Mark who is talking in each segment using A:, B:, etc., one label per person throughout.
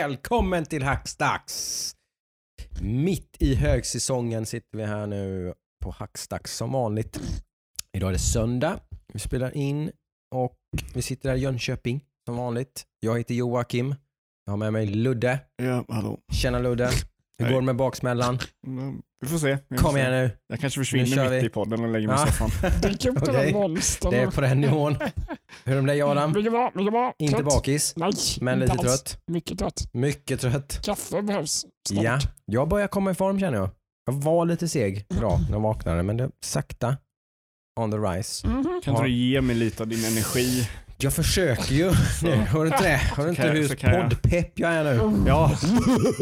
A: Välkommen till Hackstacks! Mitt i högsäsongen sitter vi här nu på Hackstacks som vanligt. Idag är det söndag. Vi spelar in och vi sitter här i Jönköping som vanligt. Jag heter Joakim. Jag har med mig Ludde.
B: Ja, hallå.
A: Tjena Ludde. Hur
B: Hej.
A: går det med baksmällan?
B: Mm, Vi får se. Vi får
A: Kom
B: se.
A: igen nu.
B: Jag kanske försvinner mitt
A: vi.
B: i podden och lägger mig
A: Ja.
B: i soffan.
C: Upp den monstern.
A: Det är på den nivån. Hur är det med dig Adam?
C: Mycket bra, mycket bra.
A: Inte
C: Trött.
A: bakis,
C: Nej,
A: men lite
C: alls.
A: trött.
C: Mycket trött.
A: Mycket trött.
C: Kaffe behövs snart.
A: Ja, jag börjar komma i form känner jag. Jag var lite seg idag när jag vaknade men det är sakta on the rise.
C: Mhm.
B: Kan inte
A: Ja.
B: du ge mig lite av din energi?
A: Jag försöker ju nu. Hör du inte det? Hör du inte hur poddpepp jag är nu?
B: Ja.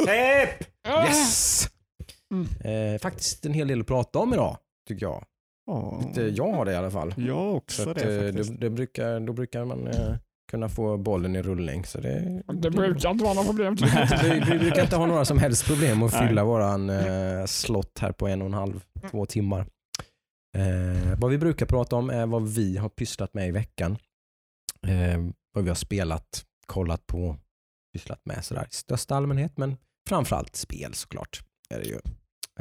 B: Pepp!
A: Yes!
C: Mm.
A: Eh, faktiskt en hel del att prata om idag, tycker jag.
B: Ja,
A: Lite, jag har det i alla fall.
B: jag
A: Så
B: också
A: att,
B: det
A: eh,
B: faktiskt.
A: det, det brukar, då brukar man eh, kunna få bollen i rullning. Så det,
C: Det brukar inte vara några problem.
A: vi, vi brukar inte ha några som helst problem att
B: Nej.
A: fylla våran eh, slott här på en och en halv, två timmar. Eh, vad vi brukar prata om är vad vi har pysslat med i veckan. Eh, vad vi har spelat, kollat på, pysslat med sådär i största allmänhet. Men framförallt spel såklart. Är det ju.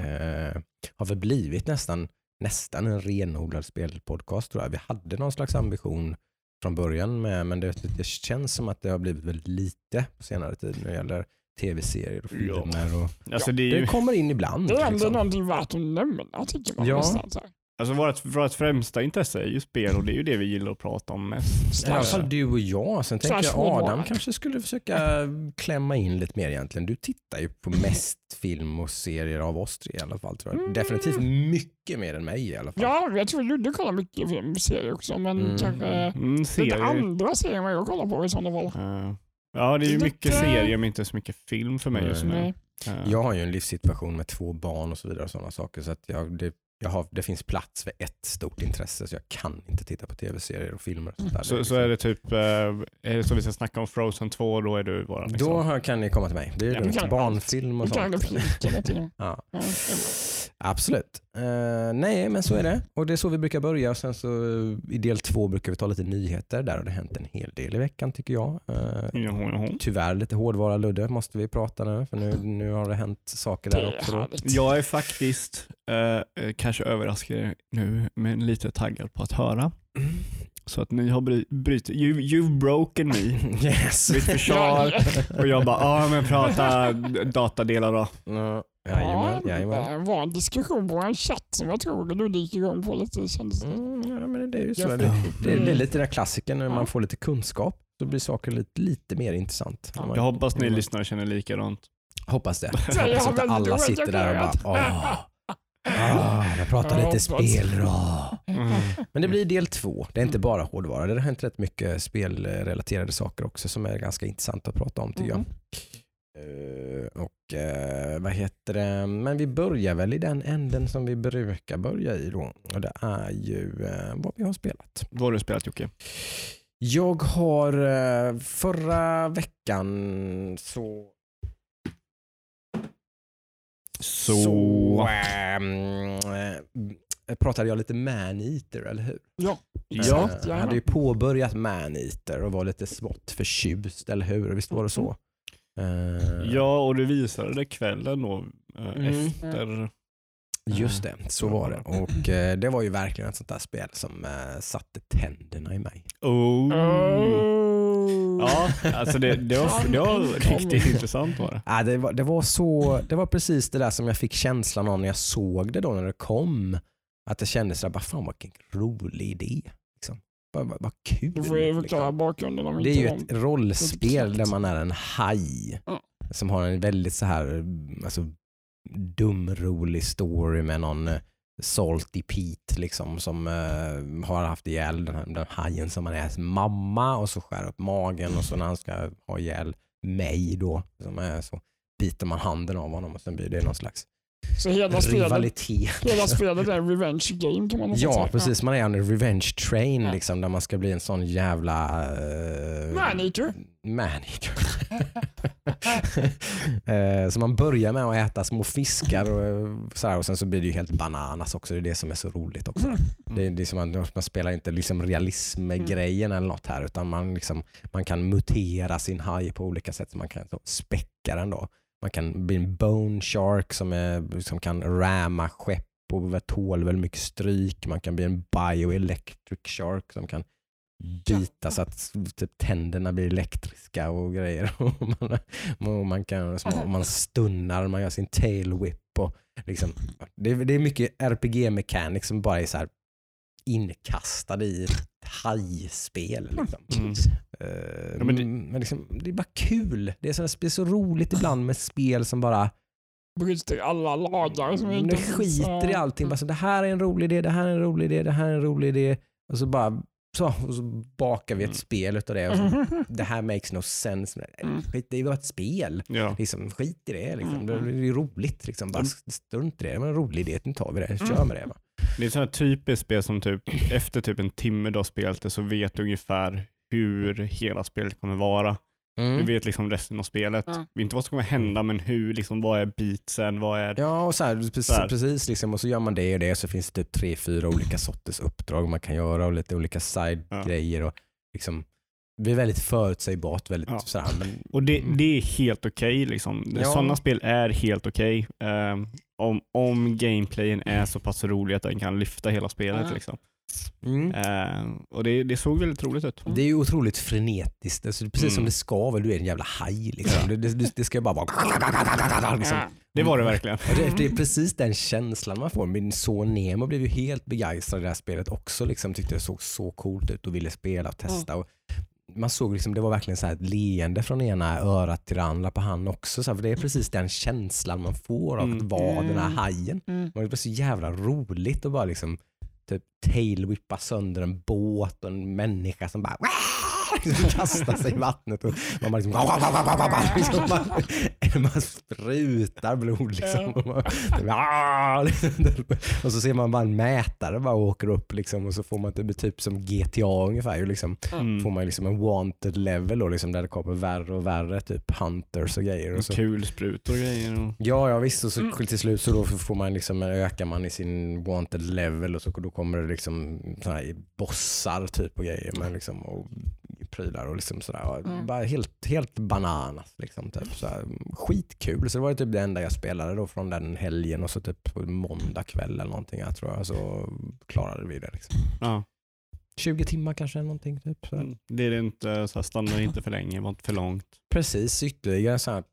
A: Eh, har väl blivit nästan, nästan en renodlad spelpodcast tror jag. Vi hade någon slags ambition från början med, men det, det känns som att det har blivit väldigt lite på senare tid när det gäller tv-serier och
B: Ja.
A: filmer. Och,
B: Alltså, det är ju,
A: det kommer in ibland.
C: Det är ändå
A: liksom.
C: någonting värt att nämna tycker man.
A: Ja.
B: Alltså vårt, vårt främsta intresse är ju spel och det är ju det vi gillar att prata om mest.
A: I alla fall du och jag. Sen tänker jag Adam kanske skulle försöka klämma in lite mer egentligen. Du tittar ju på mest film och serier av oss tre i alla fall. Tror jag.
C: Mm.
A: Definitivt mycket mer än mig i alla fall.
C: Ja, jag tror Ludde kollar mycket film och serier också, men
A: Mm.
C: kanske
B: Mm,
C: lite
B: serier.
C: andra serier än vad jag kollar på i sådana fall.
B: Eh, Ja, det är ju
C: Lite-
B: mycket serier men inte så mycket film för mig just nu.
C: Nej.
A: Jag har ju en livssituation med två barn och så vidare och sådana saker. Så att jag, det, jag har, det finns plats för ett stort intresse så jag kan inte titta på tv-serier och filmer. Och där.
B: Så, så är det typ, eh, är det så vi ska snacka om Frozen 2 då är du våran liksom.
A: Då har- kan ni komma till mig. Det är
B: Ja,
C: kan-
A: barnfilm och sånt. Ja.
C: Ja,
A: Absolut. Eh, nej, men så är det. Och det är så vi brukar börja. Och sen så eh, i del två brukar vi ta lite nyheter. Där har det hänt en hel del i veckan tycker jag. Eh,
B: Jaha, jaha.
A: tyvärr lite hårdvara Ludde måste vi prata nu. För nu, nu har det hänt saker där
C: är
A: också. Då.
B: Jag är faktiskt, eh, kanske överraskar er nu, men lite taggad på att höra. Så att ni har brutit, you, you've broken me.
A: Yes.
B: Mitt försvar. Och jag bara, ja men prata datadelar då.
A: Ja, Jajamän, jajamän.
C: det var en diskussion på en chatt som jag tror du gick igång på lite kändes det.
A: Mm, ja, men det är ju så. Det, det, det är lite den där klassiken när
C: Ja.
A: man får lite kunskap. Då blir saker lite, lite mer intressant.
C: Ja.
B: Jag hoppas ni lyssnare känner likadant.
A: Hoppas det. Att
C: väl
A: alla sitter där och bara åh. Ah, jag pratar
C: Jag
A: lite
C: hoppas.
A: spel då.
B: Mm.
A: Men det blir del två. Det är inte bara hårdvara. Det har hänt rätt mycket spelrelaterade saker också som är ganska intressant att prata om tycker jag. Eh, och eh, vad heter det? Men vi börjar väl i den änden som vi brukar börja i då. Och det är ju eh, vad vi har spelat.
B: Vad har du spelat Jocke?
A: Jag har förra veckan så så ehm, eh, pratade jag lite Maneater, eller hur?
C: Ja,
A: Jag
C: exakt.
A: hade
C: gärna.
A: ju påbörjat Maneater och var lite smått förtjust, eller hur? Visst var det så? Eh,
B: Ja, och du visade det kvällen då eh,
A: Mm.
B: efter.
A: Just det, så var det. Och eh, det var ju verkligen ett sånt där spel som eh, satte tänderna i mig.
B: Oh.
C: Oh.
B: Ja, alltså det, det, var, det var riktigt intressant var det.
A: Ah, det, var, det, var så, det var precis det där som jag fick känslan av när jag såg det då när det kom. Att det kändes sådär, bara fan vilken rolig idé. Liksom. Vad, vad, vad kul.
C: Du får ju förklara
A: liksom. Det är ju ett rollspel där man är en haj.
C: Ja.
A: Som har en väldigt så här alltså, dumrolig story med någon eh, Salty Pete liksom, som eh, har haft ihjäl den, här, den hajen som han är mamma och så skär upp magen och så när han ska ha ihjäl mig då, som är så biter man handen av honom och sen blir det någon slags
C: så hela spelet, hela spelet är en revenge game kan man nästan
A: Ja,
C: säga.
A: precis. Man är a revenge train
C: Ja.
A: liksom, där man ska bli en sån jävla... Uh,
C: Maneater.
A: Maneater. Eh, så man börjar med att äta små fiskar och, eh, sådär, och sen så blir det ju helt bananas också. Det är det som är så roligt också.
C: Mm.
A: Det, det är som man, man spelar inte liksom realism-grejen eller något här utan man, liksom, man kan mutera sin haj på olika sätt. Så man kan så, späcka den då. Man kan bli en bone shark som, är, som kan ramma skepp och tål väldigt mycket stryk. Man kan bli en bioelectric shark som kan bita så att typ, tänderna blir elektriska och grejer. Och man, och man, kan, man stunnar, man gör sin tail whip. Och liksom, det, är- det är mycket RPG-mekanik som bara är så här inkastad i ett hajspel. Liksom.
B: Mm.
A: Eh,
B: Ja, men det-
A: men liksom, det är bara kul. Det är, så, det är så roligt ibland med spel som bara
C: Bryter alla lagar. Som
A: det
C: inte
A: skiter i allting. Bara så, det här är en rolig idé, det här är en rolig idé, det här är en rolig idé. Och så bara så, och så bakar vi ett
B: Mm.
A: spel utav det. Och så, det här makes no sense.
C: Mm.
A: Skit, det är ju bara ett spel.
B: Ja.
A: Liksom, skit i det. Liksom.
C: Mm.
A: Det är ju roligt. Liksom. Bara
B: Mm.
A: strunt i det. Det var en rolig idé. Nu tar vi det. Kör
C: Mm.
A: med det. Va?
B: Det är här typiskt spel som typ efter typ en timme du har spelat det så vet du ungefär hur hela spelet kommer vara. Du
A: Mm.
B: vet liksom resten av spelet.
C: Ja.
B: Inte vad som kommer hända men hur, liksom, vad är beatsen, vad är...
A: Ja, och så här, precis,
B: Så här.
A: precis liksom, och så gör man det och det så finns det typ tre, fyra olika sorters uppdrag man kan göra och lite olika side-grejer. Och liksom, det är väldigt förutsägbart. Väldigt,
B: Ja.
A: sådär, men,
B: Och det, det är helt okej. liksom.
A: Ja.
B: Sådana spel är helt okej. Ehm, om, om gameplayen är så pass rolig att den kan lyfta hela spelet.
C: Ja.
B: Liksom.
A: mm.
B: Ehm, och det, det såg väldigt roligt ut.
A: Det är ju otroligt frenetiskt. Alltså, det är precis som
B: Mm.
A: det ska vara. Du är en jävla haj. Liksom. Det, det, det ska bara vara... Liksom.
B: Det var det verkligen.
A: Och Det, det är precis den känslan man får. Min son Nemo blev ju helt begeistrad i det här spelet också. Liksom, tyckte det såg så coolt ut och ville spela och testa. Och man såg liksom, det var verkligen så här ett leende från ena örat till det andra på han också. Så här, för det är precis den känslan man får av att
B: Mm.
A: vara den här
C: Mm.
A: hajen.
C: Mm.
A: Det var så jävla roligt att bara liksom typ tailwhippa sönder en båt och en människa som bara liksom kastar sig i vattnet och man bara liksom, liksom man, man sprutar blod liksom. Och, man, och så ser man bara en mätare bara åker upp liksom och så får man typ, typ som GTA ungefär. Liksom,
B: Mm.
A: får man liksom en wanted level då, liksom, där det kommer värre och värre typ hunters och grejer. Och så.
B: Kulsprutor och grejer. Och...
A: Ja, ja visst. Och så
C: Mm.
A: till slut så då får man liksom, ökar man i sin wanted level och så då kommer det liksom såna här bossar typ och grejer med liksom, och prylar och liksom sådär.
C: Mm.
A: Bara helt, helt bananas. Liksom, typ, så här, skitkul. Så det var typ det enda jag spelade då från den helgen och så typ på måndag kväll eller någonting jag tror jag så klarade vi det. Liksom.
B: Ja.
A: 20 timmar kanske någonting. Typ.
B: Mm. Det är inte, så här, stanna inte för länge, var inte för långt.
A: Precis, ytterligare så här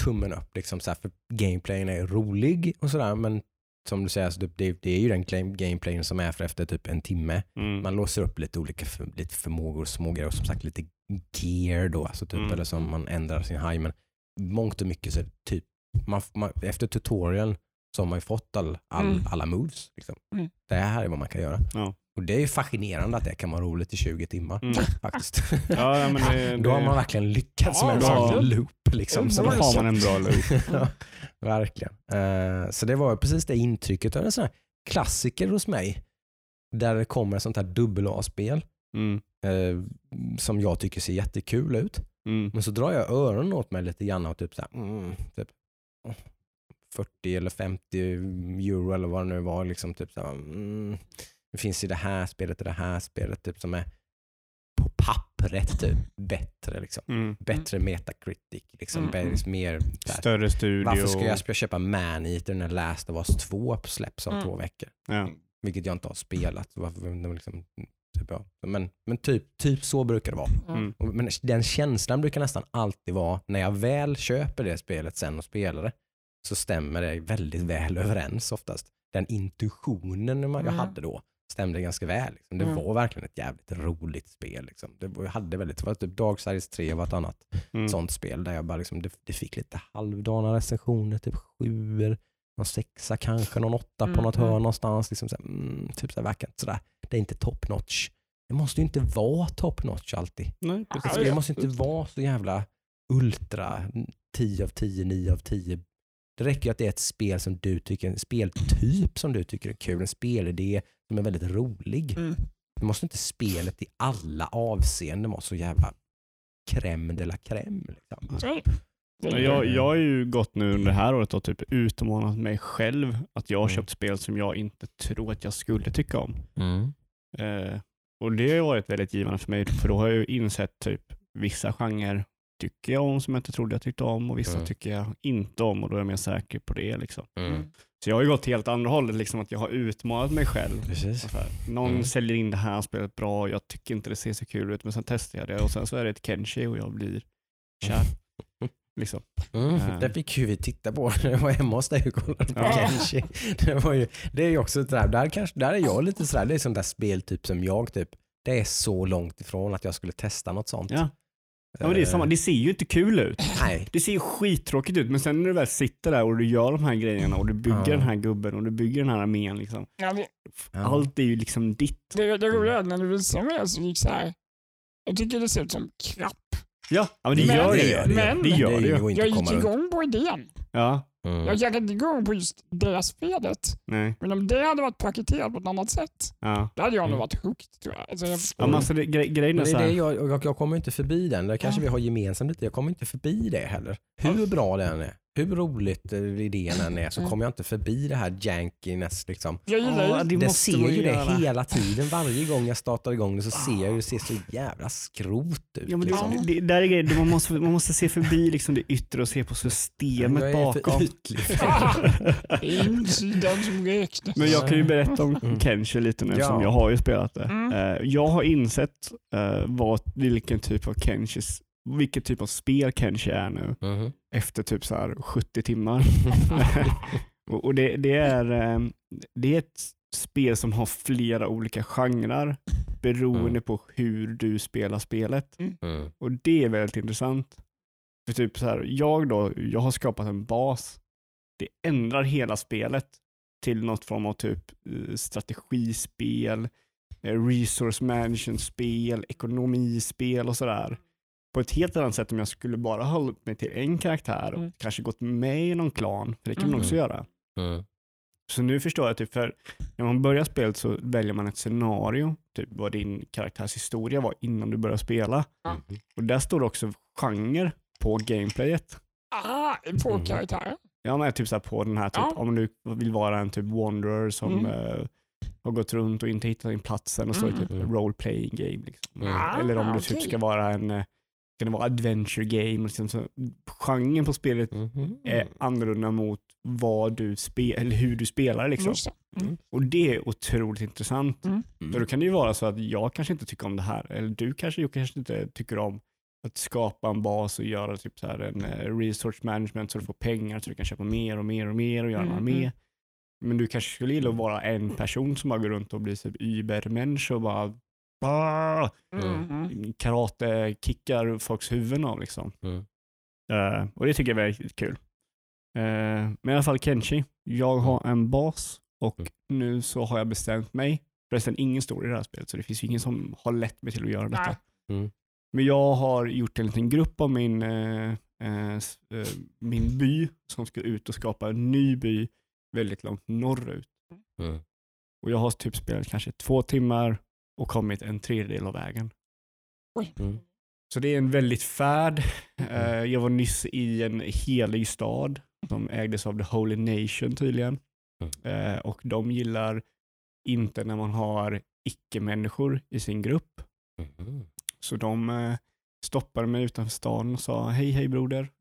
A: tummen upp. Liksom, så här, för gameplayen är rolig och sådär men som du säger, så typ, det, det är ju den game- gameplayen som är för efter typ en timme.
B: Mm.
A: Man låser upp lite olika för, lite förmågor och små grejer och som sagt lite gear då, alltså typ,
B: Mm.
A: eller som man ändrar sin haj. Men mångt och mycket så är det typ, man, man, efter tutorialen så har man ju fått all, all,
C: Mm.
A: alla moves. Liksom.
C: Mm.
A: Det här är vad man kan göra.
B: Ja.
A: Och det är ju fascinerande att det kan vara roligt i 20 timmar
B: Mm.
A: faktiskt.
B: Ja, ja, men det,
A: Då har man verkligen lyckats
C: Ja,
A: med en sån loop. Liksom, som
B: Då har man en bra loop.
A: Verkligen. Eh, så det var precis det intrycket av en sån här klassiker hos mig. Där det kommer ett sånt här dubbel A-spel
B: Mm.
A: eh, som jag tycker ser jättekul ut.
B: Mm.
A: Men så drar jag öronen åt mig lite grann och typ så här, mm, typ 40 eller 50 euro eller vad det nu var. Liksom typ så här, mm, det finns i det här spelet och det här spelet typ som är på pappret typ, bättre. Liksom.
B: Mm.
A: Bättre metacritic. Liksom,
C: Mm.
A: bä- mer, så här,
B: Större studio.
A: varför ska jag, ska jag köpa Maneater när Last of Us 2 släpps om
C: Mm.
A: två veckor?
B: Ja.
A: Vilket jag inte har spelat. Varför, liksom, typ, ja. Men, men typ, typ så brukar det vara.
B: Mm.
A: Och- Men den känslan brukar nästan alltid vara, när jag väl köper det spelet sen och spelar det, så stämmer det väldigt väl överens oftast. Den intuitionen man jag
C: Mm.
A: hade då stämde ganska väl. Liksom. Det
C: Mm.
A: var verkligen ett jävligt roligt spel. Liksom. Det, var- jag hade väldigt, det var typ Darksiders 3 var ett annat
B: Mm.
A: sånt spel där jag bara liksom, det, det fick lite halvdana recensioner, typ sjuor, någon sexa kanske, någon åtta på
C: Mm,
A: något
C: mm.
A: hörn någonstans. Liksom så här, mm, typ så här, verkar inte sådär. Det är inte top notch. Det måste ju inte vara top notch alltid.
B: Nej,
A: spel måste inte vara så jävla ultra 10 av 10, 9 av 10 Det räcker ju att det är ett spel som du tycker, en speltyp som du tycker är kul, en spelidé som är väldigt rolig.
C: Mm.
A: Det måste inte spelet i alla avseenden vara så jävla crème de la crème. Liksom.
C: Det.
B: Jag, jag har ju gått nu under det här året och typ utmanat mig själv att jag har
A: Mm.
B: köpt spel som jag inte tror att jag skulle tycka om.
A: Mm.
B: Eh, och det har varit väldigt givande för mig för då har jag ju insett typ vissa genrer tycker jag om som jag inte trodde jag tyckte om och vissa
A: Mm.
B: tycker jag inte om och då är jag mer säker på det. Liksom.
A: Mm.
B: Så jag har ju gått helt andra hållet, liksom att jag har utmanat mig själv. Och någon
A: Mm.
B: säljer in det här spelet bra, jag tycker inte det ser så kul ut men sen testar jag det och sen så är det ett Kenshi och jag blir kär. Liksom.
A: Mm.
B: Eh.
A: Det fick ju vi titta på när jag var hemma hos dig och kollade på
B: Ja.
A: Kenshi. Det, var ju, det är ju också sådär, där, kanske, där är jag lite sådär, det är sånt där speltyp som jag typ, det är så långt ifrån att jag skulle testa något sånt.
B: Ja. Ja, men det, är samma.
A: Eh,
B: det ser ju inte kul ut.
A: Nej.
B: Det ser ju skittråkigt ut men sen när du väl sitter där och du gör de här grejerna och du bygger
A: Ja.
B: den här gubben och du bygger den här armén. Liksom.
C: Ja, det.
B: Allt är ju liksom ditt.
C: det, det roliga är när du visade mig så gick så här. Jag tycker det ser ut som krapp.
B: Ja, men det
C: Men-
B: gör det,
A: det
B: ju.
A: gör det ju.
C: Men-
B: det gör det
C: Jag gick igång på idén.
B: Ja,
A: Mm.
C: Jag gick inte igång på just det spelet.
B: nej.
C: Men om det hade varit paketerat på ett annat sätt,
B: Ja.
C: då hade jag nog
A: Mm.
C: varit hooked tror jag. Alltså, jag
B: Ja, men alltså det, gre grejen är
A: Men det
B: så
A: är det
B: här.
A: jag, och jag, jag kommer inte förbi den. Det kanske
C: Ja.
A: vi har gemensamt lite. Jag kommer inte förbi det heller. Hur bra den är, hur roligt eh, idén än är så
C: Mm.
A: kommer jag inte förbi det här jankiness. Liksom.
C: jag gillar ju
B: det
A: Det ser ju det
B: göra.
A: hela tiden. Varje gång jag startar igång det så ser jag ju det ser så jävla skrot ut.
B: Ja, men
A: liksom.
B: det, det, där är grejen. Man måste, man måste se förbi liksom det yttre och se på systemet
A: jag är
B: bakom.
A: ytlig.
C: insidan som räknas.
B: Men jag kan ju berätta om
A: Mm.
B: Kenshi lite nu
A: Ja.
B: som jag har ju spelat det.
C: Mm.
B: Eh, jag har insett uh, vad, vilken typ av Kenshis, vilket typ av spel Kenshi är nu
A: Mhm.
B: efter typ så här 70 timmar. och och det, det, är, eh, det är ett spel som har flera olika genrer beroende
A: Mm.
B: på hur du spelar spelet.
A: Mm.
B: Och det är väldigt intressant. För typ så här, jag då, jag har skapat en bas. Det ändrar hela spelet till något form av typ eh, strategispel, eh, resource management-spel, ekonomispel och sådär. På ett helt annat sätt om jag skulle bara ha hållit mig till en karaktär och
C: Mm.
B: kanske gått med i någon klan, för det kan man
C: Mm.
B: också göra.
A: Mm.
B: Så nu förstår jag, typ, för när man börjar spelet så väljer man ett scenario, typ vad din karaktärs historia var innan du börjar spela. Och där står det också genre på gameplayet.
C: Ah, på
A: Mm.
C: karaktären.
B: Ja, men typ så här på den här, typ,
C: Ja.
B: om du vill vara en typ wanderer som
C: Mm.
B: eh, har gått runt och inte hittat sin platsen och så är det typ
A: Mm.
B: role playing game. Liksom.
A: Mm.
C: Ah,
B: Eller om du typ
C: okej.
B: ska vara en eh, kan det vara adventure game. Liksom, så genren på spelet
A: Mhm.
B: är annorlunda mot vad du spe- eller hur du spelar. Liksom.
C: Det. Mm.
B: Och det är otroligt intressant.
C: Mm.
B: För då kan det ju vara så att jag kanske inte tycker om det här, eller du kanske, jag kanske inte tycker om att skapa en bas och göra typ så här en eh, resource management så du får pengar så du kan köpa mer och mer och mer och göra
C: Mm, mm.
B: Men du kanske skulle gilla att vara en person som bara går runt och blir typ übermensch och bara bah,
C: Mm. Mm.
B: karate-kickar folks huvuden av liksom.
A: Mm.
B: Eh, och det tycker jag är väldigt kul. Eh, men i alla fall Kenshi, jag har en bas och
A: Mm.
B: nu så har jag bestämt mig. Förresten ingen story i det här spelet så det finns ju ingen som har lett mig till att göra detta.
A: Mm.
B: Men jag har gjort en liten grupp av min, eh, min by som ska ut och skapa en ny by väldigt långt norrut.
A: Mm.
B: Och jag har typ spelat kanske två timmar och kommit en tredjedel av vägen.
A: Mm.
B: Så det är en väldigt färd. Eh, Jag var nyss i en helig stad som ägdes av The Holy Nation tydligen. Eh, Och de gillar inte när man har icke-människor i sin grupp.
A: Mhm.
B: Så de eh, stoppade mig utanför stan och sa hej hej broder.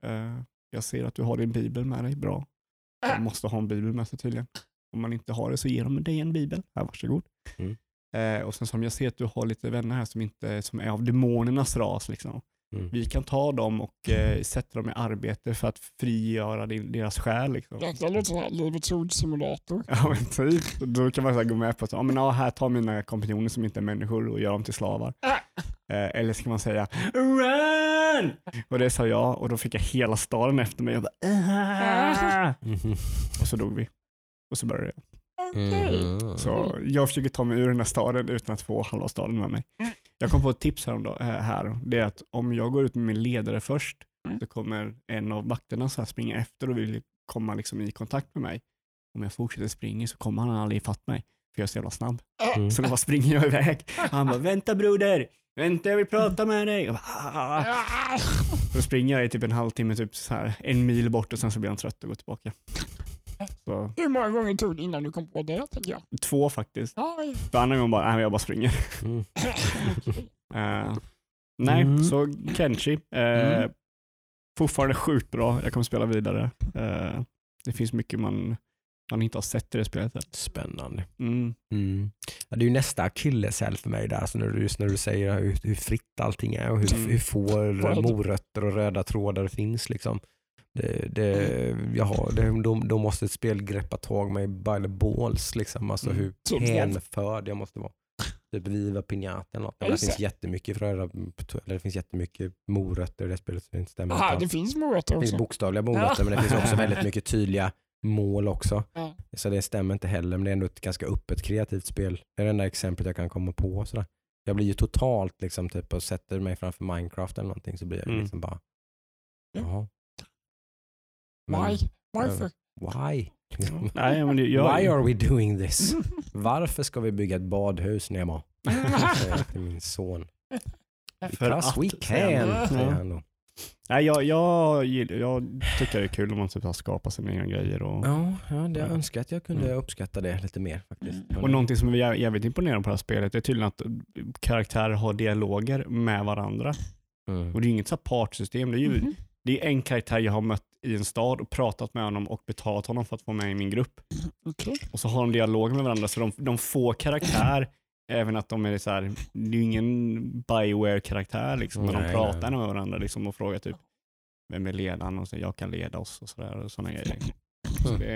B: Jag ser att du har din bibel med dig. Bra. Man måste ha en bibel med sig tydligen. Om man inte har det så ger de dig en bibel. Här, varsågod.
A: Mm.
B: Eh, och sen som jag ser att du har lite vänner här som, inte, som är av demonernas ras. Liksom.
A: Mm.
B: Vi kan ta dem och eh, sätta dem i arbete för att frigöra din, deras själ. Liksom.
C: Det låter som en Livets Ord-simulator.
B: Ja men typ. Då kan man så här gå med på att ja, men, ja, här tar mina kompanjoner som inte är människor och gör dem till slavar.
C: Ah.
B: Eh, eller ska man säga Run! Och det sa jag och då fick jag hela staden efter mig. Jag bara, "Ah!"
A: Mhm.
B: och så dog vi. Och så började jag.
C: Okej.
A: Mhm.
B: Så jag försöker ta mig ur den här staden utan att få halva staden med mig.
C: Mm.
B: Jag kom på ett tips här, då, här. Det är att om jag går ut med min ledare först
C: Mm.
B: så kommer en av vakterna så här springa efter och vill komma liksom i kontakt med mig. Om jag fortsätter springa så kommer han aldrig ifatt mig, för jag är så jävla snabb.
A: Mm.
B: Så då bara springer jag iväg. Han bara, vänta broder, vänta jag vill prata med dig. Jag bara, "Ah."
C: Ah.
B: Då springer jag i typ en halvtimme, typ så här, en mil bort och sen så blir han trött och går tillbaka. Så,
C: Hur många gånger tog det innan du kom på det tänker jag?
B: två faktiskt.
C: Ja,
B: För andra gången bara, nej jag bara springer.
A: Mm.
B: Eh, nej,
A: Mm.
B: så Kenshi. eh,
A: Mm.
B: Fortfarande sjukt bra. Jag kommer spela vidare. Eh, det finns mycket man, man inte har sett i det spelet. än.
A: Spännande.
B: Mm.
A: Mm. Ja, det är ju nästa akilleshäl för mig där, alltså när du, just när du säger hur, hur fritt allting är och hur,
B: Mm.
A: hur få morötter och röda trådar det finns. Liksom. Det, det, jaha, det, då, då måste ett spel greppa tag mig by the balls. Liksom. Alltså
B: Mm.
A: hur hänförd jag måste vara. Typ Viva Piñata eller något.
C: Ja,
A: Det finns jättemycket, röda, eller det finns jättemycket morötter i det spelet. Så det inte stämmer
C: Aha, det finns morötter
A: Det finns
C: också.
A: bokstavliga morötter men det finns också väldigt mycket tydliga mål också.
C: Ja.
A: Så det stämmer inte heller, men det är ändå ett ganska öppet kreativt spel. Det är det enda exemplet jag kan komma på. Sådär. Jag blir ju totalt liksom typ och sätter mig framför Minecraft eller någonting så blir jag
B: Mm.
A: liksom bara,
C: Ja.
A: jaha. Men
C: Why? Varför?
A: Why?
B: Nej, men jag,
A: Why are we doing this? Varför ska vi bygga ett badhus Nemo? Säger jag till min son.
B: För
A: Because
B: att,
A: we can, säger
B: Ja.
A: han då.
B: Nej, jag, jag, jag tycker det är kul om man typ har skapat sina egna grejer. Och,
A: Ja, ja, det jag
B: Ja.
A: önskar att jag kunde
B: Mm.
A: uppskatta det lite mer faktiskt.
C: Mm.
B: och någonting som är jä- jävligt imponerande på det här spelet är tydligen att karaktärer har dialoger med varandra.
A: Mm.
B: Och det är inget partsystem. Det är ju
C: Mhm.
B: Det är en karaktär jag har mött i en stad och pratat med honom och betalat honom för att få med i min grupp.
C: Okej.
B: Och så har de dialog med varandra så de, de får karaktär även att de är så här, det är ingen Bioware-karaktär liksom, men de pratar
A: nej.
B: med varandra liksom, och frågar typ vem är ledaren och så jag kan leda oss och sådär och sådana grejer. Så
A: Mm.
B: det,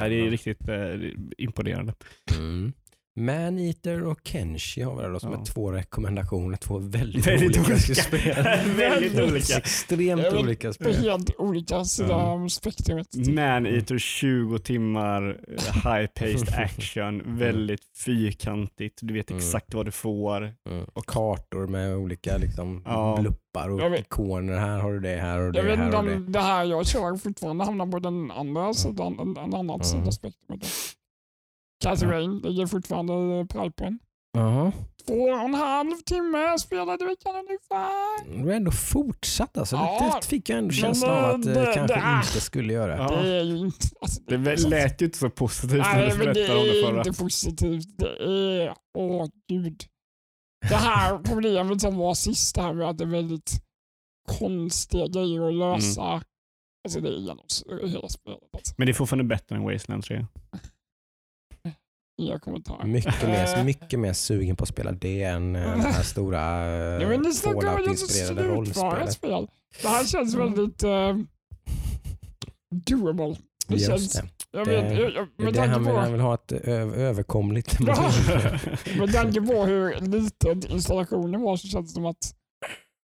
B: är, det är riktigt eh, imponerande.
A: Mm. Maneater och Kenshi har vi då som
B: Ja.
A: är två rekommendationer. Två väldigt,
B: Väldigt
A: olika,
B: olika.
A: spel.
B: Väldigt olika.
A: Extremt olika spel.
C: helt olika sidor av spektrumet.
B: Man-Eater 20 timmar, eh, high-paced action, väldigt fyrkantigt, du vet
A: Mm.
B: exakt vad du får.
A: Mm. Och kartor med olika liksom,
B: Ja.
A: bluppar och
C: vet-
A: ikoner. Här har du det, här har du det, här har du det.
C: det här jag kör fortfarande hamnar på den andra sidan, en, en annan
A: Mm.
C: sida av spektrumet. Catherine ligger fortfarande i pipen.
A: Jaha.
C: Två och en halv timme spelade veckan ungefär.
A: Du har ändå fortsatt alltså.
C: Ja,
A: det fick jag ändå känslan av att
C: eh,
A: det,
C: det-
A: kanske
C: det-
A: inte skulle göra.
B: Ja.
C: Det är ju inte... Alltså,
B: Det
C: är så-
B: lät ju inte så positivt när
C: Nej,
B: du
C: men det
B: berättade om det
C: är
B: förra.
C: inte positivt. Det är... Åh, gud. Det här problemet som var sist här med att det är väldigt konstiga grejer att lösa.
B: Mm.
C: Alltså det är genom hela spelet. Alltså.
B: Men det är fortfarande bättre än Wasteland 3.
C: Inga kommentarer.
A: Mycket mer,
C: Eh,
A: mycket mer sugen på att spela det än eh, det här stora eh, Fallout-inspirerade
C: ett
A: rollspelet.
C: spel. Det här känns väldigt uh, doable. Det
A: Just
C: känns,
A: det.
C: jag
A: Det-
C: vet, jag, jag, med
A: det han vill, han
C: på,
A: vill ha ett överkomligt
C: Ja. med tanke på hur liten installationen var så känns det som att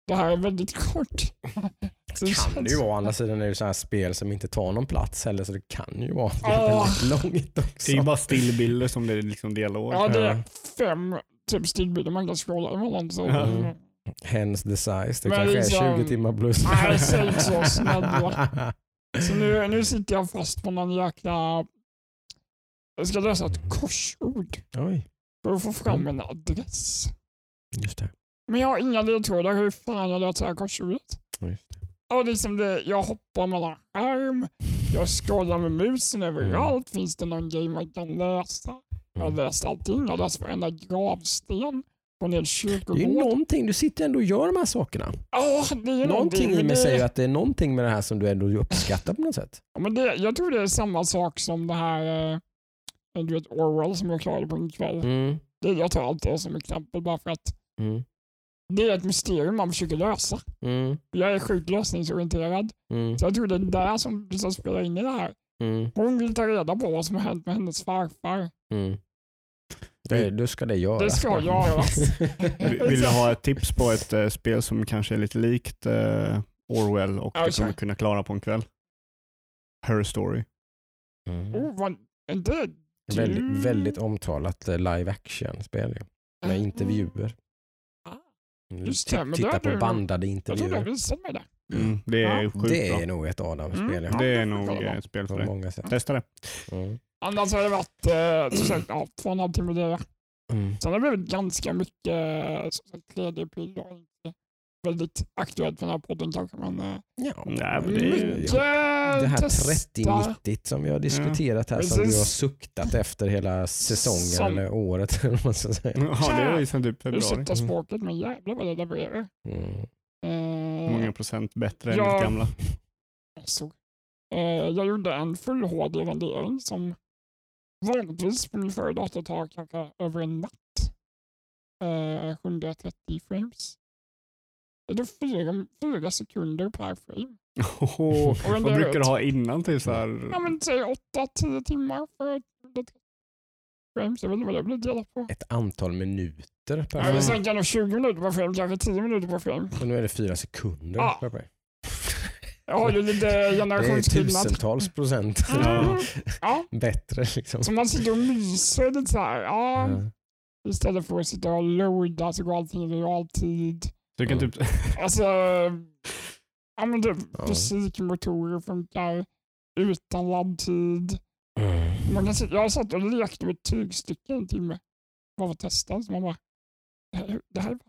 C: det här är väldigt kort. Så
A: kan det ju vara. Å andra sidan är det ju så här spel som inte tar någon plats heller så det kan ju vara väldigt långt också.
B: Det är ju bara stillbilder som det är liksom dialog.
C: Ja, det är fem typ stillbilder man kan scrolla emellan. Så. Mm.
A: Hence the size. Det
C: Men
A: kanske är
C: liksom-
A: 20 timmar plus.
C: Nej, säg inte så snälla. Så nu, nu sitter jag fast på någon jäkla... Jag ska lösa ett korsord
A: Oj,
C: för att få fram en adress.
A: just det.
C: Men jag har inga ledtrådar hur fan jag löser korsordet. Och liksom det, jag hoppar mellan skärm, jag scrollar med musen överallt. Finns det någon grej man kan läsa? Jag har
A: Mm.
C: läst allting. Jag har läst varenda gravsten på en hel
A: Det är någonting, du sitter ändå och gör de här sakerna.
C: Ja, det är
A: Någonting i mig
C: det-
A: säger att det är någonting med det här som du ändå uppskattar på något sätt.
C: Ja, men det, jag tror det är samma sak som det här eh, du vet Orwell som jag klarade på en kväll.
A: Mm.
C: Det, jag tar alltid det som exempel bara för att
A: Mm.
C: Det är ett mysterium man försöker lösa.
A: Mm.
C: Jag är sjukt lösningsorienterad.
A: Mm.
C: Så jag tror det är där som, som spelar in i det här.
A: Mm.
C: Hon vill ta reda på vad som har hänt med hennes farfar.
A: Mm. Det, då ska det göras.
C: Det ska göras.
B: Vill du ha ett tips på ett eh, spel som kanske är lite likt eh, Orwell och
C: Ja,
B: du kommer kunna klara på en kväll? Her Story.
A: Mm.
C: Oh, vad, inte.
A: Väldigt, väldigt omtalat eh, live action-spel. Med intervjuer.
C: Ah. Just det, men
A: Titta på
C: du-
A: bandade
C: Jag tror du
A: intervjuer.
C: mig det.
B: Mm, det är
C: Ja,
B: sjukt
A: Det är
B: bra.
A: nog ett Adam-spel.
C: Mm.
A: ja.
B: Det är nog ett spel för
A: På
B: dig.
A: många sätt.
B: Testa det.
A: Mm.
C: Annars har det varit eh, som sagt, ja, två och en halv timme det.
A: Mm.
C: Sen har det blivit ganska mycket eh, som sagt, 3D-pryl. och inte Väldigt aktuellt för den här podden kanske. Men, eh,
A: Ja,
B: Nej, men
A: det,
B: det är-
C: mycket
A: det här
C: testa.
A: 30-90 som vi har diskuterat här som
C: Precis.
A: du har suktat efter hela säsongen
C: Som-
A: eller året. eller man ska säga.
B: Ja, det var ju sedan typ februari.
C: Ursäkta språket, men jävlar vad det levererar.
A: Mm.
C: Eh,
B: Många procent bättre än
C: Ja.
B: ditt gamla.
C: så. Eh, jag gjorde en full HD-rendering som vanligtvis på min förra dator tar kanske över en natt. Eh, 130 frames. Det är då fyra, fyra sekunder per frame.
B: Oh, vad brukar du ha innan? Typ så här...
C: Ja men säg 8-10 timmar för 130 frames. Jag vet inte vad det blir delat på.
A: Ett antal minuter per
C: Jag
A: frame.
C: vill säga nog 20 minuter per frame, kanske 10 minuter per frame.
A: Och nu är det fyra sekunder
C: Ja.
A: per frame.
C: Jag har ju lite
A: Det är
C: generationsskillnad.
A: tusentals procent
C: Mm. Ja,
A: bättre. Liksom.
C: så man sitter och myser lite så här. Ja,
A: Ja.
C: Istället för att sitta och loada så går allting i realtid.
B: Så du kan typ...
C: Alltså, ja men typ
A: Ja.
C: fysikmotorer funkar utan laddtid.
A: Mm.
C: Man kan, sitta- jag har satt och lekt med ett tygstycke en timme. Bara för att testa. Så man bara, det här, det här är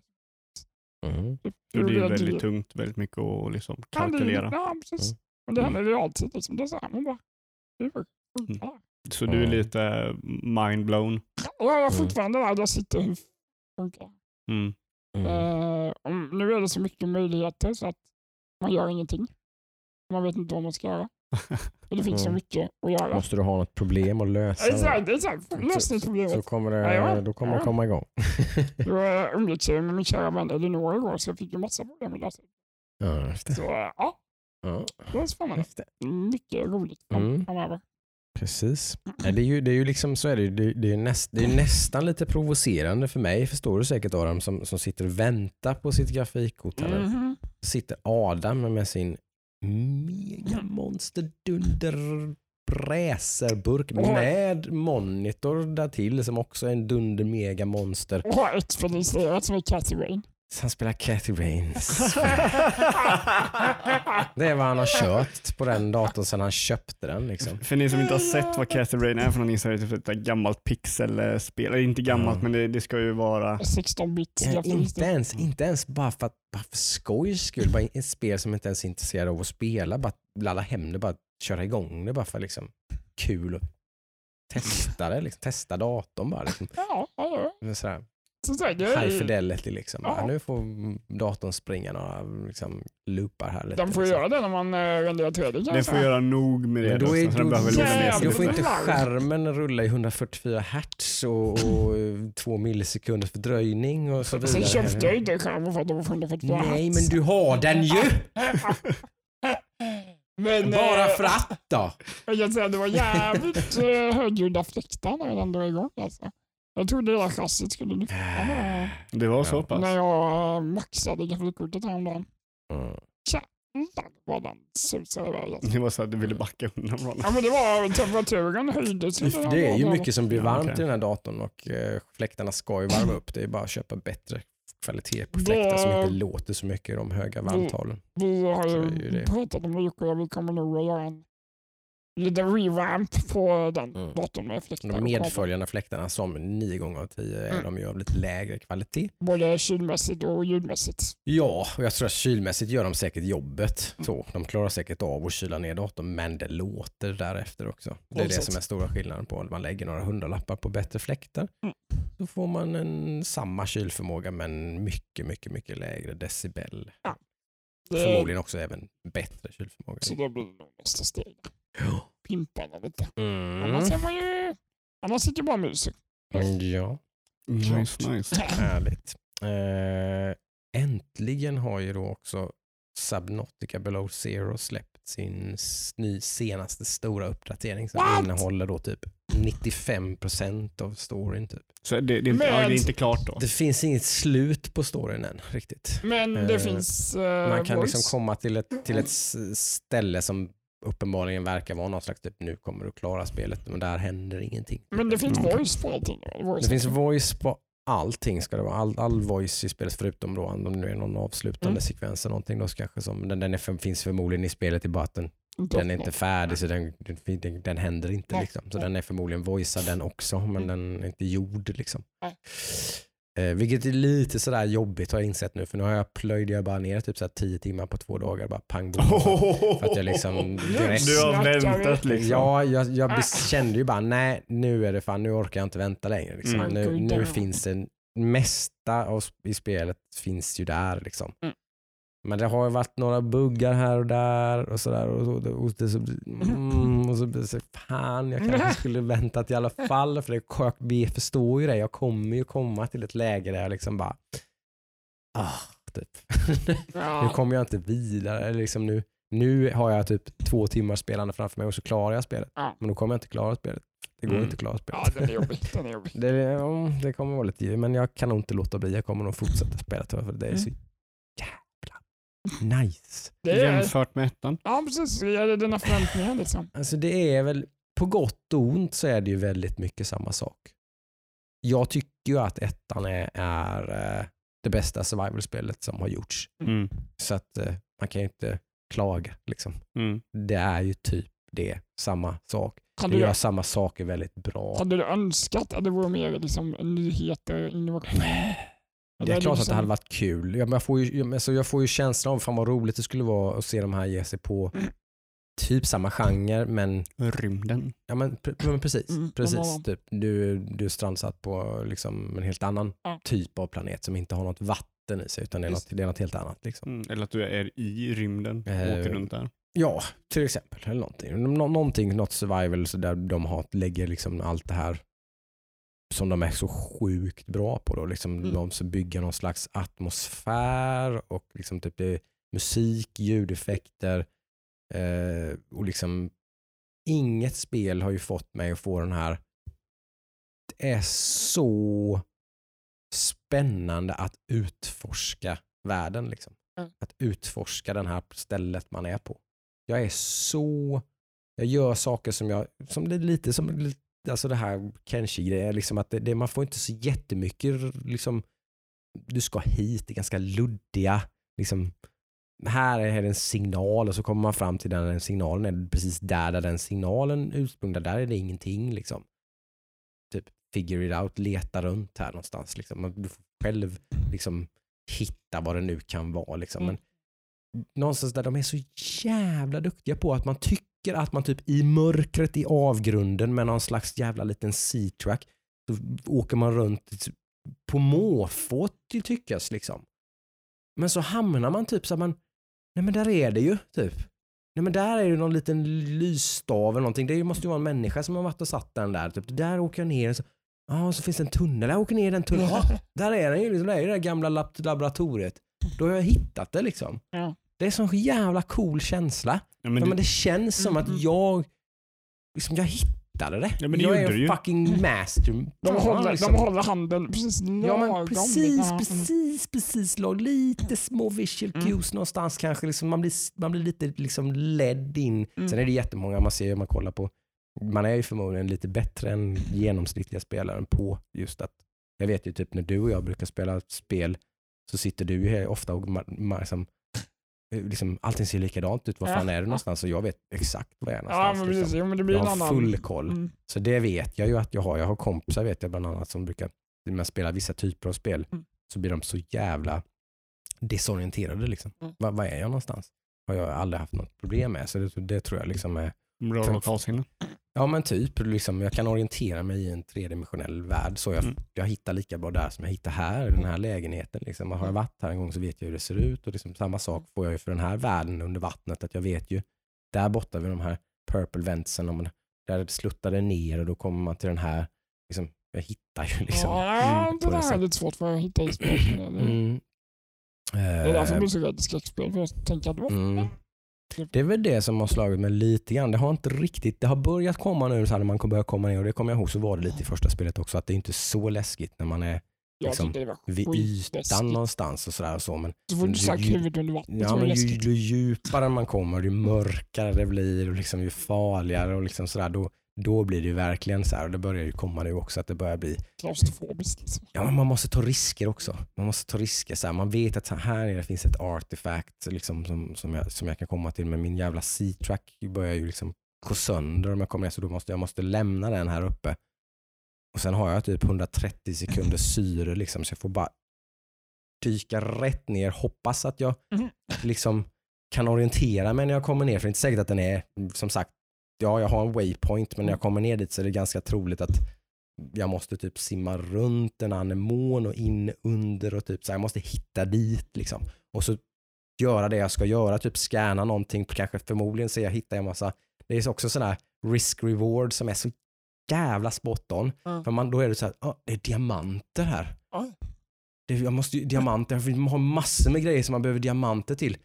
A: Mm.
B: Så det är ju
C: det-
B: väldigt tungt, väldigt mycket att liksom
C: Ja, det-
B: kalkylera.
C: Ja, precis.
A: Mm.
C: Men det händer i realtid. Liksom. Det är så här, man bara, hur funkar det?
B: Så du är
A: Ja.
B: lite mindblown.
C: Och jag är
A: Mm.
C: fortfarande där jag sitter, hur funkar det?
B: Mm.
A: Mm.
C: Och nu är det så mycket möjligheter så att man gör ingenting. Man vet inte vad man ska göra. Det finns så
A: Mm.
C: mycket att göra.
A: Måste du ha något problem att lösa?
C: Exakt, exakt.
A: Så
C: Lösningsproblemet.
A: kommer det,
C: Ja, ja.
A: då kommer
C: Ja.
A: det komma igång.
C: Jag umgicks med min kära vän Elinor igår så jag fick ju massa problem att lösa.
A: ja, just det.
C: Så ja,
A: Ja,
C: det är spännande.
A: det.
C: Mycket roligt
A: Mm.
C: framöver.
A: Precis. Det är ju, det är ju liksom så är det, ju. det, det, är näst, det är nästan lite provocerande för mig, förstår du säkert Adam, som, som sitter och väntar på sitt grafikkort. här nu. Sitter Adam med sin mega monster dunder bräserburk
C: Oj.
A: med monitor där till som också är en dunder mega monster.
C: Och har som är Cathy Rain.
A: Han spelar Cathy Rains. Det är vad han har kört på den datorn sedan han köpte den. Liksom.
B: För ni som inte har sett vad Cathy Rain är för någonting så är det typ ett gammalt pixelspel. Eller inte gammalt
A: Ja.
B: men det, det ska ju vara...
C: 16-bit
A: Ja,
C: grafik.
A: inte, ens, inte ens bara för, att, bara för skojs skull, bara ett spel som inte ens är intresserad av att spela, bara ladda hem det, bara köra igång det bara för liksom kul och testa det, liksom. testa datorn bara. Liksom.
C: Ja, ja, ja.
A: Sådär.
C: Så är det,
A: High fidelity liksom.
C: Ja.
A: Bara, nu får datorn springa några liksom, loopar här lite.
C: de får
A: liksom.
C: göra det när man eh, renderar 3D kan jag
B: Det får göra nog med det.
A: Men då, är,
B: den
A: då, då,
C: jävligt
A: då får inte skärmen rulla i 144 hertz och, och två millisekunders fördröjning och så
C: Sen
A: vidare.
C: köpte jag inte skärmen för att de var 144
A: Nej, men du har den ju!
C: Men
A: Bara
C: eh,
A: för att då.
C: jag kan säga att det var jävligt eh, högljudda fläktar när den drog igång. Alltså. Jag trodde hela chassit skulle lyfta när,
B: Det var så pass?
C: när jag eh, maxade grafikkortet häromdagen.
A: Mm.
C: Jävlar vad den susade iväg.
B: Det var så att du ville backa undan från
C: Ja men det var temperaturen höjdes.
A: Det är ju mycket som blir
B: Ja,
A: varmt i den här datorn och eh, fläktarna ska ju varma upp. Det är bara att köpa bättre kvalitet på
C: Det-
A: fläktar som inte låter så mycket i de höga varmtalen.
C: Vi har
A: Så är
C: ju
A: ju det.
C: pratat om det och vi kommer nog att göra en liten revamp på den
A: Mm.
C: datorn med fläktar.
A: De medföljande fläktarna som nio gånger av tio är
C: Mm.
A: de ju av lite lägre kvalitet.
C: Både kylmässigt och ljudmässigt.
A: Ja, och jag tror att kylmässigt gör de säkert jobbet. Så, de klarar säkert av att kyla ner datorn, men det låter därefter också. Det är det
C: Exakt.
A: som är stora skillnaden på om man lägger några hundralappar på bättre fläktar.
C: Mm.
A: Då får man en, samma kylförmåga men mycket, mycket, mycket lägre decibel.
C: Det,
A: Förmodligen också även bättre kylförmåga.
C: Så det blir nog nästa steg.
A: Ja.
C: Pimpa den lite.
A: Mm.
C: Annars är man ju... Annars sitter jag bara och myser.
A: Ja,
B: Nice, nice.
A: härligt. Eh, äntligen har ju då också Subnautica Below Zero släppt sin ny senaste stora uppdatering som
C: What?
A: innehåller då typ 95% av storyn. Typ.
B: Så det, det,
C: Men-
B: ja, det är inte klart då?
A: Det finns inget slut på storyn än riktigt.
C: Men det
A: Eh,
C: finns uh,
A: Man kan
C: voice.
A: liksom komma till ett, till ett ställe som uppenbarligen verkar vara någon slags typ nu kommer du klara spelet men där händer ingenting.
C: Men det finns
B: Mm.
C: voice på allting. Voice
A: Det finns voice på allting ska det vara. All, all voice i spelet förutom då om det nu är någon avslutande
C: Mm.
A: sekvens eller någonting. Då kanske som, den, den är, för- finns förmodligen i spelet i bara att den, är inte färdig så den, den, den, den händer inte. Liksom. Så den är förmodligen voicead den också men
C: Mm.
A: den är inte gjord. Liksom. Eh, vilket är lite sådär jobbigt har jag insett nu för nu har jag plöjde jag bara ner typ såhär tio timmar på två dagar. Bara pang bom. För att jag liksom direkt
B: Du har väntat liksom.
A: Ja, jag, jag kände ju bara nej, nu är det fan, nu orkar jag inte vänta längre. Liksom.
B: Mm.
A: Nu, nu finns det mesta av, i spelet finns ju där. Liksom.
C: Mm.
A: Men det har ju varit några buggar här och där och sådär. Och, och, och, det så, mm, och så blir det så, fan jag kanske skulle väntat i alla fall. För det, jag vi förstår ju det, jag kommer ju komma till ett läge där jag liksom bara, ah, typ. nu
C: Ja.
A: kommer jag inte vidare. Eller Liksom nu, nu har jag typ två timmar spelande framför mig och så klarar jag spelet.
C: Ja.
A: Men då kommer jag inte klara spelet. Det går
B: Mm.
A: inte att klara
C: ja,
A: spelet.
C: den är jobbig. Den är jobbig.
A: det, ja, det kommer vara lite men jag kan nog inte låta bli. Jag kommer nog fortsätta spela för det är
C: Mm.
A: så nice.
C: Det är,
B: Jämfört med ettan.
C: ja, precis. Det är dina förväntningar liksom.
A: Alltså det är väl, på gott och ont så är det ju väldigt mycket samma sak. Jag tycker ju att ettan är, är eh, det bästa survival-spelet som har gjorts.
B: Mm.
A: Så att eh, man kan ju inte klaga. Liksom.
B: Mm.
A: Det är ju typ det, samma sak.
C: Hade
A: Det
C: du,
A: gör samma saker väldigt bra.
C: hade du önskat att det vore mer liksom, nyheter, innovation?
A: Det är klart att det hade varit kul. Jag, får ju, ja, men så jag får ju känslan av fan vad roligt det skulle vara att se de här ge sig på
C: Mm.
A: typ samma genre men,
B: Rymden.
A: ja, men, pre- men precis.
C: Mm,
A: precis typ, du, du är strandsatt på liksom en helt annan
C: Ja.
A: typ av planet som inte har något vatten i sig utan det är, något, det är något helt annat. Liksom.
B: Mm. Eller att du är i rymden och
A: Eh,
B: åker runt där.
A: Ja, till exempel. Eller någonting. Nå- någonting, något survival så där de har, lägger liksom allt det här som de är så sjukt bra på. Då. Liksom
C: Mm.
A: De bygger någon slags atmosfär och liksom typ det musik, ljudeffekter eh, och liksom inget spel har ju fått mig att få den här det är så spännande att utforska världen. Liksom.
C: Mm.
A: Att utforska den här stället man är på. Jag är så... Jag gör saker som jag... Som det lite som alltså det här Kenshi-grejen. Liksom att det, det, man får inte så jättemycket... Liksom, du ska hit, det är ganska luddiga. Liksom, här är det en signal och så kommer man fram till den, den signalen är precis där, där den signalen ursprungligen, där är det ingenting. Liksom. Typ figure it out, leta runt här någonstans. Liksom. Man- Du får själv liksom, hitta vad det nu kan vara. Liksom.
C: Mm.
A: Men någonstans där de är så jävla duktiga på att man tycker att man typ i mörkret i avgrunden med någon slags jävla liten C-track så åker man runt på måfå till tyckas liksom. Men så hamnar man typ så att man, nej men där är det ju typ. Nej men där är det någon liten lysstav eller någonting. Det måste ju vara en människa som har varit och satt den där. Typ. Där åker jag ner. Så, ah, så finns det en tunnel. Jag åker ner i den tunneln. Ah, där är den ju. Liksom, där är det där gamla lab laboratoriet. Då har jag hittat det liksom.
C: Ja.
A: Det är en sån jävla cool känsla.
B: Ja,
A: Men,
B: men
A: ja,
B: det,
A: men det känns som att
C: Mm.
A: jag, liksom, jag hittade det.
B: Ja, men det
A: jag är
B: du ju.
A: en fucking master.
C: De håller,
A: liksom.
C: de håller handen precis
A: Ja men precis,
C: mm.
A: precis, precis. lag- Lite små visual
C: Mm.
A: cues någonstans kanske. Liksom man, blir, man blir lite liksom ledd in.
C: Mm.
A: Sen är det jättemånga man ser, man kollar på. Man är ju förmodligen lite bättre än genomsnittliga spelaren på just att, jag vet ju typ när du och jag brukar spela ett spel så sitter du ju ofta och ma, ma, liksom, liksom, allting ser likadant ut. Var
C: Ja.
A: fan är du någonstans? Och jag vet exakt var jag är
C: Ja,
A: någonstans.
C: men precis.
A: liksom.
C: Men det blir
A: Jag har
C: annan...
A: full koll.
C: Mm.
A: Så det vet jag ju att jag har. Jag har kompisar vet jag bland annat som brukar, när man spelar vissa typer av spel,
C: Mm.
A: så blir de så jävla desorienterade. Liksom.
C: Mm.
A: Var, var är jag någonstans? Har jag aldrig haft något problem med. Så det, det tror jag liksom är,
B: bra lokalsinne.
A: ja men typ, liksom, jag kan orientera mig i en tredimensionell värld. Så jag,
B: Mm.
A: jag hittar lika bra där som jag hittar här, i den här lägenheten. Liksom. Har jag varit här en gång så vet jag hur det ser ut. Och liksom, samma sak får jag ju för den här världen under vattnet. Att jag vet ju, där borta vid de här purple ventsen, om man, där sluttar det ner och då kommer man till den här, liksom, jag hittar ju liksom.
C: ja,
A: mm,
C: det
A: det
C: där är lite svårt för att hitta i spel. Det
A: Mm.
C: det är därför jag
A: Eh,
C: blir så i skräckspel. För jag tänker att
A: Mm. Det är väl det som har slagit mig lite grann. Det har inte riktigt, det har börjat komma nu så här när man börjar komma ner och det kommer jag ihåg så var det lite i första spelet också att det är inte så läskigt när man är liksom, vid ytan någonstans och sådär och så. Men,
C: Så får du stack huvudet under vattnet.
A: ja, men ju, ju djupare man kommer, ju mörkare det blir och liksom, ju farligare och liksom sådär, då, då blir det ju verkligen så här, och det börjar ju komma nu också, att det börjar bli
C: Klaustrofobiskt. Liksom.
A: Ja, man måste ta risker också. Man måste ta risker. Så här. Man vet att så här nere finns ett artifact liksom, som, som, jag, som jag kan komma till, men min jävla C-track börjar ju liksom gå sönder om jag kommer ner, så då måste jag måste lämna den här uppe. Och sen har jag typ 130 sekunder syre, liksom, så jag får bara dyka rätt ner, hoppas att jag
C: Mhm.
A: liksom kan orientera mig när jag kommer ner, för det är inte säkert att den är, som sagt, ja jag har en waypoint, men när jag kommer ner dit så är det ganska troligt att jag måste typ simma runt en anemon och in under och typ så här, jag måste hitta dit liksom. Och så göra det jag ska göra, typ scanna någonting, kanske förmodligen se jag hittar en massa, det är också sådana risk-reward som är så jävla spot on.
C: Ja.
A: För man, då är det så här, ah, det är diamanter här.
C: Ja.
A: Det, jag måste ju, diamanter, man har massor med grejer som man behöver diamanter till.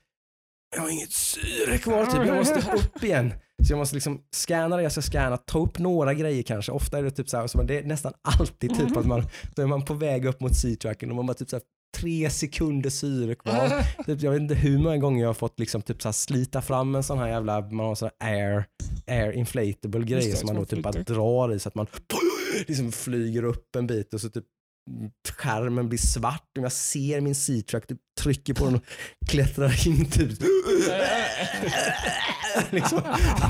A: Jag har inget syre kvar typ, jag måste upp igen. Så jag måste liksom scanna det jag ska scanna, ta upp några grejer kanske. Ofta är det typ så här, så man- det är nästan alltid typ att man, då är man på väg upp mot C-tracken och man bara typ så här, tre sekunder syre kvar. Typ, jag vet inte hur många gånger jag har fått liksom typ så slita fram en sån här jävla, man har sån här air, air inflatable
C: Just
A: grej
C: det,
A: som man då typ bara drar i så att man liksom flyger upp en bit och så typ skärmen blir svart och jag ser min C-track, typ trycker på den och klättrar in typ. liksom,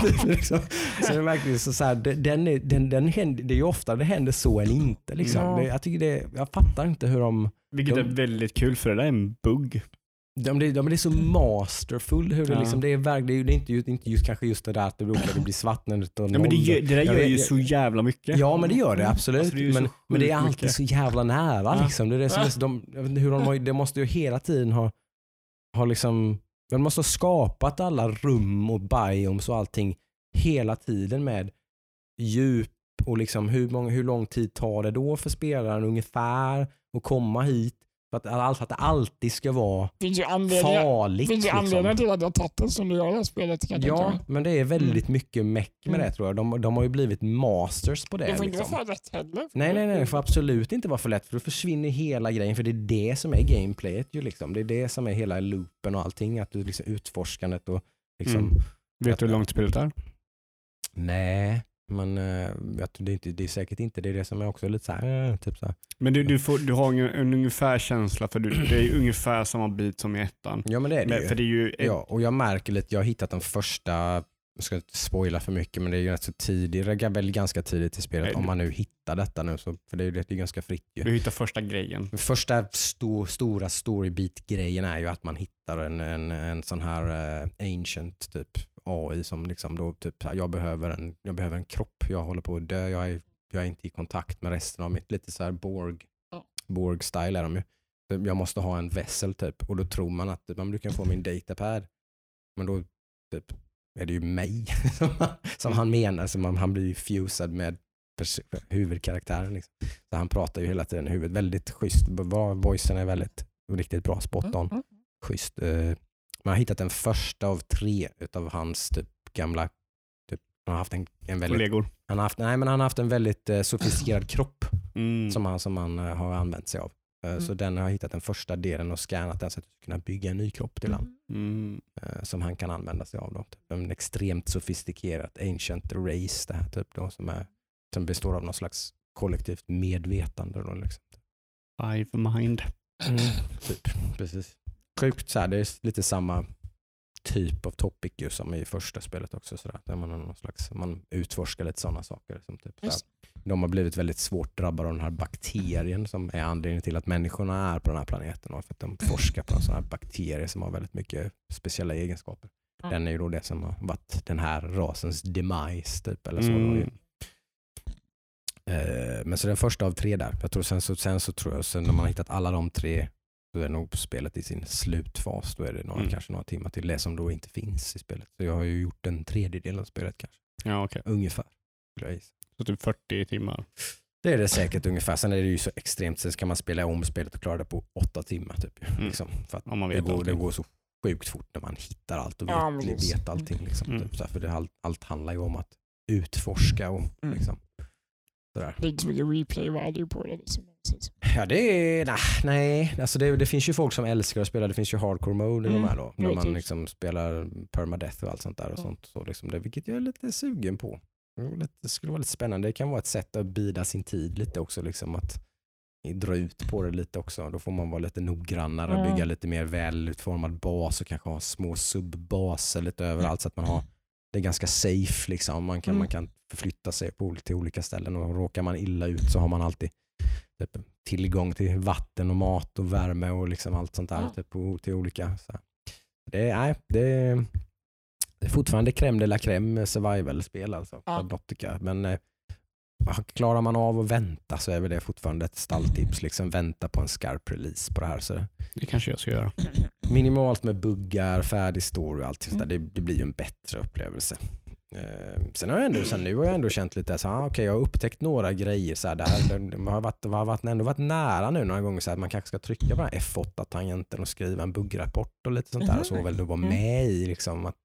A: det är liksom, så det är verkligen så, så här, det- den är, den, den händer, det är ju ofta det händer så än inte. Liksom.
C: Ja.
A: Det, jag, tycker det, jag fattar inte hur de
B: Vilket
A: De-
B: är väldigt kul för det där är en bugg.
A: De, de, de det är så masterful. Hur det,
B: Ja.
A: liksom, det, är, verk- det är det är inte, just, inte just, kanske just det där att det råkar bli svart när det
B: Ja, men det, gör- det där gör ju så jävla mycket.
A: Ja men det gör det absolut.
B: Alltså, det
A: men, men det är alltid
B: mycket.
A: så jävla nära.
B: Ja.
A: Liksom. Det, är det, som är, de, jag vet inte hur de har, det måste ju hela tiden ha, ha liksom, de måste ha skapat alla rum och biomes och allting hela tiden med djup och liksom hur, många, hur lång tid tar det då för spelaren ungefär att komma hit. För att, all- för att det alltid ska vara
C: Det finns ju anledningar,
A: farligt.
C: finns ju
A: liksom.
C: anledningar till att jag tagit det som du gör i det här spelet. Kan jag
A: Ja, men det är väldigt mycket meck med
C: Mm.
A: det tror jag. De, de har ju blivit masters på det.
C: Det får inte
A: liksom.
C: vara för lätt heller.
A: Nej, nej, nej. Det får absolut inte vara för lätt för då försvinner hela grejen. För det är det som är gameplayet ju liksom. Det är det som är hela loopen och allting. Att du liksom utforskandet och liksom.
B: Mm. Vet du hur långt spelet är?
A: Nej, men eh, jag tror det, är inte, det är säkert inte. Det är det som är också lite så här, eh, typ så här.
B: Men du, du, får, du har en, en ungefär känsla för du, det är ju ungefär samma bit som i ettan.
A: Ja, men det är det
B: Men,
A: ju.
B: för det är ju
A: Ja, och jag märker lite, jag har hittat den första, jag ska inte spoila för mycket, men det är ju rätt så tidigt, väl ganska tidigt i spelet
B: Nej,
A: om
B: du-
A: man nu hittar detta nu, så, för det är ju det är ganska fritt ju.
B: du hittar första grejen.
A: Första sto, stora storybeat-grejen är ju att man hittar en, en, en sån här eh, ancient typ AI som liksom då typ, jag behöver en, jag behöver en kropp, jag håller på att dö, jag är, jag är inte i kontakt med resten av mitt, lite så här Borg,
C: Ja.
A: Borg-style är de ju. Jag måste ha en vessel typ och då tror man att typ, "Ja, men du kan få min datapad. Men då typ, är det ju mig som, han, som han menar, som han, han blir ju fusad med pers- huvudkaraktären. Liksom. Så han pratar ju hela tiden i huvudet. Väldigt schysst. Voicen är väldigt riktigt bra. Spot on.
C: Mm.
A: Schysst. Eh, Man har hittat den första av tre utav hans typ gamla Typ, han har haft en, en väldigt,
B: Kollegor.
A: han har haft, nej, men han har haft en väldigt eh, sofistikerad kropp
B: Mm.
A: som han, som han eh, har använt sig av. Eh, Så den har hittat den första delen och scannat den så att jag ska kunna bygga en ny kropp till honom
B: Mm.
A: eh, som han kan använda sig av. Då. Typ En extremt sofistikerat ancient race det här typ då, som, är, som består av någon slags kollektivt medvetande. Då, liksom.
B: Five mind.
A: typ, precis. Sjukt så här, det är lite samma typ av topic ju som i första spelet också. Så där, där man, har någon slags, man utforskar lite sådana saker. Som typ, så de har blivit väldigt svårt drabbade av den här bakterien som är anledningen till att människorna är på den här planeten. Och för att de forskar på en sån här bakterie som har väldigt mycket speciella egenskaper.
C: Ja.
A: Den är ju då det som har varit den här rasens demise. Typ, eller så
B: Mm.
A: Eh, Men så den första av tre där. Jag tror sen, så, sen så tror jag, sen när man har hittat alla de tre, då är nog spelet i sin slutfas. Då är det några,
B: Mm.
A: kanske några timmar till det som då inte finns i spelet. Så jag har ju gjort en tredjedel av spelet kanske.
B: Ja, okej.
A: Ungefär.
B: Så typ 40 timmar.
A: Det är det säkert ungefär. Sen är det ju så extremt, sen ska man spela om spelet och klara det på åtta timmar. Typ,
B: Mm.
A: liksom, för att
B: Om man
A: det, går, det går så sjukt fort när man hittar allt och vet,
C: Ja,
A: vet allting. Liksom,
B: Mm.
A: typ, så här, för det, allt, allt handlar ju om att utforska och
C: Mm.
A: liksom, sådär.
C: Det är inte så mycket replay value på det. Liksom.
A: Ja det är, nej, nej. Alltså det, det finns ju folk som älskar att spela, det finns ju hardcore mode i
C: Mm,
A: de här då. När man liksom spelar permadeath och allt sånt där och
C: Ja.
A: sånt. Så liksom det, vilket jag är lite sugen på. Det skulle vara lite spännande. Det kan vara ett sätt att bida sin tid lite också. Liksom att dra ut på det lite också. Då får man vara lite noggrannare och
C: Mm.
A: bygga lite mer välutformad bas och kanske ha små subbaser lite överallt så att man har det är ganska safe. Liksom. Man, kan,
C: Mm.
A: man kan förflytta sig på, till olika ställen och råkar man illa ut så har man alltid typ, tillgång till vatten och mat och värme och liksom allt sånt där
C: Ja.
A: typ, på, till olika. Så. här. Det, är, nej, det, det är fortfarande crème de la crème survival-spel alltså.
C: Ja.
A: Men eh, klarar man av att vänta så är väl det fortfarande ett stalltips. Liksom vänta på en skarp release på det här. Så det,
B: kanske jag ska göra.
A: minimalt med buggar, färdig story och allt sånt där.
C: Mm.
A: Det, det blir ju en bättre upplevelse. Eh, sen har jag ändå, sen nu har jag ändå känt lite så ah, okej jag har upptäckt några grejer så här, det, här, har, varit, det har varit, ändå varit nära nu några gånger så här, att man kanske ska trycka på den här F8-tangenten och skriva en buggrapport och lite sånt där. Och så väl då vara
C: Mm.
A: med i liksom att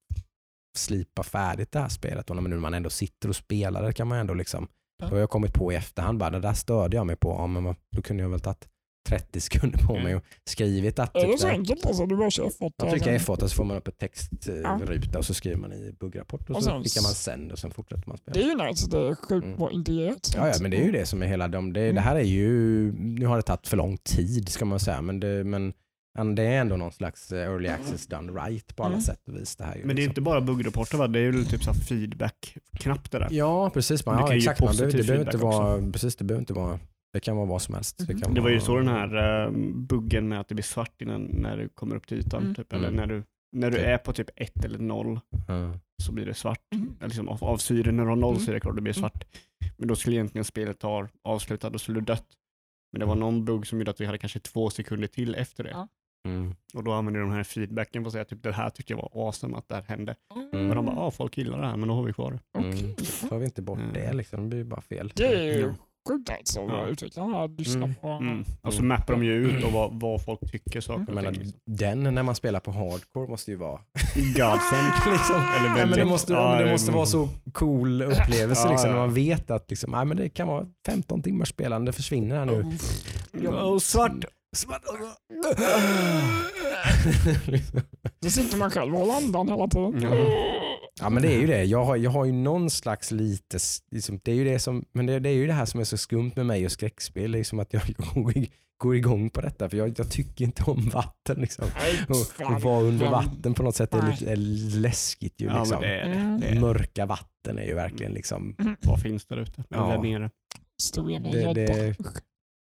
A: slipa färdigt det här spelet och när nu man ändå sitter och spelar det kan man ändå liksom, då har jag kommit på i efterhand bara det där störde jag mig på, ja, men då kunde jag väl tagit 30 sekunder på mig
B: Mm.
A: och skrivit att
C: Är
A: typ,
C: det så enkelt alltså? Du bara kör F8?
A: man
C: och
A: trycker
C: sen-
A: F8 så får man upp ett textruta
C: Ja.
A: och så skriver man i buggrapport och,
C: Och
A: så
C: sen
A: klickar man sänd och sen fortsätter man spela.
C: Det är ju nice, det är sjukt
A: Mm.
C: bra integrerat.
A: Ja, ja, men det är ju det som är hela de, det,
C: Mm.
A: det här är ju, nu har det tagit för lång tid ska man säga, men det, men, det är ändå någon slags eh, early access done right på alla
C: Mm.
A: sätt och vis. Det här ju
B: Men det är
A: liksom.
B: inte bara buggrapporter va? Det är ju typ så här feedback-knapp det där.
A: Ja, precis. Man,
B: det
A: ja, exakt. Man det,
B: positiv
A: behöver inte vara, precis, det behöver inte vara, det kan vara vad som helst. Det,
C: Mhm.
A: kan
B: Det var ju så den här uh, buggen med att det blir svart innan när du kommer upp till ytan.
C: Mm.
B: Typ, eller
A: Mm.
B: när du, när du är på typ ett eller noll
A: Ja.
B: så blir det svart.
C: Mm.
B: Eller Liksom av, av syre, när du har noll
C: Mm.
B: så är det klart det blir svart. Men då skulle egentligen spelet ta avslutat, då skulle du dött. Men det var någon bugg som gjorde att vi hade kanske två sekunder till efter det.
C: Ja.
A: Mm.
B: Och då använde de här feedbacken för att säga typ det här tyckte jag var awesome att det här hände.
A: Mm.
B: Och de bara, ja folk gillar det här men då har vi kvar det.
A: Mm. Så tar vi inte bort
B: Mm.
A: det liksom, det blir ju bara fel.
C: Det är ju. Sjukt alltså
B: Ja.
C: vad utvecklarna har lyssnat
A: Mm.
C: på.
B: Mm. Och så mappar de ju ut och vad, vad folk tycker saker
C: Mm.
B: Och ting.
A: Den när man spelar på hardcore måste ju vara
B: Godsend.
A: liksom.
B: Eller
A: Nej, men det måste,
B: ja,
A: men det måste vara så cool upplevelse
B: Ja,
A: liksom,
B: ja.
A: när man vet att liksom, nej, men det kan vara 15 timmars spelande försvinner här nu.
B: Och svart.
A: Svart.
C: Då sitter man själv och håller andan hela tiden.
B: Ja.
A: ja men det är ju det. Jag har, jag har ju någon slags lite, liksom, det är ju det som, men det, det är ju det här som är så skumt med mig och skräckspel, liksom att jag går, igång på detta för jag, jag tycker inte om vatten. Liksom.
C: Nej,
A: Och, och vara under vatten på något sätt är lite är läskigt ju.
B: Ja
A: Liksom.
B: det är det.
C: Mm.
B: det, är det.
A: Mörka vatten är ju verkligen liksom,
B: Vad finns där ute?
A: Ja.
B: där nere?
C: Är
A: Det- det-.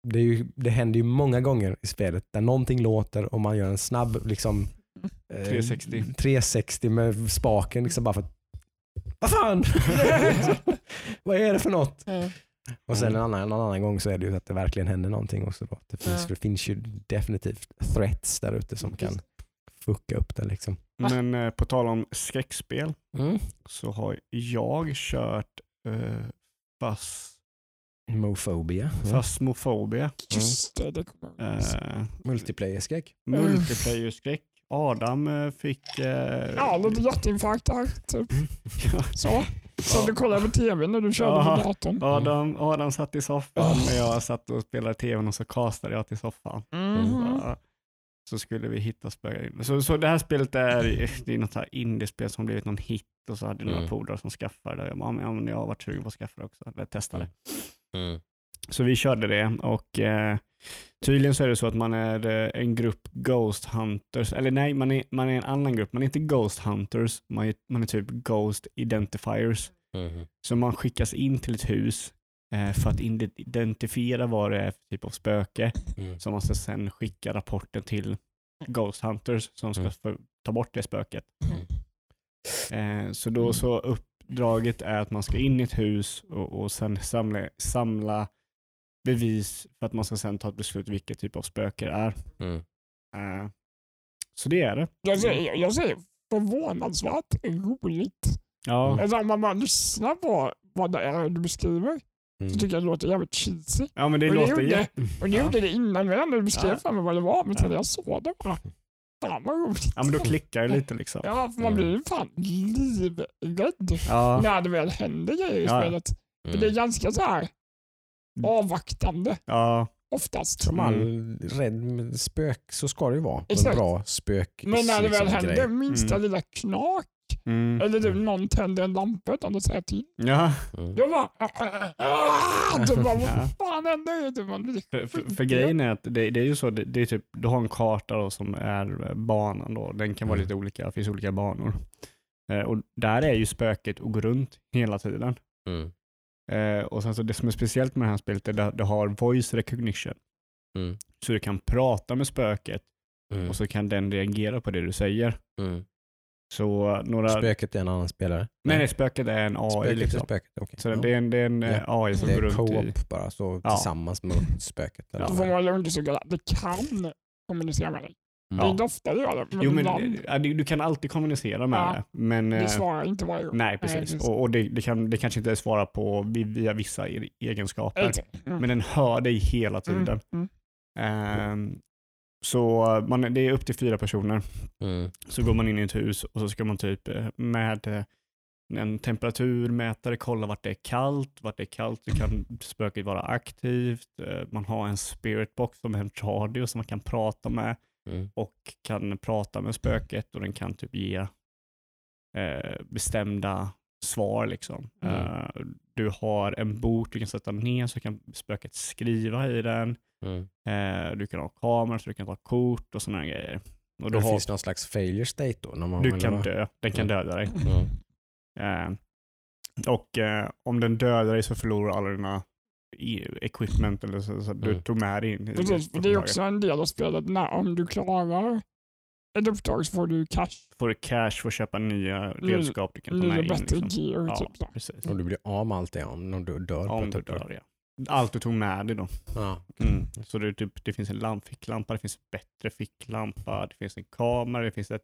A: Det, är ju, det händer ju många gånger i spelet där någonting låter och man gör en snabb liksom, eh,
B: 360.
A: 360 med spaken liksom bara för att vad fan! Vad är det för något?
C: Eh,
A: Och sen en annan, en annan gång så är det ju att det verkligen händer någonting också. Då. Det, finns,
C: Ja.
A: det finns ju definitivt threats där ute som kan fucka upp det. Liksom.
B: Men eh, på tal om skräckspel
A: Mm.
B: så har jag kört eh, fas,
A: Mofobia. Ja.
B: Fasmofobia.
C: Just det, det kommer.
B: Eh,
A: Multiplayer-skräck.
B: multiplayer-skräck. Adam eh, fick... Eh,
C: Ja, lite hjärtinfarkt där. Typ. Så. Så
B: Ja.
C: du kollade på tv när du körde
B: Ja.
C: på datorn.
B: Adam, Adam satt i soffan
C: Oh.
B: när jag satt och spelade tvn och så castade jag till soffan.
C: Mhm.
B: Så, så skulle vi hitta spöken. Så, så det här spelet är, det är något här indiespel som blivit någon hit och så hade jag några
A: Mm.
B: polare som skaffade det. Jag, bara, "Ja, men- ja, men jag har varit sugen på att skaffa det också, eller testa det.
A: Mm.
B: Så vi körde det och eh, tydligen så är det så att man är eh, en grupp Ghost Hunters, eller nej, man är, man är en annan grupp. Man är inte Ghost Hunters, man är, man är typ Ghost Identifiers.
A: Mm.
B: Så man skickas in till ett hus eh, för att ide- identifiera vad det är för typ av spöke.
A: Mm.
B: Så man ska sen skicka rapporten till Ghost Hunters som ska
A: Mm.
B: ta bort det spöket.
A: Mm.
B: Eh, så då så uppdraget är att man ska in i ett hus och, och sen samla, samla bevis för att man ska sen ta ett beslut vilket typ av spöke det är.
A: Mm.
B: Eh, så det är det.
C: Jag säger, jag säger förvånansvärt roligt.
B: Ja,
C: Alltså, om man bara lyssnar på vad det är du beskriver så
A: Mm.
C: tycker jag det låter jävligt cheesy.
B: ja men det
C: Och det
B: låter
C: gjorde-
B: jätte...
C: Och ni
B: Ja.
C: gjorde det innan när du beskrev
B: Ja.
C: för mig vad det var, men sen
B: Ja.
C: jag såg det bara, fan vad roligt.
B: Ja men då klickar det lite liksom.
C: Ja, för man
A: Mm.
C: blir ju fan livrädd
B: Ja,
C: när det väl händer grejer i
B: Ja.
C: spelet. För det är ganska så här avvaktande
B: ja,
C: oftast.
A: Som all rädd spök så ska det ju vara. En
C: Exakt.
A: bra spök
C: Men när det väl
A: liksom,
C: händer
A: grej.
C: minsta
B: Mm.
C: lilla knak
B: Mm.
C: Eller typ någon tänder en lampa utan att säga till.
B: Ja,
A: Mm.
C: Jag bara... Typ bara, vad fan händer? Typ, man blir
B: för, för, för grejen är att det, det är ju så, det, det är typ, du har en karta då som är banan då, den kan vara
A: Mm.
B: lite olika, det finns olika banor. Eh, och där är ju spöket och går runt hela tiden.
A: Mm.
B: Eh, och sen så det som är speciellt med det här spelet är att det har voice recognition.
A: Mm.
B: Så du kan prata med spöket
A: Mm.
B: och så kan den reagera på det du säger.
A: Mm.
B: Så eh, några...
A: Spöket är en annan spelare?
B: nej, nej, spöket är en AI
A: Spöket är
B: liksom.
A: spöket, okej.
B: Så
A: Ja.
B: det är en, det är en eh,
A: Ja.
B: AI som
A: Det
B: går
A: är
B: runt i...
A: co-op bara, så
B: Ja.
A: tillsammans med spöket. Eller?
C: Då får man undersöka att det kan kommunicera med dig. Det är
A: Mm.
C: inte ofta det gör det, men
B: Jo, men
C: ibland.
B: ja, du, du kan alltid kommunicera med
C: Ja.
B: det. Men,
C: Det
B: eh,
C: svarar inte varje gång.
B: nej, precis. Och, och det, det, kan, det kanske inte svara på vi- via vissa egenskaper.
C: Mm.
B: Men den hör dig hela tiden.
C: Mm.
B: Ehm, så man, det är upp till fyra personer.
A: Mm.
B: Så går man in i ett hus och så ska man typ eh, med eh, en temperaturmätare kolla vart det är kallt. Vart det är kallt så kan spöket vara aktivt. Eh, Man har en spiritbox som är en radio som man kan prata med
A: Mm.
B: och kan prata med spöket och den kan typ ge eh, bestämda svar. Liksom.
A: Mm.
B: Eh, du har en bok du kan sätta ner så kan spöket skriva i den.
A: Mm.
B: Eh, du kan ha kameror så du kan ta kort och sådana grejer. Och
A: Det
B: du, har,
A: finns någon slags failure state då? När man,
B: du kan dö, den kan döda dig.
A: Mm.
B: Eh, och eh, om den dödar dig så förlorar alla dina e- equipment eller så, så att du
A: Mm.
B: tog med dig in.
C: Precis, för det är också en del av spelet. När, om du klarar ett uppdrag så får du cash,
B: Får du cash för att köpa nya redskap du kan ta med in.
C: bättre
B: Liksom.
C: gear.
B: Ja,
C: Typ
B: precis.
A: Och du blir av med allt det om om du dör på
B: Om
A: ett
B: du
A: uppdrag.
B: dör, ja. Allt du tog med dig då.
A: Ja.
B: Mm. Så det, typ, det finns en lamp, ficklampa, det finns en bättre ficklampa, det finns en kamera, det finns ett,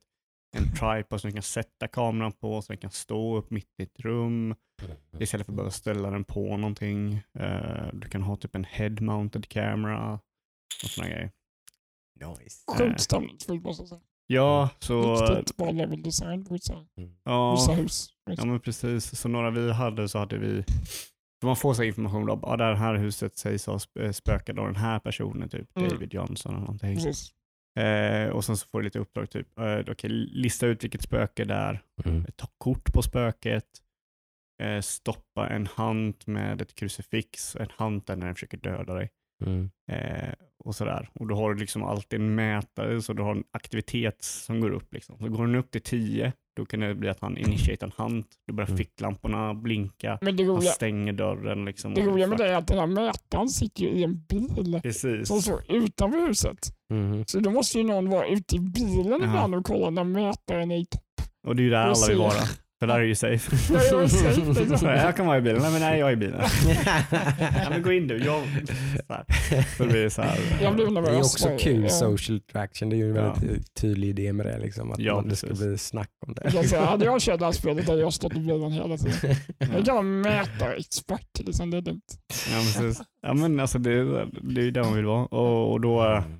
B: en tripod som du kan sätta kameran på så den kan stå upp mitt i ett rum. Istället för att behöva ställa den på någonting. Eh, du kan ha typ en head-mounted camera och sådana grejer.
A: Nice.
C: Sjukt stämningsfullt måste jag säga.
B: Ja, så...
C: Riktigt bra level design på vissa,
B: Ja,
C: vissa hus.
B: ja, men precis. Så några vi hade så hade vi... Man får så här information då, ja, det här huset sägs ha sp- spökat av den här personen, typ
C: Mm.
B: David Johnson eller någonting.
C: Precis.
B: Eh, och sen så får du lite uppdrag, typ, eh, okej, lista ut vilket spöke det är,
A: Mm.
B: ta kort på spöket, eh, stoppa en hand med ett krucifix, en hand där när den försöker döda dig.
A: Mm.
B: Eh, och sådär. Och då har du liksom alltid en mätare, så du har en aktivitet som går upp. Liksom. Så går den upp till 10, då kan det bli att han initierar en hand, då börjar
A: Mm.
B: ficklamporna blinka,
C: Men det
B: han
C: roliga,
B: stänger dörren. Liksom,
C: det roliga med det är att den här mätaren sitter ju i en bil
B: Precis.
C: som står utanför huset.
A: Mm.
C: Så då måste ju någon vara ute i bilen ibland och kolla när mätaren är i topp.
B: Och det är ju där alla vill vara. För där är ju safe.
C: Ja, jag är safe, liksom.
B: Jag kan vara i bilen. Nej, men nej, jag är i bilen. ja, men gå in du. Jag... Så, här. så det blir så här.
C: Jag blir
A: Det är
C: nervös.
A: också kul
C: ja.
A: social traction. Det är ju en
B: Ja.
A: väldigt tydlig idé med det. Liksom, att
B: Ja,
A: man, det ska bli snack om
C: Jag
A: det.
C: säga, hade jag kört det här spelet hade jag stått i bilen hela tiden. Jag kan vara mätarexpert, liksom, det är lugnt.
B: Ja, precis. Ja, men alltså det, det är ju där man vill vara. Och, och då,
A: Mm.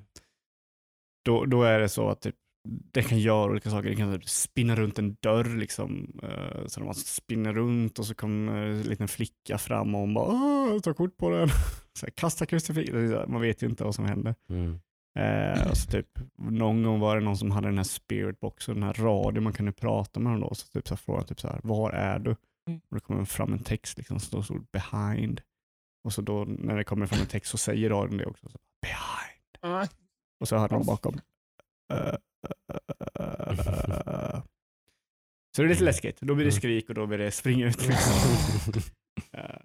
B: då, då är det så att typ, det kan göra olika saker. Det kan typ spinna runt en dörr. Liksom. eh, Så när man spinner runt och så kommer en liten flicka fram och hon bara "Åh, ta kort på den. Så här, kasta krucifix. Man vet ju inte vad som händer.
A: Mm.
B: Eh, och så typ, någon gång var det någon som hade den här spiritboxen, den här radion man kunde prata med dem då. Så typ så här, frågade typ så här, var är du?
C: Mm.
B: Och då kommer fram en text liksom, så står behind. Och så då när det kommer fram en text så säger radion det också. Så, behind.
C: Ja.
B: Och så hör någon bakom. eh. Så det är lite läskigt. Då blir det
A: Mm.
B: skrik och då blir det springa ut. Eh,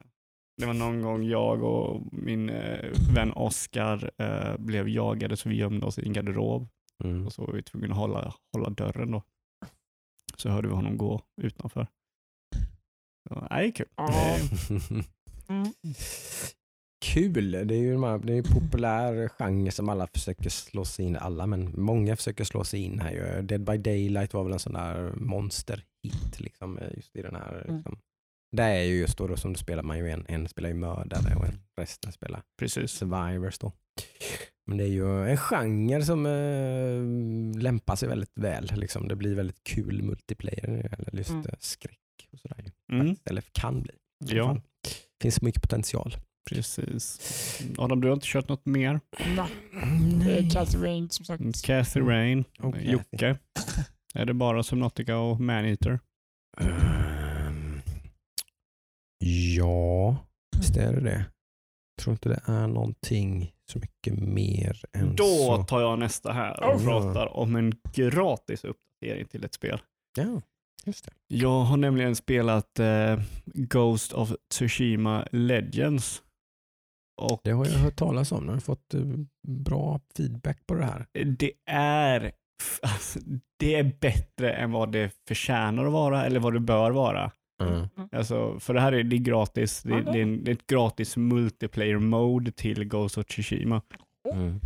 B: Det var någon gång jag och min eh, vän Oskar eh, blev jagade så vi gömde oss i en garderob
A: Mm.
B: och så var vi tvungna att hålla, hålla dörren då. Så hörde vi honom gå utanför. Så, nej, det är kul.
C: Mm.
A: Kul, det är ju de här, det är en populär genre som alla försöker slå sig in alla men många försöker slå sig in här. ju. Dead by Daylight var väl en sån där monsterhit liksom, just i den här.
C: Mm.
A: Liksom. Det är ju just då, då som då spelar man ju en, en spelar ju mördare och en, resten spelar
B: Precis.
A: survivors då. Men det är ju en genre som eh, lämpar sig väldigt väl. Liksom. Det blir väldigt kul multiplayer det gäller just
C: Mm.
A: eh, skräck och sådär.
B: Mm.
A: Eller kan bli.
B: Ja,
A: fall. finns mycket potential.
B: Precis. Adam, du har inte kört något mer?
C: Nej, Cathy Rain som sagt.
B: Kathy Rain,
A: Och
B: Jocke. Är det bara Subnautica och Maneater?
A: Ehm, ja, visst är det det. Jag tror inte det är någonting så mycket mer än
B: Då
A: så.
B: tar jag nästa här och
A: Oh.
B: pratar om en gratis uppdatering till ett spel.
A: Ja, just det.
B: Jag har nämligen spelat eh, Ghost of Tsushima Legends. Och
A: Det har jag hört talas om. Jag har fått eh, bra feedback på det här.
B: det är, alltså, det är bättre än vad det förtjänar att vara eller vad det bör vara.
A: Mm.
B: Alltså, för det här är, det är gratis. Det, det, är, en- det är ett gratis multiplayer mode till Ghost of Tsushima
A: Mm.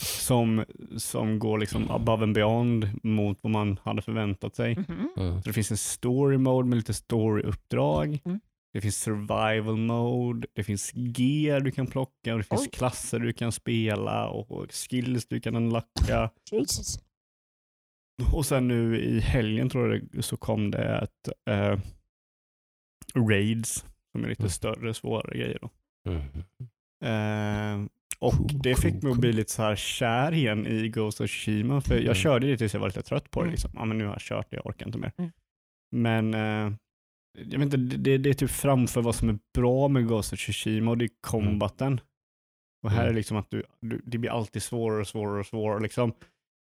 B: som, som går liksom above and beyond mot vad man hade förväntat sig.
C: Mhm.
A: Mm.
B: Så det finns en story mode med lite storyuppdrag.
C: Mm.
B: Det finns survival mode, det finns gear du kan plocka och det finns
C: Oj.
B: klasser du kan spela och skills du kan unlocka.
C: Jesus.
B: Och sen nu i helgen tror jag det, så kom det ett eh, raids som är lite
A: Mm.
B: större, svårare grejer. Då.
A: Mm.
B: Eh, och
A: Cool,
B: det fick
A: cool,
B: mig att
A: cool.
B: bli lite så här kär igen i Ghost of Tsushima. För jag
A: Mm.
B: körde det tills jag var lite trött på det.
C: Mm.
B: Liksom. Ja, men nu har jag kört det, jag orkar inte mer.
C: Mm.
B: Men eh, jag vet inte, det, det är typ framför vad som är bra med Ghost of Tsushima och det är combaten. Och här
A: Mm.
B: är liksom att du, du, det blir alltid svårare och svårare och svårare. Liksom.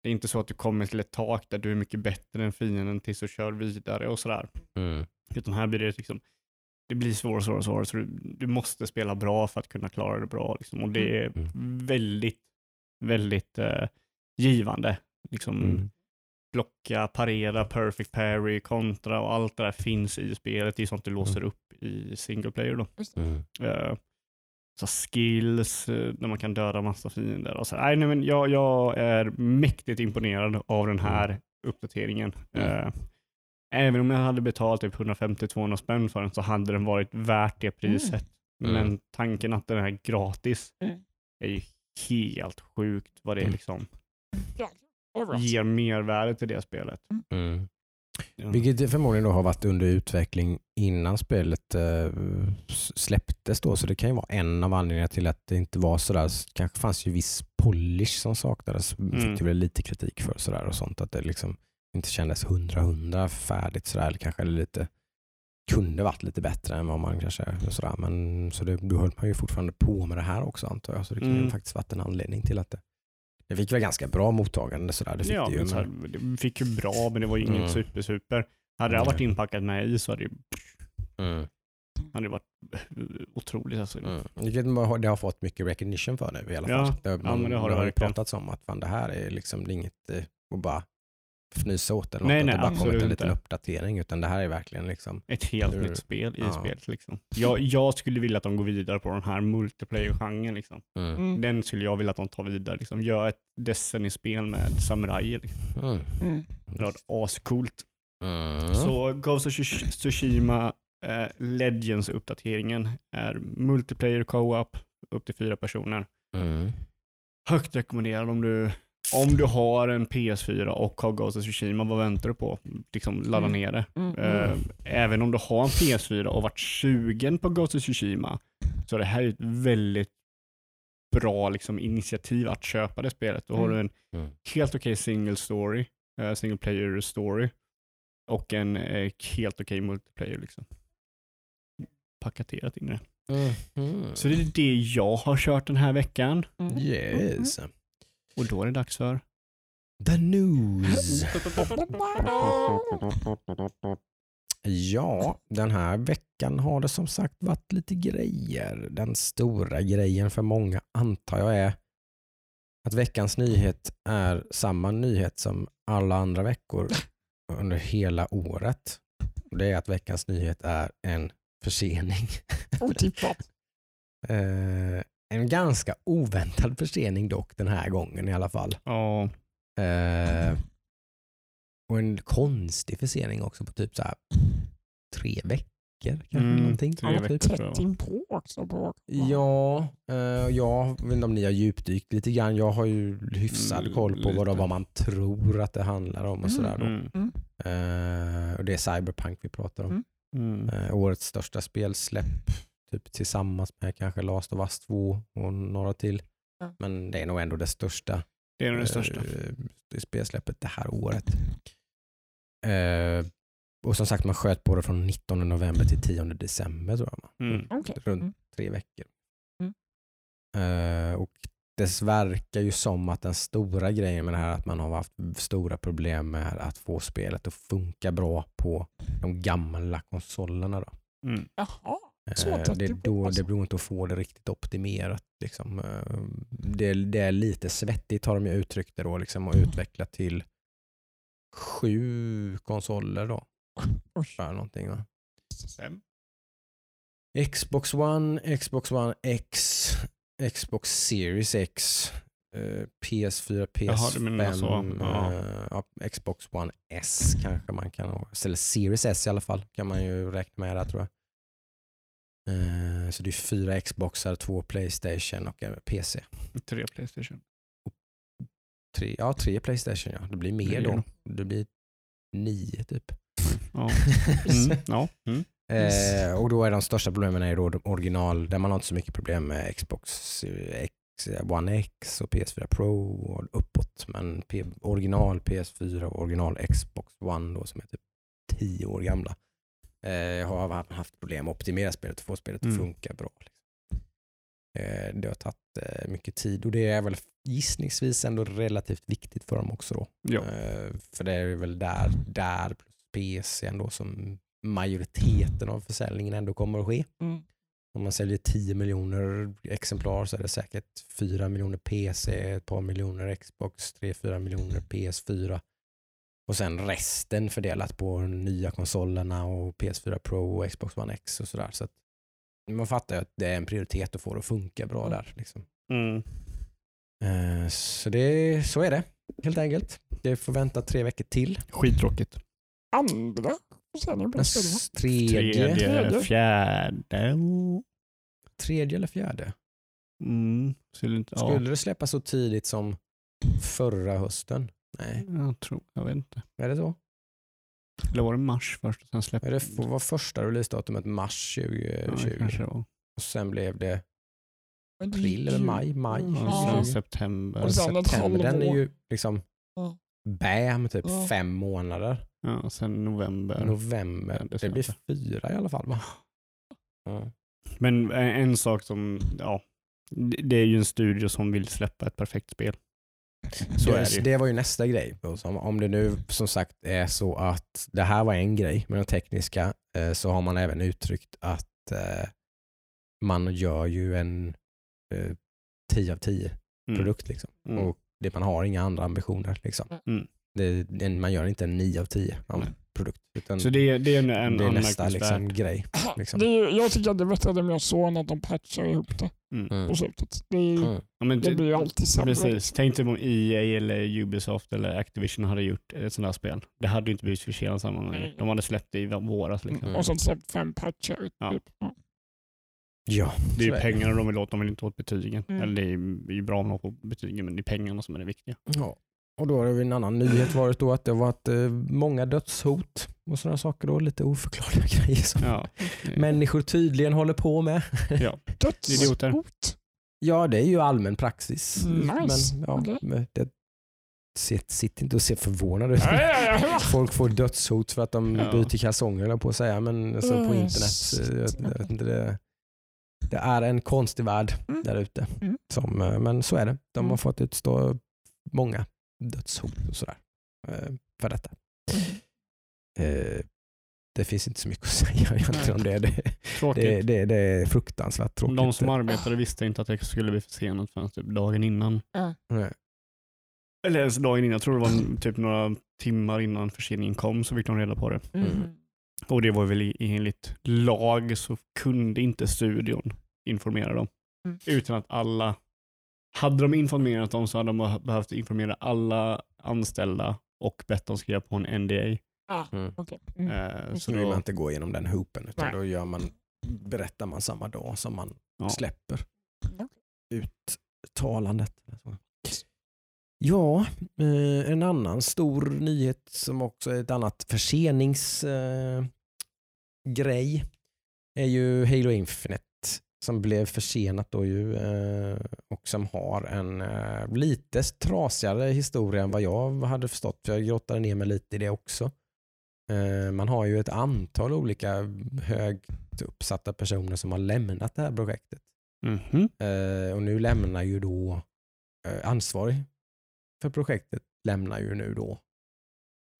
B: Det är inte så att du kommer till ett tak där du är mycket bättre än fienden tills du kör vidare och sådär.
A: Mm.
B: Utan här blir det liksom, det blir svårare och svårare och svårare. Så du, du måste spela bra för att kunna klara det bra. Liksom. Och det är
A: Mm.
B: väldigt, väldigt eh, givande. Liksom,
A: Mm.
B: Blocka, parera, perfect parry, kontra och allt det där finns i spelet. Det är sånt du låser
A: Mm.
B: upp i single player. Då.
A: Mm.
B: Eh, så skills, eh, där man kan döda massa fiender. Och så. Nej, nej, men jag, jag är mäktigt imponerad av den här uppdateringen.
A: Mm.
B: Eh, även om jag hade betalat typ 150-200 spänn för den så hade den varit värt det priset.
A: Mm.
B: Men tanken att den är gratis
C: Mm.
B: är ju helt sjukt vad det
A: Mm.
B: liksom
C: Överallt.
B: ger mervärde till det spelet.
A: Mm.
B: Ja.
A: Vilket förmodligen då har varit under utveckling innan spelet eh, släpptes då, så det kan ju vara en av anledningarna till att det inte var sådär. kanske fanns ju viss polish som saknades,
B: Mm.
A: fick det väl lite kritik för sådär och sånt, att det liksom inte kändes hundra hundra färdigt sådär, eller kanske lite kunde varit lite bättre än vad man kanske sådär, men så det, då höll man ju fortfarande på med det här också antar jag, så det kan ju
B: Mm.
A: faktiskt varit en anledning till att det det fick väl ganska bra mottagande sådär, det fick
B: ja,
A: det ju.
B: men så här, det fick ju bra, men det var ju inget
A: Mm.
B: super super. Hade det här varit inpackat med is så hade det,
A: mm.
B: hade det varit otroligt. Alltså.
A: Mm. Vilket man har- det har fått mycket recognition för nu i alla
B: Ja,
A: fall. Det, man,
B: men det har det
A: ju
B: verkligen.
A: pratats om att fan, det här är liksom det är inget eh, att bara fnysa åt eller
B: Nej,
A: något, att
B: nej,
A: det bara kommit en liten
B: inte.
A: uppdatering utan det här är verkligen liksom
B: Ett helt
A: Hur-
B: nytt spel i
A: ja.
B: spelet. Liksom. Jag, jag skulle vilja att de går vidare på den här multiplayer-genren. Liksom.
A: mm.
C: Mm.
B: Den skulle jag vilja att de tar vidare. Liksom. Gör ett Destiny-spel med samurajer. Liksom.
A: Mm.
C: Mm.
B: Det hade varit ascoolt.
A: Mm.
B: Så Ghost of Tsush- Tsushima eh, Legends-uppdateringen är multiplayer co-op upp till fyra personer.
A: Mm.
B: Högt rekommenderad om du, om du har en PS4 och har Ghost of Tsushima, vad väntar du på? Liksom ladda
C: Mm.
B: ner det.
C: Mm.
B: Eh, även om du har en PS4 och varit sugen på Ghost of Tsushima så är det här ett väldigt bra liksom, initiativ att köpa det spelet. Då har du en
A: Mm.
B: helt okej single story, eh, single player story och en eh, helt okej multiplayer. Liksom. Paketerat in i det.
A: Mm.
B: Så det är det jag har kört den här veckan
C: Mm.
B: Och då är det dags för
A: The news. Ja, den här veckan har det som sagt varit lite grejer. Den stora grejen för många antar jag är att veckans nyhet är samma nyhet som alla andra veckor under hela året. Och Det är att veckans nyhet är en försening.
C: Otippat.
A: Eh, en ganska oväntad försening dock den här gången i alla fall.
B: Ja,
A: Eh, och en konstig försening också på typ så här tre veckor. Kanske
B: Mm,
A: någonting.
B: tre
A: Ja,
B: veckor.
A: typ.
C: Tätt inpå också. På.
A: Ja, eh, jag vet inte om ni har djupdykt lite grann. Jag har ju hyfsad
B: Mm,
A: koll på vad, vad man tror att det handlar om och sådär. Då.
B: Mm.
A: Eh, och det är Cyberpunk vi pratar om.
C: Mm.
B: Mm.
A: Eh, årets största spelsläpp. Typ tillsammans med kanske Last of Us 2 och några till.
C: Ja.
A: Men det är nog ändå det största
B: Det är nog det största.
A: eh, det spelsläppet det här året. Eh, och som sagt man sköt på det från 19 november till 10 december tror jag.
B: Mm.
C: Okej.
A: Runt
C: Mm.
A: tre veckor.
C: Mm.
A: Eh, och det verkar ju som att den stora grejen med det här är att man har haft stora problem med att få spelet att funka bra på de gamla konsolerna. Då.
B: Mm.
C: Jaha.
A: Eh,
C: Svårt att
A: det, då,
C: alltså.
A: det beror inte att få det riktigt optimerat. Liksom. Eh, Det, det är lite svettigt har de ju uttryckt det då, liksom, och utvecklat till sju konsoler. Då. Eller någonting, va?
B: Fem.
A: Xbox One, Xbox One X, Xbox Series X, eh, PS4, PS5,
B: Jaha. Ja.
A: eh, ja, Xbox One S kanske man kan. Eller Series S i alla fall kan man ju räkna med där tror jag. Eh, Så det är fyra Xboxar, två Playstation och en PC.
B: Tre Playstation.
A: Tre, ja, tre Playstation ja. Det blir mer
B: Mer
A: då. Det blir nio typ.
B: Ja. Mm. ja. Mm.
A: Eh, och då är de största problemen är då original, där man har inte så mycket problem med Xbox X, One X och PS4 Pro och uppåt. Men P- original PS4 och original Xbox One då, som är typ 10 år gamla eh, har haft problem att optimera spelet och få spelet att
B: Mm.
A: funka bra. Liksom. Eh, det har tagit eh, mycket tid och det är väl gissningsvis ändå relativt viktigt för dem också. Då.
B: Ja.
A: För det är väl där, där plus PC ändå som majoriteten av försäljningen ändå kommer att ske.
C: Mm.
A: Om man säljer 10 miljoner exemplar så är det säkert 4 miljoner PC, ett par miljoner Xbox, 3-4 miljoner PS4 och sen resten fördelat på nya konsolerna och PS4 Pro och Xbox One X och sådär. Så att man fattar ju att det är en prioritet att få det att funka bra
C: Mm.
A: där. Liksom.
B: Mm.
A: Eh, Så, det, så är det helt enkelt. Det får vänta tre veckor till.
B: Skittråkigt.
C: Andra försäljningen på
A: tredje,
B: Tredje,
C: Tredje.
B: fjärde.
A: tredje eller fjärde?
B: Mm. Skulle inte, ja.
A: Skulle det släppas så tidigt som förra hösten? Nej,
B: Jag tror, jag vet inte.
A: är det så?
B: Eller var det mars först och sen släppte
A: det var första releasedatumet mars
B: Ja,
A: 2020?
B: det kanske det var.
A: och sen blev det april eller maj? maj
B: Ja,
A: 2020.
B: sen
C: Ja.
B: september.
C: Och sen
A: September, den är ju liksom
C: Ja.
A: bam, typ
C: Ja.
A: fem månader.
B: Ja, sen november.
A: November.
B: Ja,
A: det blir fyra i alla fall va? Ja.
B: Men en en sak som, ja, det är ju en studio som vill släppa ett perfekt spel. Så
A: det,
B: det
A: det var ju nästa grej. Om det nu som sagt är så att det här var en grej med det tekniska eh, så har man även uttryckt att eh, man gör ju en eh, 10 av 10
B: Mm.
A: produkt. Liksom.
B: Mm.
A: Och det, man har inga andra ambitioner. Liksom.
B: Mm.
A: Det, man gör inte en 9 av 10 av produkt. Utan
B: Så det, är- det är en, en
A: det är nästa liksom, grej. Liksom.
C: Det är, jag tycker att det vettade mer så än att de patchar ihop det
B: Mm.
A: Mm.
C: på slutet. Det,
A: Mm.
B: Ja, men
C: det
B: det,
C: blir ju alltid sämre.
B: precis. Tänk dig om EA eller Ubisoft eller Activision hade gjort ett sånt här spel. Det hade ju inte blivit försenat samma
C: Nej.
B: med. De hade släppt det i våras. Liksom.
A: Mm.
C: Och sen släppt fem patchar.
B: Ja.
C: Typ. Ja.
A: Ja,
B: Det är
A: så
B: ju pengarna de vill åt, de vill inte åt betygen.
C: Mm.
B: Eller det är ju bra om de får betygen, men det är pengarna som är det viktiga.
A: Ja. Och då har det en annan nyhet varit då att det har varit eh, många dödshot och sådana saker då, lite oförklarliga grejer som
B: Ja.
A: människor tydligen håller på med.
B: ja.
C: Dödshot.
A: Ja, det är ju allmän praxis.
C: Nice.
A: Men ja, men det, sitt, sitt inte och se förvånad ut.
C: Ja, ja, ja.
A: Folk får dödshot för att de
B: Ja.
A: byter kalsonger jag på att säga, men alltså, på
C: Mm,
A: internet. eh, Jag, jag vet inte, det, det är en konstig värld
C: Mm.
A: där ute.
C: Mm.
A: Som, eh, Men så är det. De har
C: Mm.
A: fått utstå många dödshot och sådär eh, för detta. Eh, Det finns inte så mycket att säga egentligen om det. Det, det, det, det är fruktansvärt tråkigt.
B: De som arbetade visste inte att det skulle bli försenat förrän typ dagen innan.
A: Nej.
B: Eller ens dagen innan, jag tror det var typ några timmar innan förseningen kom så fick de reda på det.
C: Mm.
B: Och det var väl i- enligt lag så kunde inte studion informera dem.
C: Mm.
B: Utan att alla, hade de informerat dem så hade de behövt informera alla anställda och bett dem skriva på en NDA.
C: Ah,
A: Mm.
C: Mm.
B: Eh,
A: Så
B: så
A: då vill man inte gå igenom den hoopen utan
C: Nej.
A: då gör man, berättar man samma dag som man
B: Ja.
A: släpper
C: Okej.
A: uttalandet. Ja, eh, en annan stor nyhet som också är ett annat förseningsgrej eh, är ju Halo Infinite som blev försenat då ju eh, och som har en eh, lite trasigare historia än vad jag hade förstått. Jag grottade ner mig lite i det också. Eh, man har ju ett antal olika högt uppsatta personer som har lämnat det här projektet.
B: Mhm.
A: Eh, och nu lämnar ju då ansvarig för projektet lämnar ju nu då.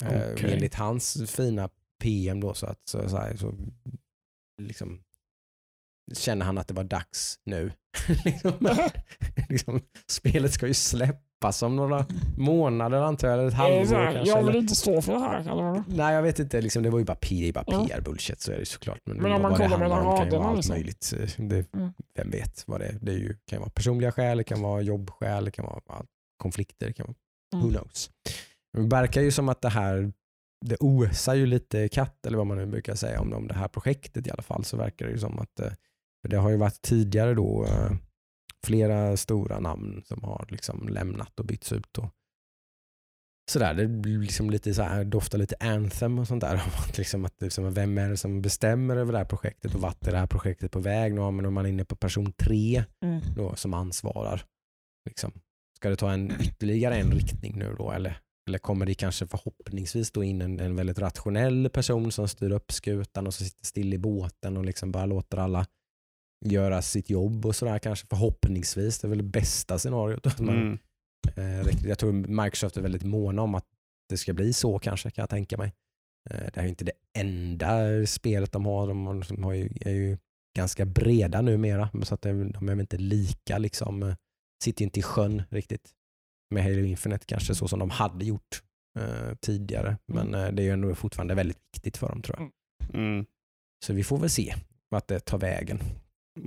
B: Okej.
A: Enligt hans fina PM då så att så, så, här, så liksom känner han att det var dags nu. liksom, liksom, spelet ska ju släppas om några månader antar jag, eller ett
C: det
A: halvår kanske.
C: jag vill inte stå för det här. Eller?
A: Nej jag vet inte, liksom, det var ju bara, det bara. PR-bullshit så är det såklart. Men,
C: Men om man
A: det
C: kollar mellan
A: om kan ju vara
C: raderna,
A: allt
C: liksom.
A: möjligt. Eh, Det,
C: Mm.
A: Vem vet vad det är. Det är ju, kan vara personliga skäl, det kan vara jobbskäl, det kan vara konflikter. Det kan vara,
C: Mm.
A: Who knows. Det verkar ju som att det här det osar ju lite katt eller vad man nu brukar säga om, om det här projektet i alla fall så verkar det ju som att eh, för det har ju varit tidigare då eh, flera stora namn som har liksom lämnat och bytts ut. Och sådär, det blir liksom lite så här, doftar lite anthem och sånt där. att liksom att det är som, vem är det som bestämmer över det här projektet och vart är det här projektet på väg? Nu har man, är man inne på person tre
C: Mm.
A: då, som ansvarar. Liksom. Ska det ta en ytterligare en riktning nu då eller, eller kommer det kanske förhoppningsvis då in en, en väldigt rationell person som styr upp skutan och så sitter still i båten och liksom bara låter alla göra sitt jobb och sådär kanske förhoppningsvis. Det är väl det bästa scenariot. att man,
B: Mm.
A: eh, jag tror Microsoft är väldigt måna om att det ska bli så kanske kan jag tänka mig. Eh, det här är ju inte det enda spelet de har. De, har- de har ju, är ju ganska breda numera så att de, de är väl inte lika liksom, eh, sitter inte i sjön riktigt med Halo Infinite kanske så som de hade gjort eh, tidigare. Men eh, det är ju ändå fortfarande väldigt viktigt för dem tror jag.
B: Mm.
A: Så vi får väl se vart det tar vägen.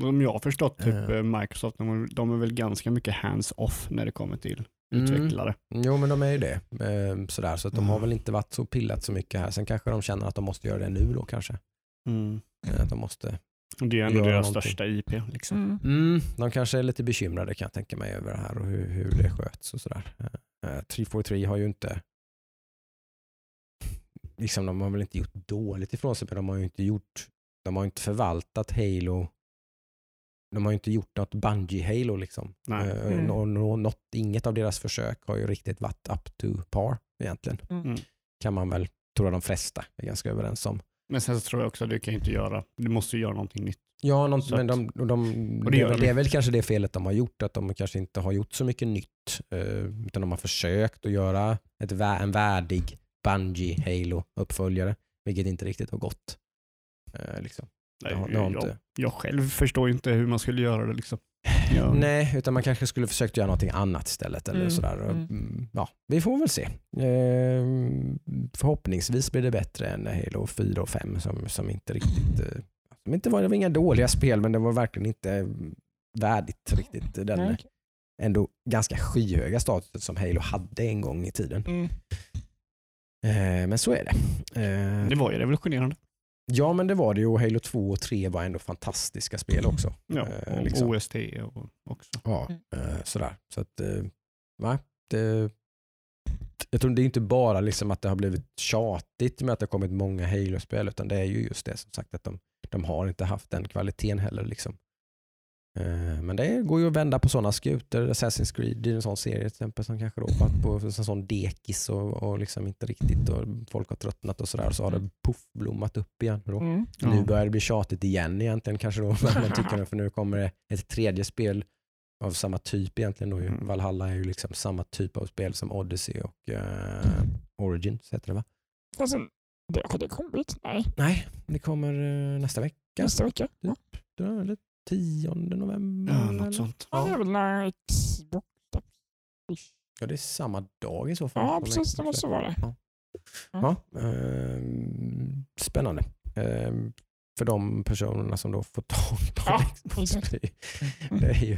B: Om jag har förstått typ
A: eh,
B: Microsoft, de, de är väl ganska mycket hands-off när det kommer till
A: Mm.
B: utvecklare.
A: Jo men de är ju det. Eh, sådär, så att de har
B: Mm.
A: väl inte varit så pillat så mycket här. Sen kanske de känner att de måste göra det nu då kanske.
B: Mm.
A: Eh, Att de måste
B: Och Det är ändå deras
A: någonting.
B: största IP. Liksom.
C: Mm.
A: Mm, de kanske är lite bekymrade kan jag tänka mig över det här och hur, hur det sköts och sådär. Uh, 343 har ju inte liksom, de har väl inte gjort dåligt ifrån sig men de har ju inte gjort de har inte förvaltat Halo de har ju inte gjort något Bungie Halo liksom.
B: Nej.
A: Eh,
C: Mm.
A: nå- nå- något, inget av deras försök har ju riktigt varit up to par egentligen.
C: Mm.
A: Kan man väl, tror jag de flesta är ganska överens om.
B: Men sen så tror jag också att du kan inte göra, du måste ju göra någonting nytt.
A: Ja, något,
B: Så
A: men de, de,
B: och
A: det,
B: det
A: är
B: gör
A: väl-
B: de.
A: det är väl kanske det felet de har gjort, att de kanske inte har gjort så mycket nytt. eh, utan de har försökt att göra ett, vä- en värdig Bungie Halo-uppföljare, vilket inte riktigt har gått. Eh, liksom.
B: Nej,
A: Det har- det har
B: jag,
A: inte.
B: jag själv förstår inte hur man skulle göra det. Liksom. Ja.
A: Nej, utan man kanske skulle försökt göra någonting annat istället. Eller
C: Mm,
A: sådär.
C: Mm.
A: mm, Ja, vi får väl se. Eh, förhoppningsvis blir det bättre än Halo 4 och 5 som, som inte riktigt... Eh, som inte var, det var inga dåliga spel, men det var verkligen inte värdigt riktigt. Den,
C: Nej.
A: ändå ganska skyhöga statusen som Halo hade en gång i tiden.
C: Mm.
A: Eh, men så är det. Eh,
B: Det var ju revolutionerande.
A: Ja men det var det ju och Halo 2 och 3 var ändå fantastiska spel också.
B: Ja,
A: Eh,
B: och
A: liksom.
B: OST och också.
A: Ja, eh, sådär. Så att, eh, va? Det, jag tror det är inte bara liksom att det har blivit tjatigt med att det har kommit många Halo-spel utan det är ju just det som sagt att de, de har inte haft den kvaliteten heller. Liksom. Eh, Men det går ju att vända på sådana skutor. Assassin's Creed är en sån serie till exempel som kanske varit på en sån dekis och, och liksom inte riktigt och folk har tröttnat och sådär så har det puff blommat upp igen. Då.
C: Mm.
B: Ja.
A: Nu börjar det bli tjatigt igen egentligen kanske då. Man tycker, för nu kommer det ett tredje spel av samma typ egentligen. Då.
B: Mm.
A: Valhalla är ju liksom samma typ av spel som Odyssey och uh, Origins heter det va?
C: Sen, det, har det kommit? Nej,
A: Nej, det kommer eh, nästa vecka.
C: nästa vecka. Ja.
A: Det är Eller 10 november.
B: Ja,
A: eller?
B: något sånt.
C: Ja, det är
A: Ja. det samma dag i så fall.
C: Ja, precis. Det måste vara det.
A: Ja. Ja, ehm, spännande. Ehm, för de personerna som då får tag på
C: Ja.
A: Det, är- det, är ju,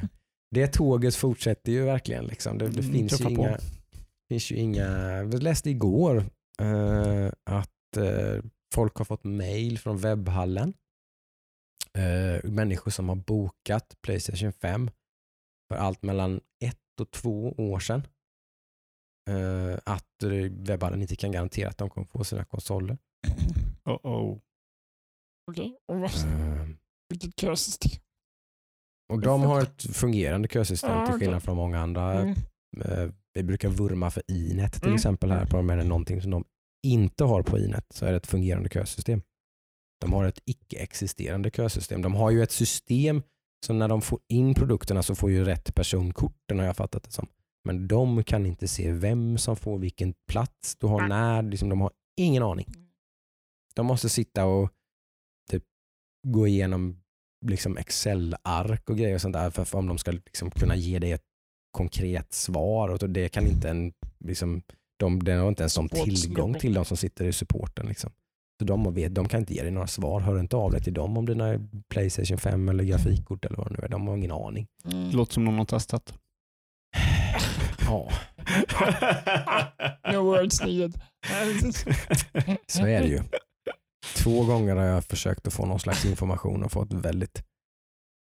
A: det tåget fortsätter ju verkligen. Liksom. Det, det
B: Mm,
A: finns, ju inga, finns ju inga... Jag läste igår eh, att eh, folk har fått mail från webbhallen. Eh, människor som har bokat Playstation 5 för allt mellan ett och två år sedan. Eh, att webbhallen inte kan garantera att de kommer få sina konsoler.
B: Oh, oh.
C: Okej, och vad,
A: Eh,
C: vilket kösystem?
A: och de har ett fungerande kösystem
C: Ja,
A: till skillnad från många andra.
C: Mm.
A: Eh, vi brukar vurma för Inet till
C: Mm.
A: exempel här på men är det någonting som de inte har på Inet så är det ett fungerande kösystem. De har ett icke-existerande kösystem. De har ju ett system så när de får in produkterna så får ju rätt person korten har jag fattat det som. Men de kan inte se vem som får vilken plats du har när. Liksom, de har ingen aning. De måste sitta och typ, gå igenom liksom Excel-ark och grejer och sånt där för, för om de ska liksom kunna ge dig ett konkret svar. Och det kan inte en, liksom, de, det har inte ens de tillgång till de som sitter i supporten. Liksom. Så de, vet, de kan inte ge dig några svar. Hör inte av dig till dem om dina Playstation 5 eller grafikkort eller vad det nu är. De har ingen aning.
C: Mm.
B: Det låter som någon har testat.
A: Ja,
C: No words needed.
A: så är det ju. Två gånger har jag försökt att få någon slags information och fått väldigt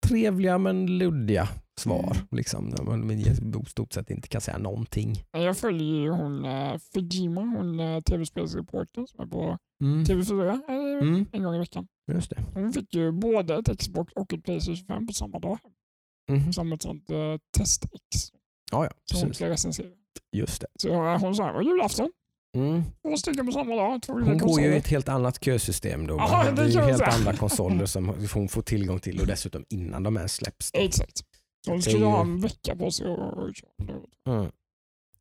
A: trevliga men luddiga svar.
C: Mm.
A: Liksom, där man i stort sett inte kan säga någonting.
C: Jag följer ju hon uh, Fijima, hon uh, tv-spelsreportern som är på
A: Mm.
C: TV4 eh,
A: Mm,
C: en gång i veckan.
A: just det.
C: Hon fick ju både ett Xbox och ett Playstation 5 på samma dag.
A: Mhm.
C: Som ett sånt uh, test-X
A: Ja, ja,
C: som hon ska recensera.
A: Just det.
C: Så uh, hon sa, var julafton,
A: Mm.
C: två stycken på samma dag, två
A: Hon går ju i ett helt annat kösystem då. va?
C: Jaha, det
A: det är ju helt andra konsoler som hon får tillgång till och dessutom innan de ens släpps. Då.
C: Exakt.
A: Är
C: skulle
A: ju-
C: ha en vecka på sig.
A: Mm.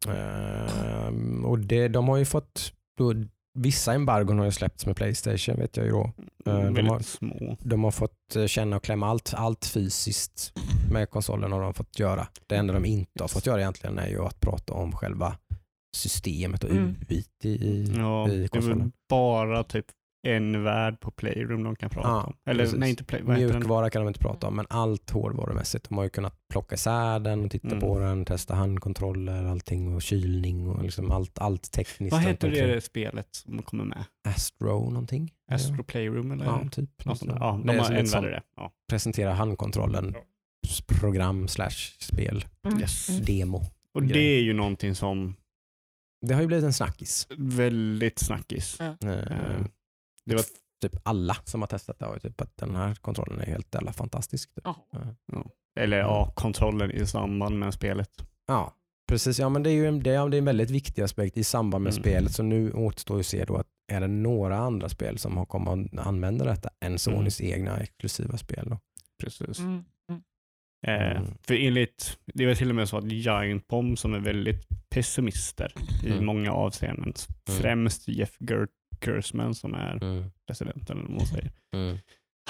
A: Ehm, och det, de har ju fått, då, vissa embargon har ju släppts med Playstation vet jag ju då. de
B: Väldigt
A: har-
B: små.
A: De har fått eh, känna och klämma allt, allt fysiskt med konsolen har de fått göra. Det enda de inte har fått göra egentligen är ju att prata om själva systemet och
C: Mm.
A: UIT i, i,
B: Ja,
A: i
B: det är väl
A: konsolen.
B: bara typ en värld på Playroom de kan prata
A: Ja,
B: om. Eller
A: precis.
B: nej, inte Play, vad heter den?
A: Mjukvara kan de inte prata om men allt hårdvarumässigt. De har ju kunnat plocka isär den och titta
B: Mm.
A: på den, testa handkontroller, allting och kylning och liksom allt, allt tekniskt.
B: Vad heter
A: omkring.
B: det spelet som kommer med?
A: Astro någonting?
B: Astro Playroom eller?
A: Ja, typ.
B: Något sånt. Ja,
A: Det
B: de har en värld det. Ja.
A: Presentera handkontrollen, program slash spel,
C: Mm.
B: Yes.
C: Mm.
A: demo.
B: Och
A: Grej.
B: det är ju någonting som
A: Det har ju blivit en snackis.
B: väldigt snackis.
C: Ja.
A: Eh,
B: Eh, Det var
A: typ alla som har testat det har ju typ att den här kontrollen är helt jävla fantastisk. Typ.
C: Jaha.
B: Eller ja, kontrollen i samband med spelet.
A: Ja, precis. Ja, men det är ju en, det är, det är en väldigt viktig aspekt i samband med
B: Mm.
A: spelet. Så nu återstår ju att se då att är det några andra spel som har kommit att använda detta än Sonys egna exklusiva spel. Då.
B: Precis.
C: Mm. Mm.
B: Eh,
A: Mm.
B: För enligt, det var till och med så att Giant Bomb som är väldigt pessimister i
A: Mm.
B: många avseenden, främst Jeff Ger- Gersman som är
A: Mm.
B: presidenten eller vad man säger.
A: Mm.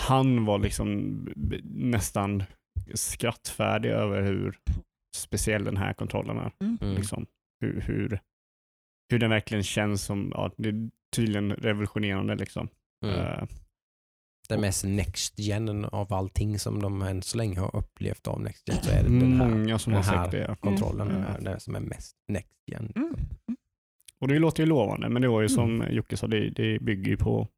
B: Han var liksom nästan skrattfärdig över hur speciell den här kontrollen är.
C: Mm.
A: Mm.
B: Liksom, hur, hur, hur den verkligen känns som, ja, det är tydligen revolutionerande liksom.
A: Mm.
B: Eh,
A: Den mest next gen av allting som de än så länge har upplevt av next gen så är det den här
B: många som
A: den
B: har
A: här
B: sagt det.
A: kontrollen
B: Mm.
A: är den som är mest next gen.
C: Mm.
B: Och det låter ju lovande, men det var ju
C: Mm.
B: som Jocke sa, det, det bygger ju på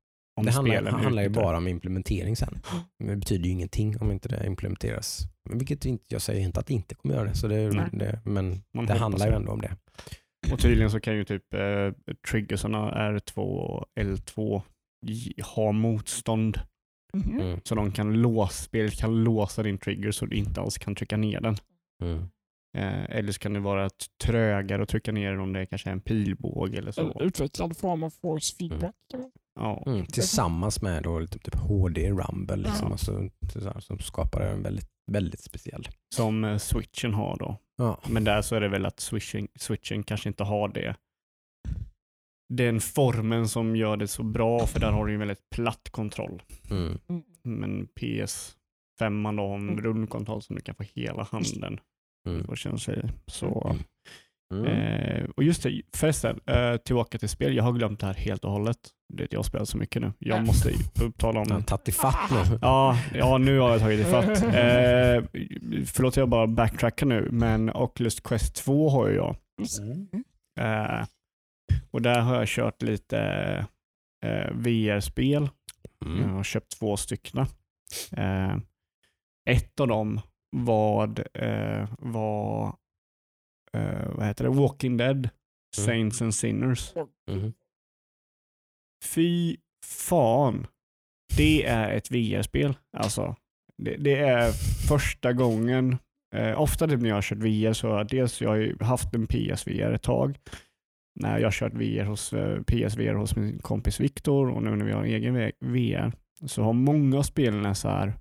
B: om
A: Det handlar,
B: spelen
A: handlar ju bara om implementering sen. Det betyder ju ingenting om inte det implementeras. Men Vilket inte, jag säger inte att det inte kommer göra det, så det, det men
B: Man
A: det handlar ju
B: det.
A: ändå om det.
B: Och tydligen så kan ju typ eh, triggersarna R2 och L2 ge- ha motstånd.
A: Mm.
B: Så de kan låsa, spelet kan låsa din trigger så du inte alls kan trycka ner den.
A: Mm.
B: Eh, eller så kan det vara ett trögare att trycka ner om det kanske är en pilbåge eller
C: En
B: så.
C: utvecklad form av force feedback.
B: Ja.
A: Mm. Tillsammans med då, typ, typ HD Rumble liksom,
C: Ja.
A: alltså, som skapar en väldigt, väldigt speciell.
B: Som eh, switchen har då.
A: Ja.
B: Men där så är det väl att switchen, switchen kanske inte har det. Den formen som gör det så bra, för där har du ju en väldigt platt kontroll.
A: Mm.
B: Men PS5 då har en
C: Mm.
B: rundkontroll som du kan få hela handen.
A: Mm.
B: Vad känns det? Så,
A: Mm.
B: eh, och just det, förresten, eh, tillbaka till spel. Jag har glömt det här helt och hållet. Det, jag spelar så mycket nu. Jag
C: Ja.
B: måste upptala om
A: tagit ifatt nu.
B: Ja, ja, nu har jag tagit i fatt. Eh, förlåt jag bara backtrackar nu, men Oculus Quest 2 har ju jag.
C: Mm.
B: Eh, och där har jag kört lite eh, VR-spel. Jag
A: Mm.
B: har köpt två stycken. Eh, ett av dem var, eh, var eh, vad heter det? Walking Dead, Saints and Sinners.
A: Mm.
B: Fy fan. Det är ett VR-spel. Alltså, det, det är första gången. Eh, ofta typ när jag har kört VR så har jag dels jag har ju haft en PSVR ett tag. när jag har kört VR hos, eh, PSVR hos min kompis Viktor och nu när vi har egen V- VR så har många av spelen så här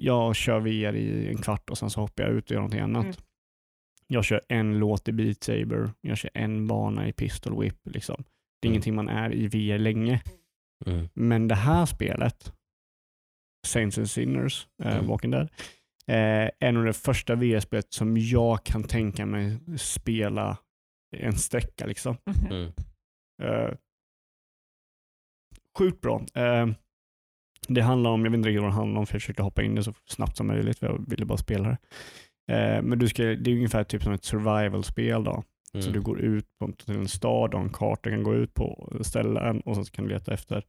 B: jag kör VR i en kvart och sen så hoppar jag ut och gör någonting annat.
C: Mm.
B: Jag kör en låt i Beat Saber, jag kör en bana i Pistol Whip. Liksom. Det är
A: Mm.
B: ingenting man är i VR länge.
A: Mm.
B: Men det här spelet, Saints and Sinners,
A: Mm.
B: Walking Dead, eh, är nog det första VR-spelet som jag kan tänka mig spela en sträcka. Liksom.
C: Mhm.
A: Mm.
B: Eh, sjukt bra. Eh, det handlar om, jag vet inte riktigt vad det handlar om för jag försökte hoppa in det så snabbt som möjligt för jag ville bara spela det. Eh, men du ska, det är ungefär typ som ett survival-spel då.
A: Mm.
B: Så du går ut på, till en stad och en karta kan gå ut på ställen och så kan du leta efter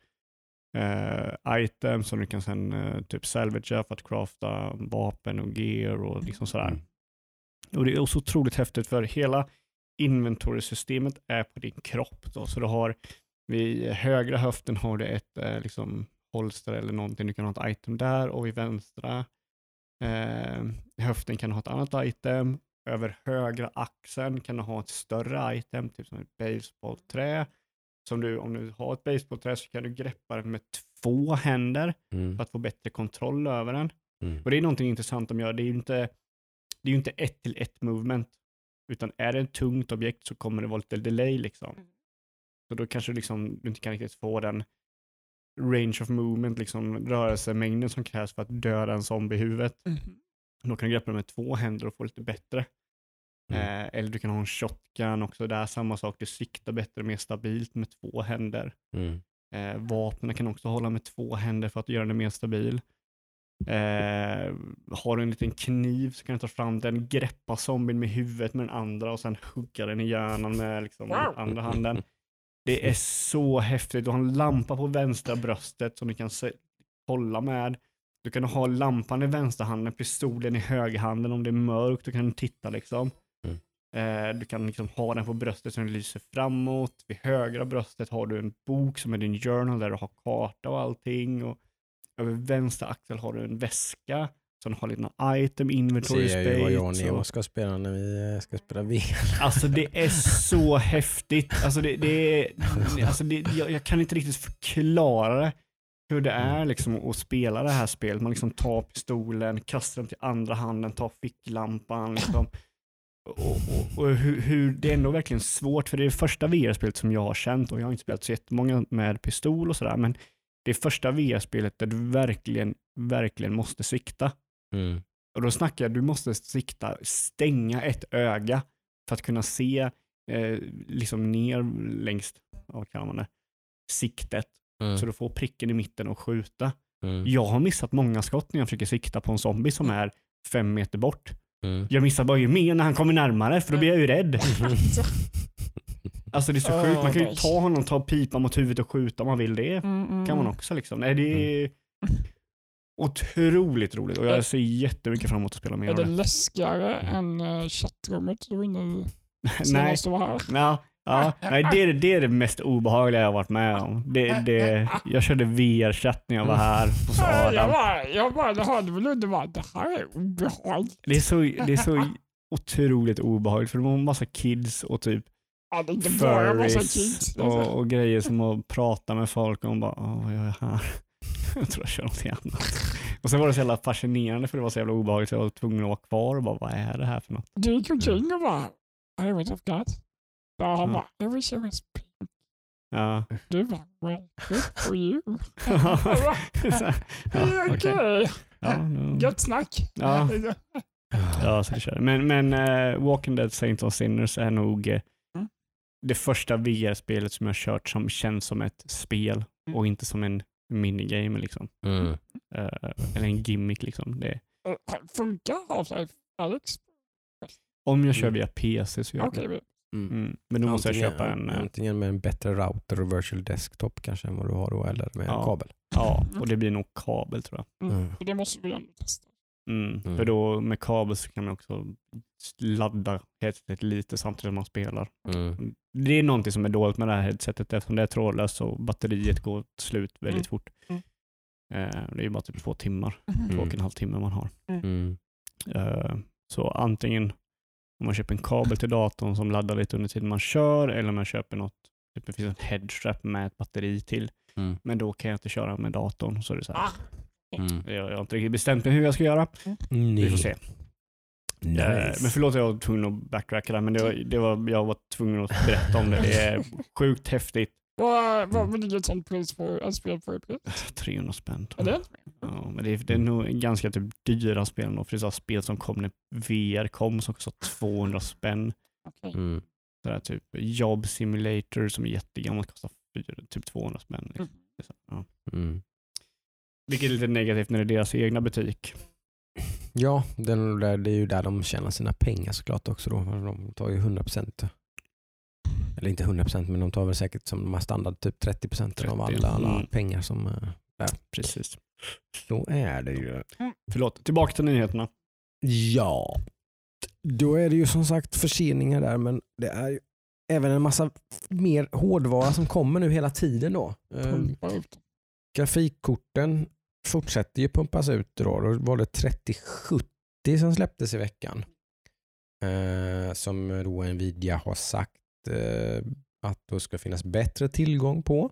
B: eh, items som du kan sen eh, typ salvagea för att crafta vapen och gear och liksom sådär.
A: Mm.
B: Och det är så otroligt häftigt för hela inventory-systemet är på din kropp. Då. Så du har vid högra höften har du ett eh, liksom, holster eller någonting, du kan ha ett item där och vid vänstra eh, höften kan du ha ett annat item. Över högra axeln kan du ha ett större item, typ som ett baseballträ. Som du, om du har ett baseballträ så kan du greppa den med två händer
A: Mm.
B: för att få bättre kontroll över den.
A: Mm.
B: Och det är någonting intressant de gör. Det är ju inte, det är ju inte ett till ett movement. Utan är det ett tungt objekt så kommer det vara lite delay liksom.
C: Mm.
B: Så då kanske liksom, du inte kan riktigt få den range of movement, liksom rörelsemängden som krävs för att döda en zombie i huvudet.
C: Mhm.
B: Då kan du greppa med två händer och få lite bättre.
A: Mm.
B: Eh, eller du kan ha en shotgun också där, samma sak. Du siktar bättre, mer stabilt med två händer.
A: Mm.
B: Eh, vapnen kan också hålla med två händer för att göra den mer stabil. Eh, har du en liten kniv så kan du ta fram den, greppa zombien med huvudet med den andra och sen hugga den i hjärnan med liksom,
C: Wow.
B: andra handen. Det är så häftigt. Du har en lampa på vänstra bröstet som du kan hålla med. Du kan ha lampan i vänsterhanden, pistolen i högerhanden om det är mörkt. Du kan titta liksom.
A: Mm.
B: Eh, du kan liksom ha den på bröstet så den lyser framåt. Vid högra bröstet har du en bok som är din journal där du har karta och allting. Och över vänster axel har du en väska som har lite item, inventory
A: Ser jag ju vad jag och
B: space.
A: Ska spela när vi eh, ska spela VR.
B: Alltså det är så häftigt. Alltså det, det är, alltså det, jag, jag kan inte riktigt förklara det. Hur det är liksom att spela det här spelet. Man liksom tar pistolen, kastar den till andra handen, tar ficklampan. Liksom. Och, och, och hur, hur, det är ändå verkligen svårt, för det är det första VR-spelet som jag har känt och jag har inte spelat så jättemånga med pistol och sådär, men det är första VR-spelet där du verkligen, verkligen måste sikta.
A: Mm.
B: Och då snackar jag, du måste sikta, stänga ett öga för att kunna se eh, liksom ner längs, vad kallar man det, siktet.
A: Mm.
B: Så du får pricken i mitten och skjuta.
A: Mm.
B: Jag har missat många skott när jag försöker sikta på en zombie som är fem meter bort.
A: Mm.
B: Jag missar bara ju mer när han kommer närmare för då blir jag ju rädd. Alltså det är så sjukt, man kan ju ta honom, ta pipan mot huvudet och skjuta om man vill det.
C: Mm, mm.
B: kan man också liksom. Nej, det är otroligt roligt och jag ser jättemycket fram emot att spela mer
C: Är det läskigare än uh, chattrummet du var inne i senast du var här?
B: Ja, ja, nej det, är, det är det mest obehagliga jag har varit med om. Det, det, jag körde VR-chatt när jag var här hos
C: Jag
B: Adam.
C: bara, jag bara hörde väl under bara, det här är obehagligt.
B: Det är så, det är så otroligt obehagligt för det var en massa kids och typ
C: Ja, det är inte bara massa kids.
B: och, och grejer som att prata med folk och bara åh vad gör jag här? Jag tror jag kör någonting annat. Och sen var det så jävla fascinerande för det var så jävla obehagligt så jag var tvungen att vara kvar och bara vad är det här för något?
C: Du gick omkring och bara, I was of God. Så han
B: Ja.
C: bara, it was was
B: Ja.
C: Du bara, well, good for you.
B: Ja, okej. Ja,
C: gött snack.
B: Ja. Ja, så det kör. Men, men eh, Walking Dead Saints of Sinners är nog eh,
C: Mm.
B: det första VR-spelet som jag kört som känns som ett spel
C: Mm.
B: och inte som en minigame liksom.
A: Mm.
B: Eh, eller en gimmick liksom. Det,
C: Funkar Half-Life Alex?
B: om jag kör
A: Mm.
B: via PC så gör
C: Okej,
B: det.
A: Mm.
B: Mm. Men då måste jag
A: Antingen-
B: köpa en, eh,
A: Antingen med en bättre router och virtual desktop kanske än vad du har då, eller med en
B: Ja.
A: kabel.
B: ja, och det blir nog kabel tror jag.
C: mm.
A: Mm.
C: det måste vi ändå testa.
B: Mm.
A: Mm.
B: För då med kabel så kan man också ladda headsetet lite samtidigt som man spelar.
A: Mm.
B: Det är någonting som är dåligt med det här headsetet eftersom det är trådlöst och batteriet går slut väldigt
C: Mm.
B: fort.
C: Mm.
B: Eh, det är ju bara typ två timmar,
C: Mm.
B: två och en halv timme man har.
A: Mm.
B: Eh, så antingen Om man köper en kabel till datorn som laddar lite under tiden man kör eller om man köper något, typ det finns en headstrap med ett batteri till.
A: Mm.
B: Men då kan jag inte köra med datorn. Så är det så här.
C: Ah,
A: Mm.
B: Jag, jag har inte riktigt bestämt mig hur jag ska göra. Vi får se. Eh,
A: Nice.
B: Men förlåt jag var tvungen att backtracka där, men det var, det var, jag var tvungen att berätta om det. Det är sjukt häftigt.
C: vad, vad, ligger ett sånt pris på ett spel för? i pris?
B: 300 spänn.
C: Är det?
B: Ja, men det är, det är nog ganska typ dyra spel då, för det är spel som kom när VR kom som kostar 200 spänn.
C: Okej.
A: Mm.
B: Så där, typ Job Simulator som är jättegammalt kostar typ 200 spänn. Liksom.
C: Mm.
B: Ja.
A: Mm.
B: Vilket är lite negativt när det är deras egna butik.
A: Ja, där- det är ju där de tjänar sina pengar såklart också. Då. De tar ju 100% eller inte 100% men de tar väl säkert som de har standard typ 30% av
B: 30,
A: alla, alla
B: mm.
A: pengar som eh,
B: Precis.
A: så är det ju.
B: Förlåt, tillbaka till nyheterna.
A: Ja, då är det ju som sagt förseningar där men det är ju även en massa mer hårdvara som kommer nu hela tiden då.
C: Ut.
A: Grafikkorten fortsätter ju pumpas ut. Då, då var det 3070 som släpptes i veckan. Eh, som då Nvidia har sagt eh, att det ska finnas bättre tillgång på.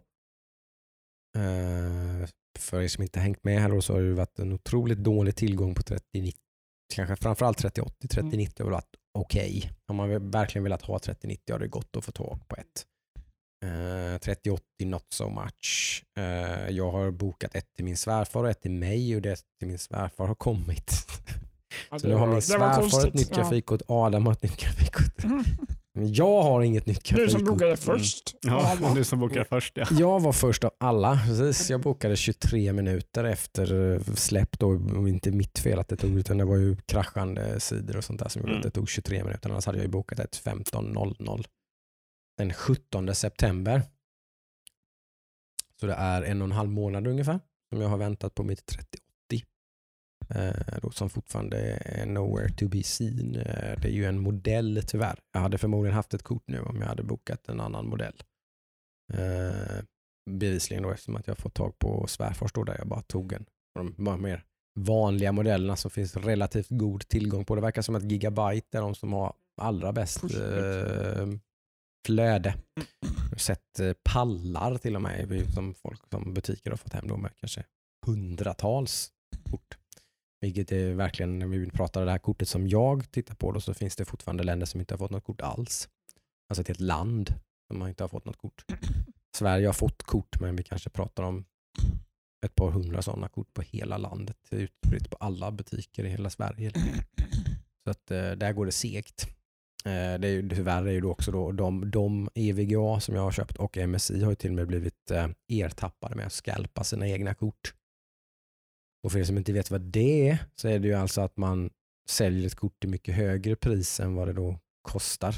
A: Eh, för er som inte hängt med här då, så har det varit en otroligt dålig tillgång på 3090. Kanske framförallt 3080. 3090 har varit okej. Om man verkligen velat ha 3090 har det gått att få tag på ett. Eh, 3080 not so much. Eh, jag har bokat ett till min svärfar och ett till mig och det till min svärfar har kommit.
C: Ja,
A: Så nu har min svärfar ett nytt
C: Ja.
A: grafikkort, Adam har ett nytt grafikkort.
C: Mm.
A: Men jag har inget nytt
C: Du som
A: grafikkort.
C: bokade först.
B: Ja,
C: Ja,
B: du som bokar först ja.
A: Jag var först av alla. Precis. Jag bokade 23 minuter efter eh, släpp. Då, och inte mitt fel att det tog, utan det var ju kraschande sidor och sånt där som gjorde
B: Mm.
A: att det tog 23 minuter. Annars hade jag ju bokat ett 15.00 den 17 september. Så det är en och en halv månad ungefär som jag har väntat på mitt 3080. Eh, då som fortfarande är nowhere to be seen. Eh, det är ju en modell tyvärr. Jag hade förmodligen haft ett kort nu om jag hade bokat en annan modell. Eh, bevisligen då eftersom att jag fått tag på svärfars då där jag bara tog en. De bara mer vanliga modellerna som finns relativt god tillgång på. Det verkar som att Gigabyte är de som har allra bäst eh, flöde. Jag har sett eh, pallar till och med som folk som butiker har fått hem då med kanske hundratals kort. Vilket är verkligen, när vi pratar det här kortet som jag tittar på då så finns det fortfarande länder som inte har fått något kort alls. Alltså ett helt land som inte har fått något kort. Sverige har fått kort men vi kanske pratar om ett par hundra sådana kort på hela landet. Det är utspritt på alla butiker i hela Sverige. Så att eh, där går det segt. Eh, det är ju, tyvärr är ju då också då de, de EVGA som jag har köpt och MSI har ju till och med blivit eh, ertappade med att skalpa sina egna kort. Och för er som inte vet vad det är så är det ju alltså att man säljer ett kort till mycket högre pris än vad det då kostar.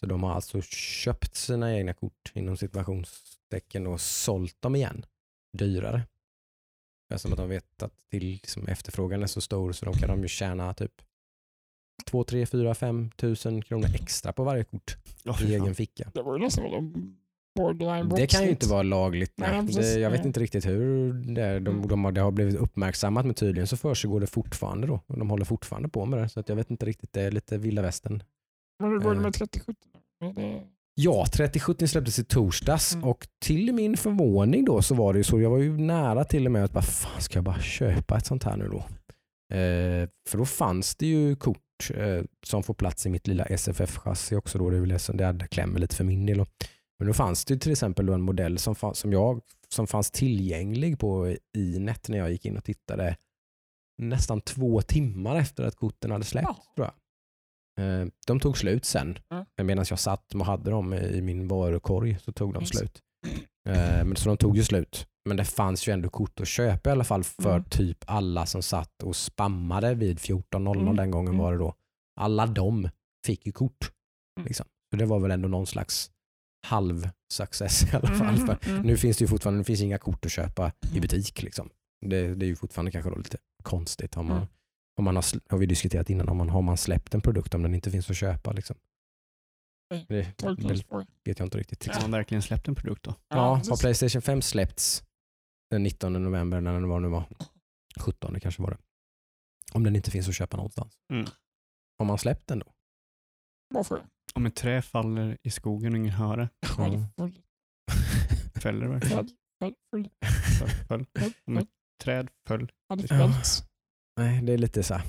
A: Så de har alltså köpt sina egna kort inom situationstecken och sålt dem igen dyrare. Eftersom att de vet att till, liksom, efterfrågan är så stor så de kan de ju tjäna typ 2, 3, 4, 5 tusen kronor extra på varje kort
B: Ja,
A: i egen ficka.
C: Det var ju nästan vad de borderline
A: Det kan ju inte vara lagligt.
C: Nej,
A: Nej.
C: precis.
A: Det, jag vet
C: Nej.
A: inte riktigt hur det är. De,
C: Mm.
A: de har, det har blivit uppmärksammat men tydligen så försiggår det fortfarande då. Och de håller fortfarande på med det. Så att jag vet inte riktigt, det är lite vilda västern.
C: Men hur går det
A: Eh.
C: med 3070? Är det-
A: Ja, 3070 släpptes i torsdags
C: Mm.
A: och till min förvåning då så var det ju så, jag var ju nära till och med att bara, fan ska jag bara köpa ett sånt här nu då? Eh, för då fanns det ju kort eh, som får plats i mitt lilla SFF-chassi också då, det är väl som det klämmer lite för min del. Då. Men då fanns det till exempel en modell som, fanns, som, jag, som fanns tillgänglig på Inet när jag gick in och tittade nästan två timmar efter att korten hade släppts
C: Ja.
A: Eh, De tog slut sen.
C: Mm.
A: Medan jag satt och hade dem i min varukorg så tog de
C: Yes.
A: slut. Eh, Men så de tog ju slut. Men det fanns ju ändå kort att köpa i alla fall för
C: Mm.
A: typ alla som satt och spammade vid 14.00
C: Mm.
A: den gången
C: Mm.
A: var det då. Alla de fick ju kort.
C: Mm.
A: Liksom. Så det var väl ändå någon slags halv success i alla fall.
C: Mm,
A: För
C: mm.
A: nu finns det ju fortfarande det finns inga kort att köpa i butik. Liksom. Det, det är ju fortfarande kanske då lite konstigt. Om man,
C: Mm.
A: om man har, har vi diskuterat innan, om man, har man släppt en produkt om den inte finns att köpa. Liksom. Det, det vet jag inte riktigt.
B: Har man verkligen släppt en produkt då?
A: Ja, har. Playstation 5 släppts den 19 november när den var nu var 17 kanske var det. Om den inte finns att köpa någonstans.
B: Mm.
A: Har man släppt den då?
C: Varför?
B: Om ett trä faller i skogen och ingen hör det,
C: Ja, det
B: fäller det verkligen? Föll, föll. Om ett träd föll.
C: Ja, det.
A: Nej, det är lite så här.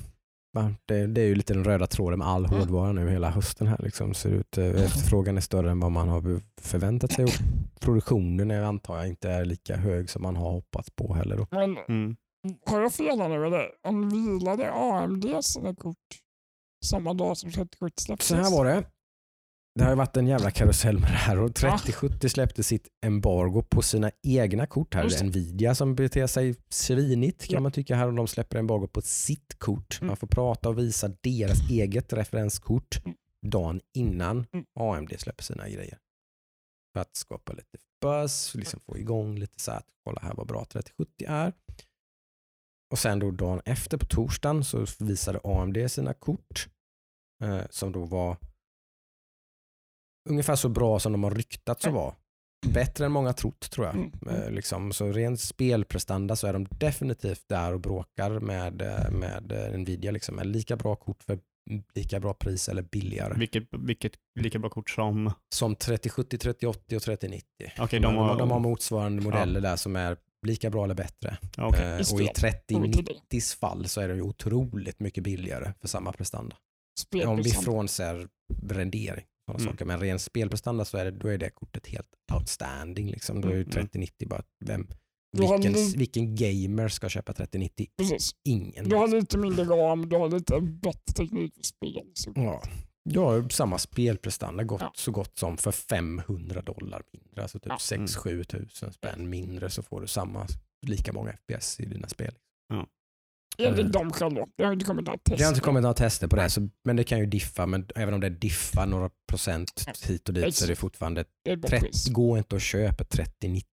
A: Det, det är ju lite den röda tråden med all
C: Mm.
A: hårdvara nu hela hösten här. Liksom, ser ut, eh, efterfrågan är större än vad man har förväntat sig och produktionen är, antar jag inte är lika hög som man har hoppats på heller. Då.
C: Men
B: Mm.
C: har jag fel här nu eller? Om vilade AMD sina kort samma dag som 3070 släpptes?
A: Så här var det. Det har ju varit en jävla karusell med det här och 3070 släppte sitt embargo på sina egna kort här.
C: Just.
A: Nvidia som beter sig svinigt kan man tycka här och de släpper embargo på sitt kort.
C: Mm.
A: Man får prata och visa deras eget referenskort
C: Mm.
A: dagen innan
C: Mm.
A: AMD släpper sina grejer. För att skapa lite buzz, liksom få igång lite så att kolla här vad bra 3070 är. Och sen då dagen efter på torsdagen så visade AMD sina kort eh, som då var ungefär så bra som de har ryktats att vara. Bättre än många trott tror jag.
C: Mm.
A: Eh, liksom, så rent spelprestanda så är de definitivt där och bråkar med, eh, med eh, Nvidia. Liksom. Är lika bra kort för lika bra pris eller billigare.
B: Vilket, vilket lika bra kort som...
A: Som 3070, 3080 och 3090.
B: Okej,
A: de,
B: de
A: har,
B: har...
A: de har motsvarande modeller där som är lika bra eller bättre. Eh,
C: Just
A: och i
C: det.
A: 3090s fall så är det ju otroligt mycket billigare för samma prestanda. Om vi frånser rendering sådana
B: Mm.
A: saker. Men ren spelprestanda så är det, då är det kortet helt outstanding. Liksom. Då är ju
B: Mm, mm.
A: 3090 bara, vem, vilken, vilken gamer ska köpa 3090?
C: Precis.
A: Ingen.
C: Du har lite mindre ram, du har lite bättre teknik för spel. Så.
A: Ja. Du har samma spelprestanda gott,
C: Ja.
A: så gott som för 500 dollar mindre. Alltså typ
C: Ja.
A: 6-7 tusen spänn mindre så får du samma, lika många FPS i dina spel.
C: Enligt dem själva. Det har inte kommit några tester.
A: Det har inte kommit några tester på det, så, men det kan ju diffa. Men även om det diffar några procent hit och dit så är det fortfarande
C: Det är ett bra
A: 30,
C: pris.
A: gå inte att köpa 3090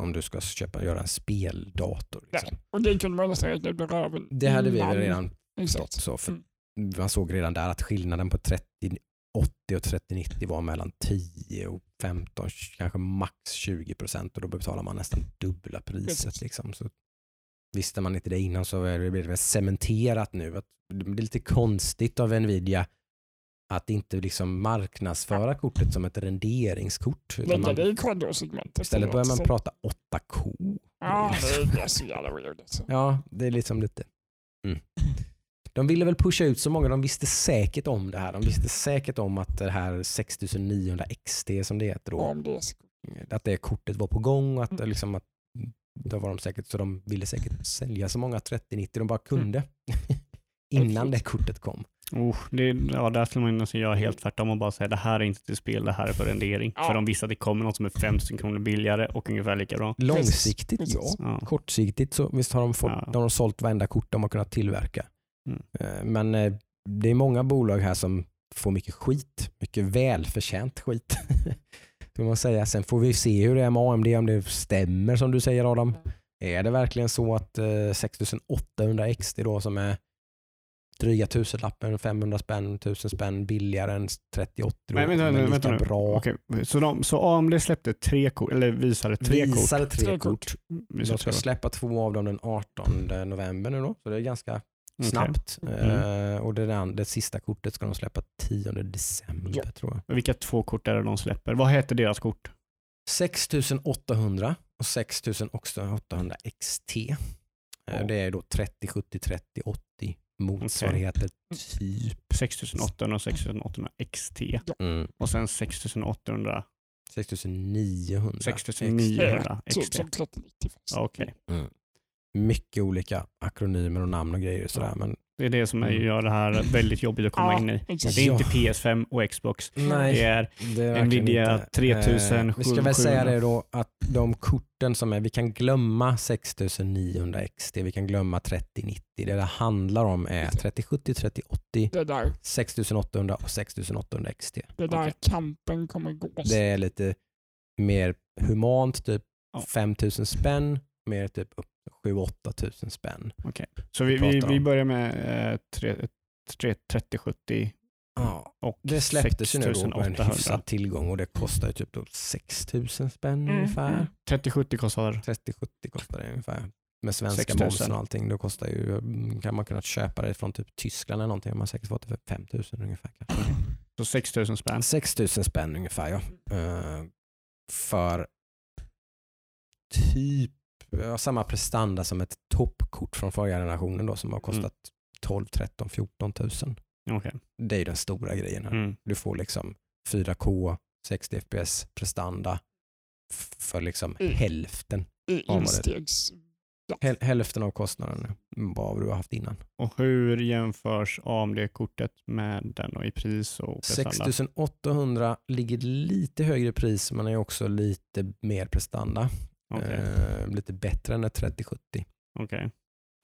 A: om du ska köpa, göra en speldator. Liksom.
C: Nej. Och det kunde man nästan räkna ut med röven.
A: Det hade vi väl redan förstått. Så för
C: Mm.
A: Man såg redan där att skillnaden på 3080 och 3090 var mellan 10 och 15, kanske max 20 procent och då betalar man nästan dubbla priset. Liksom. Så visste man inte det innan så är det väl cementerat nu. Att det är lite konstigt av Nvidia att inte liksom marknadsföra kortet som ett renderingskort.
C: Lägga
A: man,
C: det i kodosegmentet.
A: istället börjar man prata 8K.
C: Ja, det är så jävla weird. Alltså.
A: Ja, det är liksom lite... Mm. De ville väl pusha ut så många, de visste säkert om det här. De visste säkert om att det här 6900 XT som det heter då, att det kortet var på gång och att,
C: Mm.
A: liksom att då var de säkert, så de ville säkert sälja så många 3090 de bara kunde innan det kortet kom.
B: Oh, det, ja, där skulle man nästan göra helt tvärtom och bara säga det här är inte till spel, det här är för rendering.
C: Ja.
B: För de visste att det kommer något som är 5000 kronor billigare och ungefär lika bra.
A: Långsiktigt ja.
B: Ja.
A: Kortsiktigt så visst har de, fått,
B: Ja.
A: de har sålt varenda kort de har kunnat tillverka.
B: Mm.
A: Eh, Men eh, det är många bolag här som får mycket skit. Mycket välförtjänt skit. Får man säga. Sen får vi se hur det är med AMD, om det stämmer som du säger Adam. Är det verkligen så att eh, 6800 XT då som är dryga tusenlappen, 500 spänn, 1000 spänn billigare än 3080 då,
B: Men
A: men
B: vänta, nu.
A: bra.
B: Okej, så, de, så AMD släppte tre kort, eller visade tre
A: Visade
B: kort.
A: tre,
C: Tre
A: kort.
C: kort.
A: De
B: Visade
A: ska släppa två av dem den 18 november nu då, så det är ganska Snabbt.
B: Mm.
A: Eh, och det, där, det sista kortet ska de släppa 10 december
C: Ja.
A: tror jag.
B: Vilka två kort är det de släpper? Vad heter deras kort?
A: 6800 och 6800 XT.
B: Ja.
A: Det är då 30, 70, 30, 80 motsvarigheter typ.
B: 6800 och 6800 XT.
A: Mm.
B: Och sen 6800,
A: 6900
B: 6900
C: Typ
B: XT.
C: som 3090. faktiskt.
B: Okej.
A: Mm. Mycket olika akronymer och namn och grejer och sådär. Men
B: Det är det som är-
A: Mm.
B: gör det här väldigt jobbigt att komma
C: Ja,
B: in i.
C: exakt.
B: Det är
A: Ja.
B: inte PS5 och Xbox.
A: nej,
B: Det är
A: det är
B: Nvidia
A: inte.
B: 3000,
A: Eh, Vi ska väl säga
B: 700.
A: det då att de korten som är, vi kan glömma 6900 XT, vi kan glömma 3090. Det det handlar om är 3070, 3080,
C: Det är där,
A: 6800 och 6800 XT.
C: det är där
B: Okej.
C: kampen kommer gå.
A: Det är lite mer humant, typ
B: Ja.
A: 5000 spänn, mer typ upp 7-8 tusen spänn.
B: Så vi, vi, vi börjar med eh, tre- tre- 3070
A: Ja,
B: och
A: det släpptes ju nu då på en
B: 6800.
A: hyfsad tillgång och det kostar ju typ då 6000 spänn
C: Mm,
A: ungefär.
C: mm.
B: 3070 kostar
A: 30-70 kostar det ungefär. Med svenska
B: 6 000.
A: momsen och allting. Då kostar ju, mm, kan man kunna köpa det från typ Tyskland eller någonting. Man har säkert fått det för 5000 ungefär. Kanske.
B: Så 6000 spänn.
A: 6000 spänn ungefär ja. Eh, för typ ja, samma prestanda som ett toppkort från förra generationen då som har kostat 12, 13, 14 tusen.
B: Okej.
A: Det är ju den stora grejen här.
B: Mm.
A: Du får liksom 4K, 60 FPS prestanda för liksom
C: Mm.
A: hälften. Det-
C: instegs...
A: Häl- hälften av kostnaden vad du har haft innan.
B: Och hur jämförs AMD-kortet med den och i pris och prestanda?
A: 6800 ligger lite högre pris men är också lite mer prestanda.
B: Okej.
A: Eh, lite bättre än ett 3070.
B: Okej.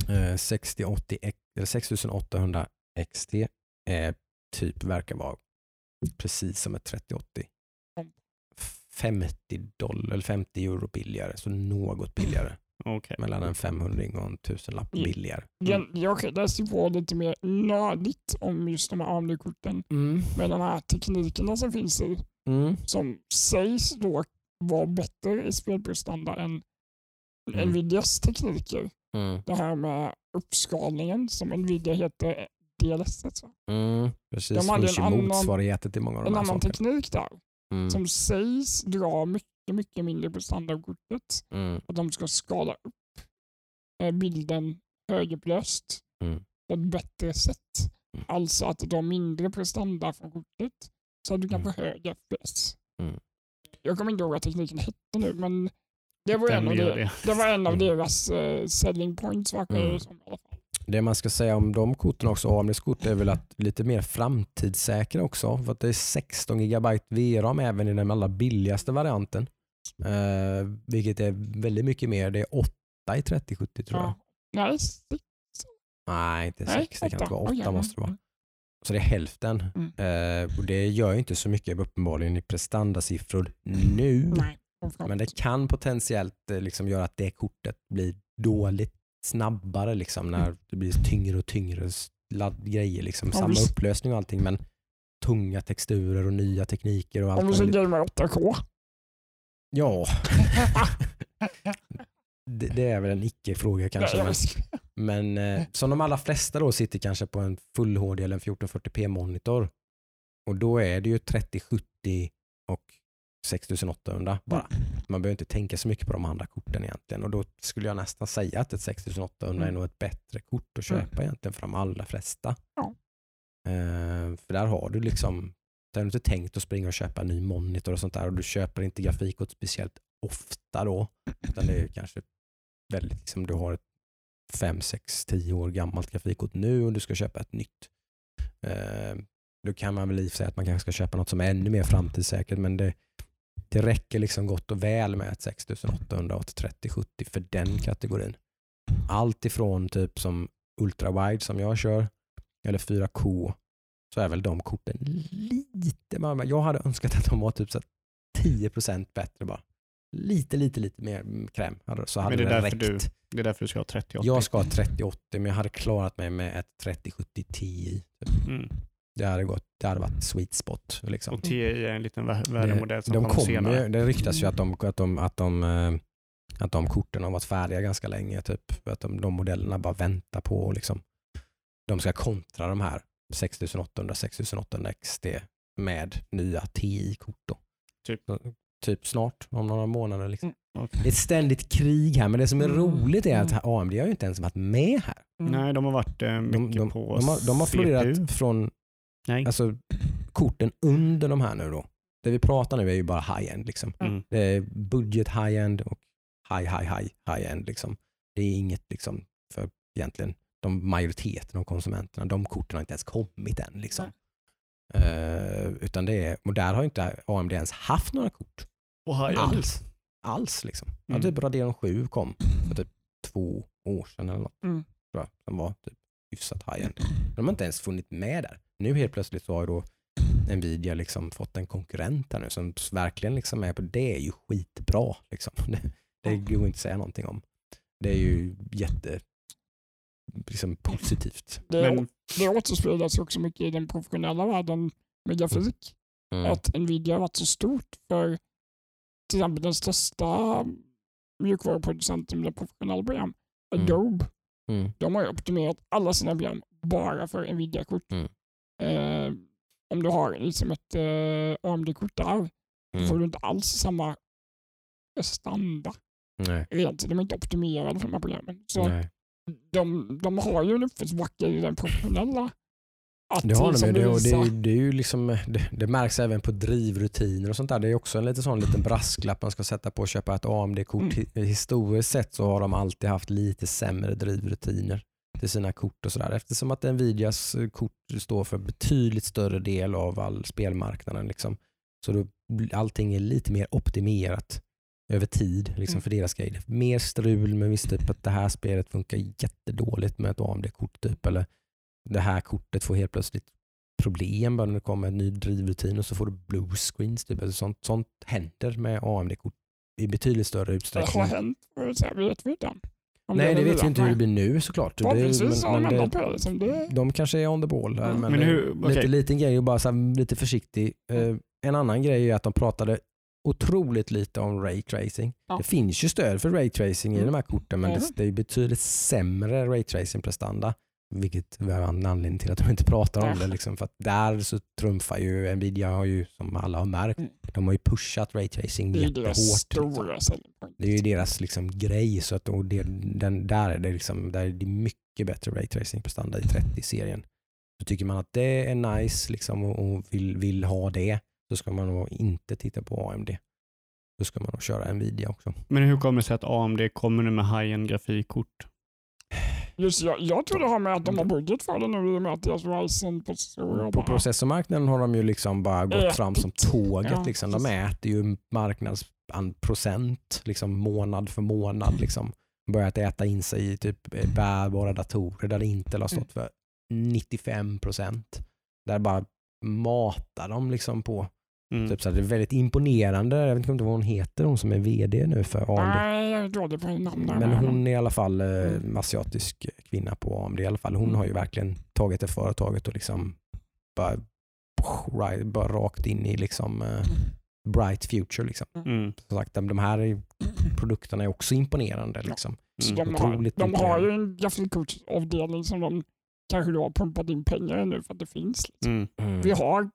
A: Eh, 6080, X- eller 6800 XT är typ verkar vara precis som ett 3080.
C: Mm.
A: 50 dollar eller 50 euro billigare, så något billigare.
B: Okej.
A: Mellan en 500 och en tusenlapp
C: Mm.
A: billigare.
C: Jag, jag läste på lite mer nördigt om just de här AMD-korten
A: Mm.
C: med de här teknikerna som finns i
A: Mm.
C: som sägs då vara bättre i spelprestanda än
A: Mm.
C: Nvidias tekniker.
A: Mm.
C: Det här med uppskalningen som Nvidia heter DLSS. va?
A: Mm. Precis,
C: De hade en annan-
A: till många av
C: En annan teknik där
A: Mm.
C: som sägs dra mycket, mycket mindre prestanda av kortet.
A: Mm.
C: Att de ska skala upp eh, bilden högupplöst
A: Mm.
C: på ett bättre sätt.
A: Mm.
C: Alltså att dra mindre prestanda från kortet så att du kan
A: Mm.
C: få hög FPS.
A: Mm.
C: Jag kommer inte ihåg vad tekniken hette nu men det var, en av, det,
B: det.
C: var en av
A: Mm.
C: deras eh, selling points verkar
A: Mm.
C: det som.
A: man ska säga om de korten också, AMDs kort, är väl att lite mer framtidssäkra också. För att det är 16 GB VRAM även i den allra billigaste varianten. Eh, vilket är väldigt mycket mer. Det är 8 i 3070 tror jag.
C: Ja. Nej, s-
A: Nej, inte
C: nej,
A: 6. Det kan inte vara
C: Oj,
A: 8
C: ja,
A: måste det vara.
C: Mm.
A: Så det är hälften.
C: Mm.
A: Eh, och det gör ju inte så mycket uppenbarligen i prestandasiffror nu.
C: Nej.
A: Men det kan potentiellt eh, liksom göra att det kortet blir dåligt snabbare liksom, när det blir tyngre och tyngre ladd grejer. Liksom.
C: Ja,
A: Samma
C: visst.
A: upplösning och allting men tunga texturer och nya tekniker och allt
C: Om vi så
A: möjligt.
C: gamer 8K.
A: Ja, det, det är väl en icke-fråga kanske. Men, men eh, som de allra flesta då sitter kanske på en full HD eller en 1440p monitor. Och då är det ju 3070 och 6800 bara. Man behöver inte tänka så mycket på de andra korten egentligen. Och då skulle jag nästan säga att ett 6800 är
C: Mm.
A: nog ett bättre kort att
C: Mm.
A: köpa egentligen för de allra flesta.
C: Ja.
A: Eh, för där har du liksom, där har du inte tänkt att springa och köpa en ny monitor och sånt där och du köper inte grafikkort speciellt ofta då. Utan det är kanske väldigt, liksom, du har ett 5, 6, 10 år gammalt grafikkort nu och du ska köpa ett nytt. Eh, då kan man väl i och för sig att man kanske ska köpa något som är ännu mer framtidssäkert men det, det räcker liksom gott och väl med ett 6800 och ett 3070 för den kategorin. Allt ifrån typ som ultrawide som jag kör eller 4K så är väl de korten lite, jag hade önskat att de var typ så 10% bättre bara. Lite, lite, lite mer kräm. Så hade
B: Men det
A: det
B: är därför
A: räckt.
B: Det är därför du ska ha 3080.
A: Jag ska ha 3080 men jag hade klarat mig med ett 3070 Ti. typ.
B: Mm.
A: Det hade, gått, det hade varit sweet spot. Liksom.
B: Och TI är en liten vä- värre
A: Det-
B: modell som
A: de
B: kommer senare.
A: ju- det ryktas ju att de, att de, att de, eh, att de korten har varit färdiga ganska länge. Typ. Att de, de modellerna bara väntar på liksom, de ska kontra de här 6800, 6800 XT med nya TI-kort.
B: Typ.
A: Typ snart, om några månader. Liksom.
C: Mm,
B: okej.
A: Det är ett ständigt krig här men det som är
C: Mm.
A: roligt är att
C: Mm.
A: AMD har ju inte ens varit med här.
C: Mm.
B: Nej, de har varit eh, mycket
A: De, de,
B: på
A: de, har, de har
B: CPU.
A: florerat från
B: Nej.
A: alltså, korten under de här nu då. Det vi pratar nu är ju bara high-end. Liksom.
B: Mm.
A: Det är budget high-end och high, high, high, high-end. Liksom. Det är inget liksom, för egentligen de majoriteten av konsumenterna. De korten har inte ens kommit än. Liksom. Eh, utan det är, och där har inte AMD ens haft några kort
B: Och high-end.
A: alls. Alls liksom. Ja,
B: Mm.
A: typ Radeon 7 kom för typ två år sedan eller något.
C: Mm.
A: Tror jag, som var typ hyfsat high-end. De har inte ens funnit med där. Nu helt plötsligt så har ju då Nvidia liksom fått en konkurrent här nu som verkligen liksom är på det är ju skitbra. Liksom. Det, det går inte att säga någonting om. Det är ju jätte liksom positivt.
C: Det,
B: Men
C: det återspeglas också mycket i den professionella världen med grafik.
A: Mm.
C: Att Nvidia har varit så stort för till exempel den största mjukvaruproducenten med professionella program,
A: Mm.
C: Adobe.
A: Mm.
C: De har optimerat alla sina program bara för Nvidia-kort.
A: Mm.
C: Eh, om du har liksom ett eh, AMD-kort där
A: Mm.
C: får du inte alls samma prestanda. Rent, de är inte optimerade för de här programmen. Så
A: Nej.
C: de, de har ju en uppförsbacke i den professionella.
A: Det har de ju. Det, och det, det, är ju liksom, det, det märks även på drivrutiner och sånt där. Det är också en lite sån liten brasklapp man ska sätta på att köpa ett AMD-kort.
C: Mm.
A: Hi- Historiskt sett så har de alltid haft lite sämre drivrutiner till sina kort och sådär. Eftersom att Nvidias eh, kort står för betydligt större del av all spelmarknaden. Liksom. Så då, allting är lite mer optimerat över tid liksom,
C: Mm.
A: för deras grejer. Mer strul med visst typ att det här spelet funkar jättedåligt med ett AMD-kort. Typ, eller det här kortet får helt plötsligt problem bara när det kommer en ny drivrutin och så får du blue screens. Typ. Alltså sånt, sånt händer med AMD-kort i betydligt större
C: det
A: utsträckning.
C: har hänt, här, vet vi inte. Om
A: Nej, det
C: är
A: vet vi inte hur det blir nu såklart. Det,
C: Förhoppningsvis har
A: men,
C: de
A: men det,
C: på det. Liksom. det
A: de kanske är on the ball där.
C: Mm.
A: Men,
B: Men
A: det-
B: hur-
A: lite liten grej och bara så här, lite försiktig. Eh, en annan grej är att de pratade otroligt lite om ray tracing.
C: Ja.
A: Det finns ju stöd för ray tracing i
C: Mm.
A: de här korten men
C: Ja.
A: det, det är betydligt sämre ray tracing prestanda. Vilket är en anledning till att de inte pratar om
C: Ja.
A: det. Liksom, för att där så trumfar ju Nvidia, har ju, som alla har märkt,
C: Mm.
A: de har ju pushat ray tracing
C: det är deras
A: jättehårt. liksom. Det är ju deras liksom grej. Så att, och det, den, där, är det liksom, där är det mycket bättre ray tracing prestanda i 30-serien. Så tycker man att det är nice liksom, och, och vill, vill ha det så ska man nog inte titta på AMD. Då ska man nog köra Nvidia också.
B: Men hur kommer det sig att AMD kommer nu med high-end grafikkort?
C: Just, jag, jag tror det har med att de har budget för det nu i och med att deras Ryzen-processorer
A: På
C: bara...
A: processormarknaden har de ju liksom bara gått
C: Ätit.
A: fram som tåget.
C: Ja,
A: liksom. De äter ju marknadsprocent liksom, månad för månad. Liksom. Börjat äta in sig i typ eh, bärbara datorer där Intel har stått för 95 procent. Där bara matar de liksom på.
B: Mm.
A: Typ så här, det är väldigt imponerande. Jag vet inte vad hon heter, hon som är VD nu för AMD.
C: Nej, jag är dålig på namnen.
A: Men hon är i alla fall eh,
C: Mm.
A: asiatisk kvinna på AMD i alla fall. Hon
C: Mm.
A: har ju verkligen tagit det företaget och liksom bara, right, bara rakt in i liksom eh, bright future. Liksom.
B: Mm.
A: Som sagt, de de här är- produkterna är också imponerande. Liksom.
B: Mm.
C: de, har,
A: Otroligt
C: de har ju en grafikkortsavdelning som de kanske då har pumpat in pengar i nu för att det finns. Liksom.
B: Mm.
C: Vi har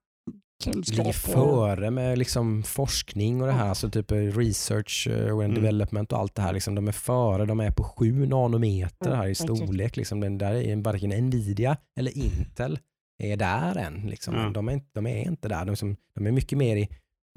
C: kunskap och...
A: före med liksom forskning och det här, alltså typ research eh, och
B: Mm.
A: development och allt det här. Liksom, de är före, de är på 7 nanometer
C: Mm,
A: här i storlek. Liksom. Den där är varken Nvidia eller Intel är där än. Liksom.
B: Ja.
A: De, är, inte- de är inte där. De, som, de är mycket mer i,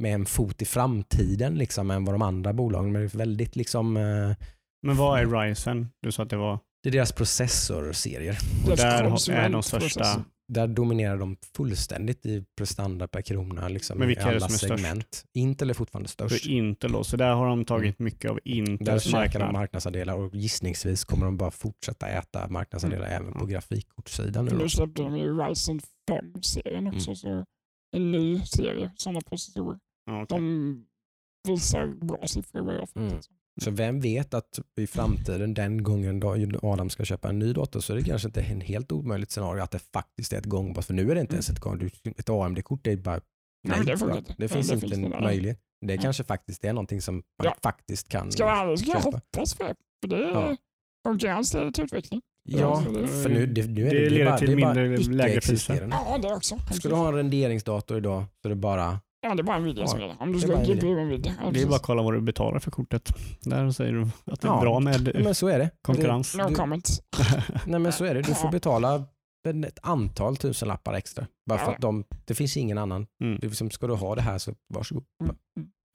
A: med en fot i framtiden liksom, än vad de andra bolagen men det är väldigt liksom, eh,
B: Men vad är Ryzen? Du sa att det var...
A: det är deras processorserier.
B: Och där är de största...
A: Där dominerar de fullständigt i prestanda per krona liksom,
B: Men
A: i
B: vilka är det
A: alla
B: som är störst?
A: segment. Intel är fortfarande störst.
B: För Intel då, så där har de tagit mycket av
A: Där
B: Intels
A: käkar de
B: marknad.
A: marknadsandelar och gissningsvis kommer de bara fortsätta äta marknadsandelar
B: Mm.
A: även på grafikkortssidan. Nu
C: släppte de ju Ryzen 5-serien också.
A: Mm.
C: Så en ny serie sådana processorer.
B: Ja, okej.
C: De visar bra siffror vad jag har fått.
A: Mm. Så vem vet att i framtiden, den gången då Adam ska köpa en ny dator, så är det kanske inte en helt omöjligt scenario att det faktiskt är ett gångbart. För nu är det inte ens ett gång. du- Ett AMD-kort är bara
C: Nej,
A: nej,
C: det
A: det,
C: funkar inte.
A: det finns
C: Det
A: inte
C: finns
A: en möjlighet. Det
C: Ja.
A: kanske faktiskt är någonting som man
C: Ja.
A: faktiskt kan
C: Ska jag ärlig ska jag hoppas det. För det är
A: Ja.
C: konkurrens leder till utveckling.
A: Ja,
C: det-
A: för nu, det, nu är
B: Det
A: det, det,
B: leder
A: är bara,
B: till
A: det
B: mindre- lägre
A: icke-existerande.
C: Ja, det också.
A: Ska du ha en renderingsdator idag så är det bara
C: Ja, det är bara en video som
A: Ja,
C: gäller. Om du
A: det är
C: ska
A: bara en
C: GPU en video. Ja,
B: Det är bara att kolla vad du betalar för kortet. Där säger du att det är
A: Ja,
B: bra med
A: men så är det.
B: konkurrens.
C: No
A: Du-
C: comments.
A: Nej men så är det. Du får betala ett antal tusenlappar extra. Bara för att de, det finns ingen annan.
B: Mm.
A: Du, liksom, ska du ha det här så varsågod.
C: Mm.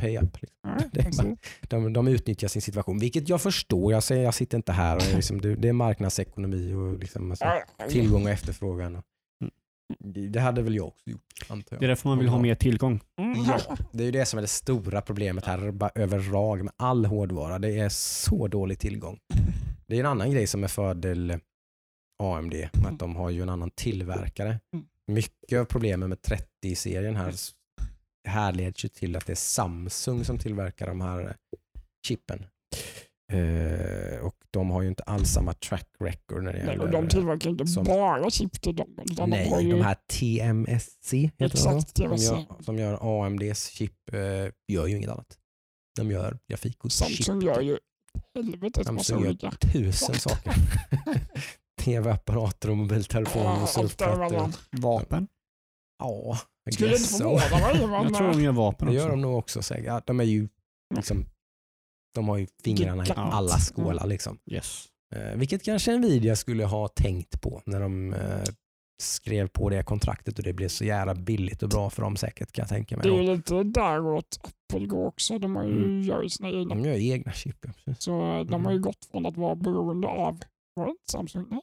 A: Pay up. Liksom.
C: Ja,
A: Det är
C: precis.
A: bara- De, de utnyttjar sin situation, vilket jag förstår. Jag, säger, jag sitter inte här och liksom, det, är marknadsekonomi och liksom, alltså, tillgång och efterfrågan. Och. Det, det hade väl jag också gjort, antar jag.
B: Det är därför man vill ha mer tillgång.
C: Mm.
A: Ja, det är ju det som är det stora problemet här bara överlag med all hårdvara. Det är så dålig tillgång. Det är en annan grej som är fördel AMD, med att de har ju en annan tillverkare. Mycket av problemen med 30-serien här härleds ju till att det är Samsung som tillverkar de här chippen. Eh, och de har ju inte alls samma track record när det
C: Nej,
A: gäller...
C: och de tillverkar inte
A: som-
C: bara chip till dem. Utan de
A: Nej,
C: ju,
A: de här TMSC heter
C: Exakt,
A: de, som, gör, som gör AMDs chip eh, gör ju inget annat. De gör grafikkortschip.
C: Samsung gör ju helvetes massa
A: Samsung gör
C: olika.
A: tusen saker. Tv-apparater och mobiltelefoner och
C: Ja,
A: surfplattor.
B: Vapen.
A: Ja, I
C: Skulle inte
A: guess so.
C: förvåna mig.
B: Jag tror de gör vapen
A: Det
B: också.
A: gör de nog också säkert. Ja, de är ju liksom, de har ju fingrarna i
C: Gigant.
A: alla skålar liksom.
B: Yes.
A: Eh, vilket kanske Nvidia skulle ha tänkt på när de eh, skrev på det kontraktet och det blev så jävla billigt och bra för dem säkert kan jag tänka
C: det är
A: mig.
C: lite däråt Apple går också. De har ju,
A: Mm.
C: gör ju sina egna.
A: De gör egna chip. ja, precis.
C: Så de
A: Mm.
C: har ju gått från att vara beroende av, var det inte Samsung? Nej.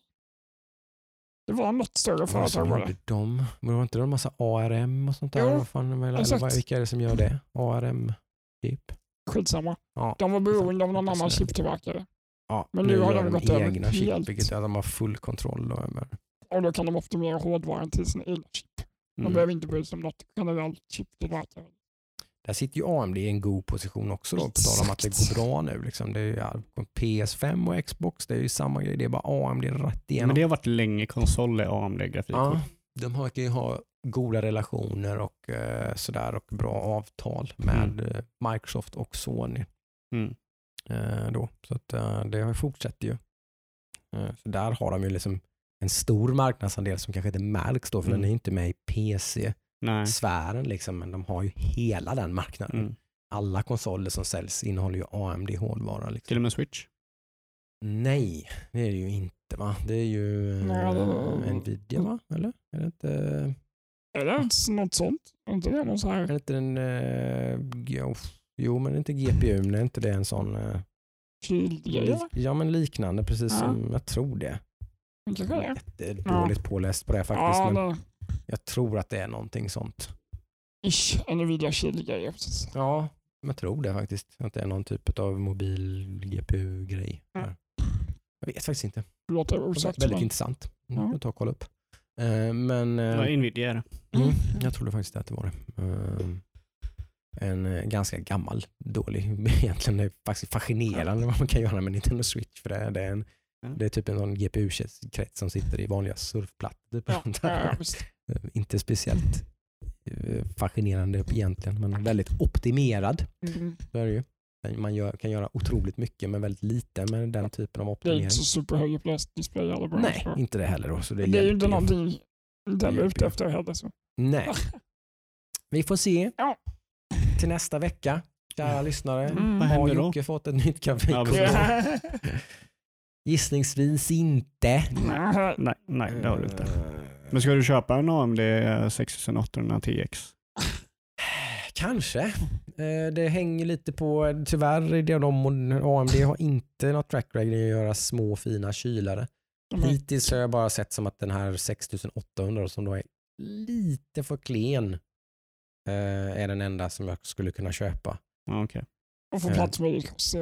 C: Det var något större företag var det.
A: de? Var inte det en massa ARM och sånt där?
C: Jo,
A: Vad fan, eller, vad- vilka är det som gör det? ARM-chip?
C: Skitsamma.
A: Ja.
C: De var beroende av någon annan chiptillverkare.
A: Ja,
C: Men nu har
A: gör
C: de gått över
A: egna chip,
C: helt.
A: vilket gör att de har full kontroll över.
C: Och då kan de optimera hårdvaran till sina egna chip. De
A: Mm.
C: behöver inte bry sig om något generellt chiptillverkare.
A: Där sitter ju AMD i en god position också då, på tal om att det går bra nu. Liksom. Det är ju, ja, PS5 och Xbox, det är ju samma grej. Det är bara AMD rätt igenom.
B: Men det har varit länge konsoler AMD-grafikkort.
A: ja, de har kan ju ha goda relationer och eh, sådär och bra avtal med
B: Mm.
A: eh, Microsoft och Sony.
B: Mm.
A: Eh, då. Så att, eh, det har- fortsätter ju. Eh, så där har de ju liksom en stor marknadsandel som kanske inte märks då, för
B: Mm.
A: den är inte med i PC-sfären, liksom, men de har ju hela den marknaden.
B: Mm.
A: Alla konsoler som säljs innehåller ju AMD-hårdvara. Liksom.
B: Till och med Switch.
A: Nej, det är det ju inte va? Det är ju eh,
C: det-
A: Nvidia va? Eller? Är det inte,
C: Är det inte något sånt? Är inte det någon så
A: är
C: här
A: det inte en... eh, jo, jo, men det är inte GPU, men är inte det en sån... eh,
C: kylgrej?
A: ja, men liknande, precis
C: Ja.
A: som jag tror det.
C: Kanske är.
A: Jättedåligt påläst på det faktiskt,
C: Ja,
A: men
C: det
A: jag tror att det är någonting sånt.
C: ish, Nvidia kylgrejer. precis.
A: Ja, jag tror det faktiskt. Att det är någon typ av mobil GPU-grej.
C: Ja.
A: där. Jag vet faktiskt inte.
C: Det låter osagt.
A: väldigt
C: men-
A: intressant. Mm,
C: Ja.
A: Jag tar och kolla upp. Eh, Men... eh,
B: Ja, Nvidia är det.
A: Mm, jag trodde faktiskt att det var det. Ehm, En eh, ganska gammal, dålig, egentligen det är faktiskt fascinerande vad man kan göra med Nintendo Switch. För det, är, det, är, en, det är typ en sån GPU-krets som sitter i vanliga surfplattor. Typ.
C: Ja.
A: Eh, Inte speciellt eh, fascinerande egentligen, men väldigt optimerad.
C: Mm.
A: Så är det ju. Men Man gör, kan göra otroligt mycket med väldigt lite med den typen av
C: Det är
A: optimering.
C: inte så superhög display eller vad
A: Nej,
C: så.
A: inte det heller. Då, så det,
C: Det är ju inte någonting heller
A: hjälper
C: ute efter heller. Så.
A: Nej. Vi får se
C: Ja.
A: till nästa vecka. Kära lyssnare.
C: Mm.
B: Vad
A: Har
B: händer då?
A: Jocke fått ett nytt kaffekort?
B: Ja.
A: Gissningsvis inte.
C: Nej.
B: Nej, nej, det har du inte.
A: Eh,
B: Men ska du köpa en AMD 6800 TX?
A: Kanske. Eh, Det hänger lite på, tyvärr är det de, AMD har inte något track record i att göra små fina kylare.
C: Är-
A: Hittills har jag bara sett som att den här 6800 som då är lite för klen eh, är den enda som jag skulle kunna köpa.
B: Ja, okej.
C: Och få
A: Eh.
C: plats med det.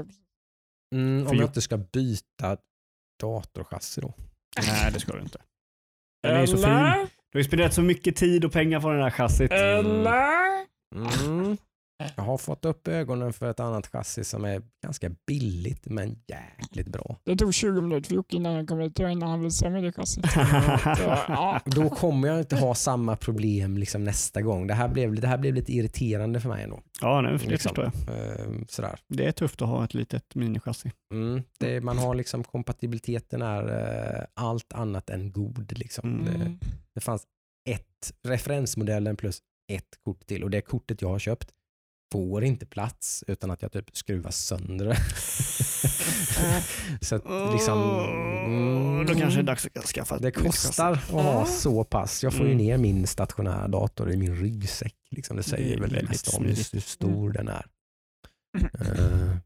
A: Mm,
B: För
A: om jag inte ska byta datorchassi då.
B: Nej, det ska du inte. Den är ju så fin. Du har ju spenderat så mycket tid och pengar på den här chassit.
C: Eller?
A: Mm. Jag har fått upp ögonen för ett annat chassi som är ganska billigt men jäkligt bra.
C: Det tog 20 minuter för Jocke innan han kom hit och innan han visade mig det chassit. Ja.
A: Då kommer jag inte ha samma problem liksom nästa gång. Det här blev, det här blev lite irriterande för mig ändå.
B: ja, nej, det
A: Liksom.
B: förstår jag.
A: Ehm, sådär.
B: Det är tufft att ha ett litet minichassi.
A: Mm, det, man har liksom kompatibiliteten är eh, allt annat än god. Liksom.
B: Mm.
A: Det, det fanns ett, referensmodellen plus ett kort till och det kortet jag har köpt får inte plats utan att jag typ skruvar sönder det. så att liksom,
B: Åh, Då kanske det är dags att skaffa ett
A: det kostar att ha så pass. Jag får ju
B: Mm.
A: ner min stationära dator i min ryggsäck. Liksom. Det
B: Det
A: säger
B: är
A: väl det mesta om hur stor den är. Eh,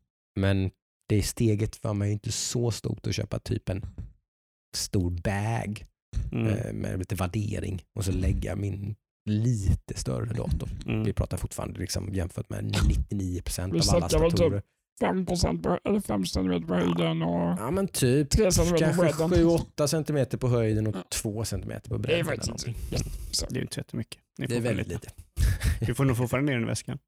A: men det steget för mig är inte så stort att köpa typ en stor bag
B: Mm.
A: eh, med lite värdering och så lägga min lite större dator.
B: Mm.
A: Vi pratar fortfarande liksom jämfört med 99%
C: Vi
A: av alla
C: snackar väl typ
A: datorer.
C: 5 på, eller 5 centimeter på höjden och
A: Ja men typ
C: 3 centimeter på
A: kanske
C: bredden.
A: 7-8 cm på höjden och
C: Ja.
A: 2 cm på
C: Det är
A: bredden.
C: faktiskt inte
B: Det är ju inte så jättemycket. Ni
A: Det är
B: får
A: väldigt
B: lite.
A: lite.
B: Du får nog fortfarande ner den i väskan.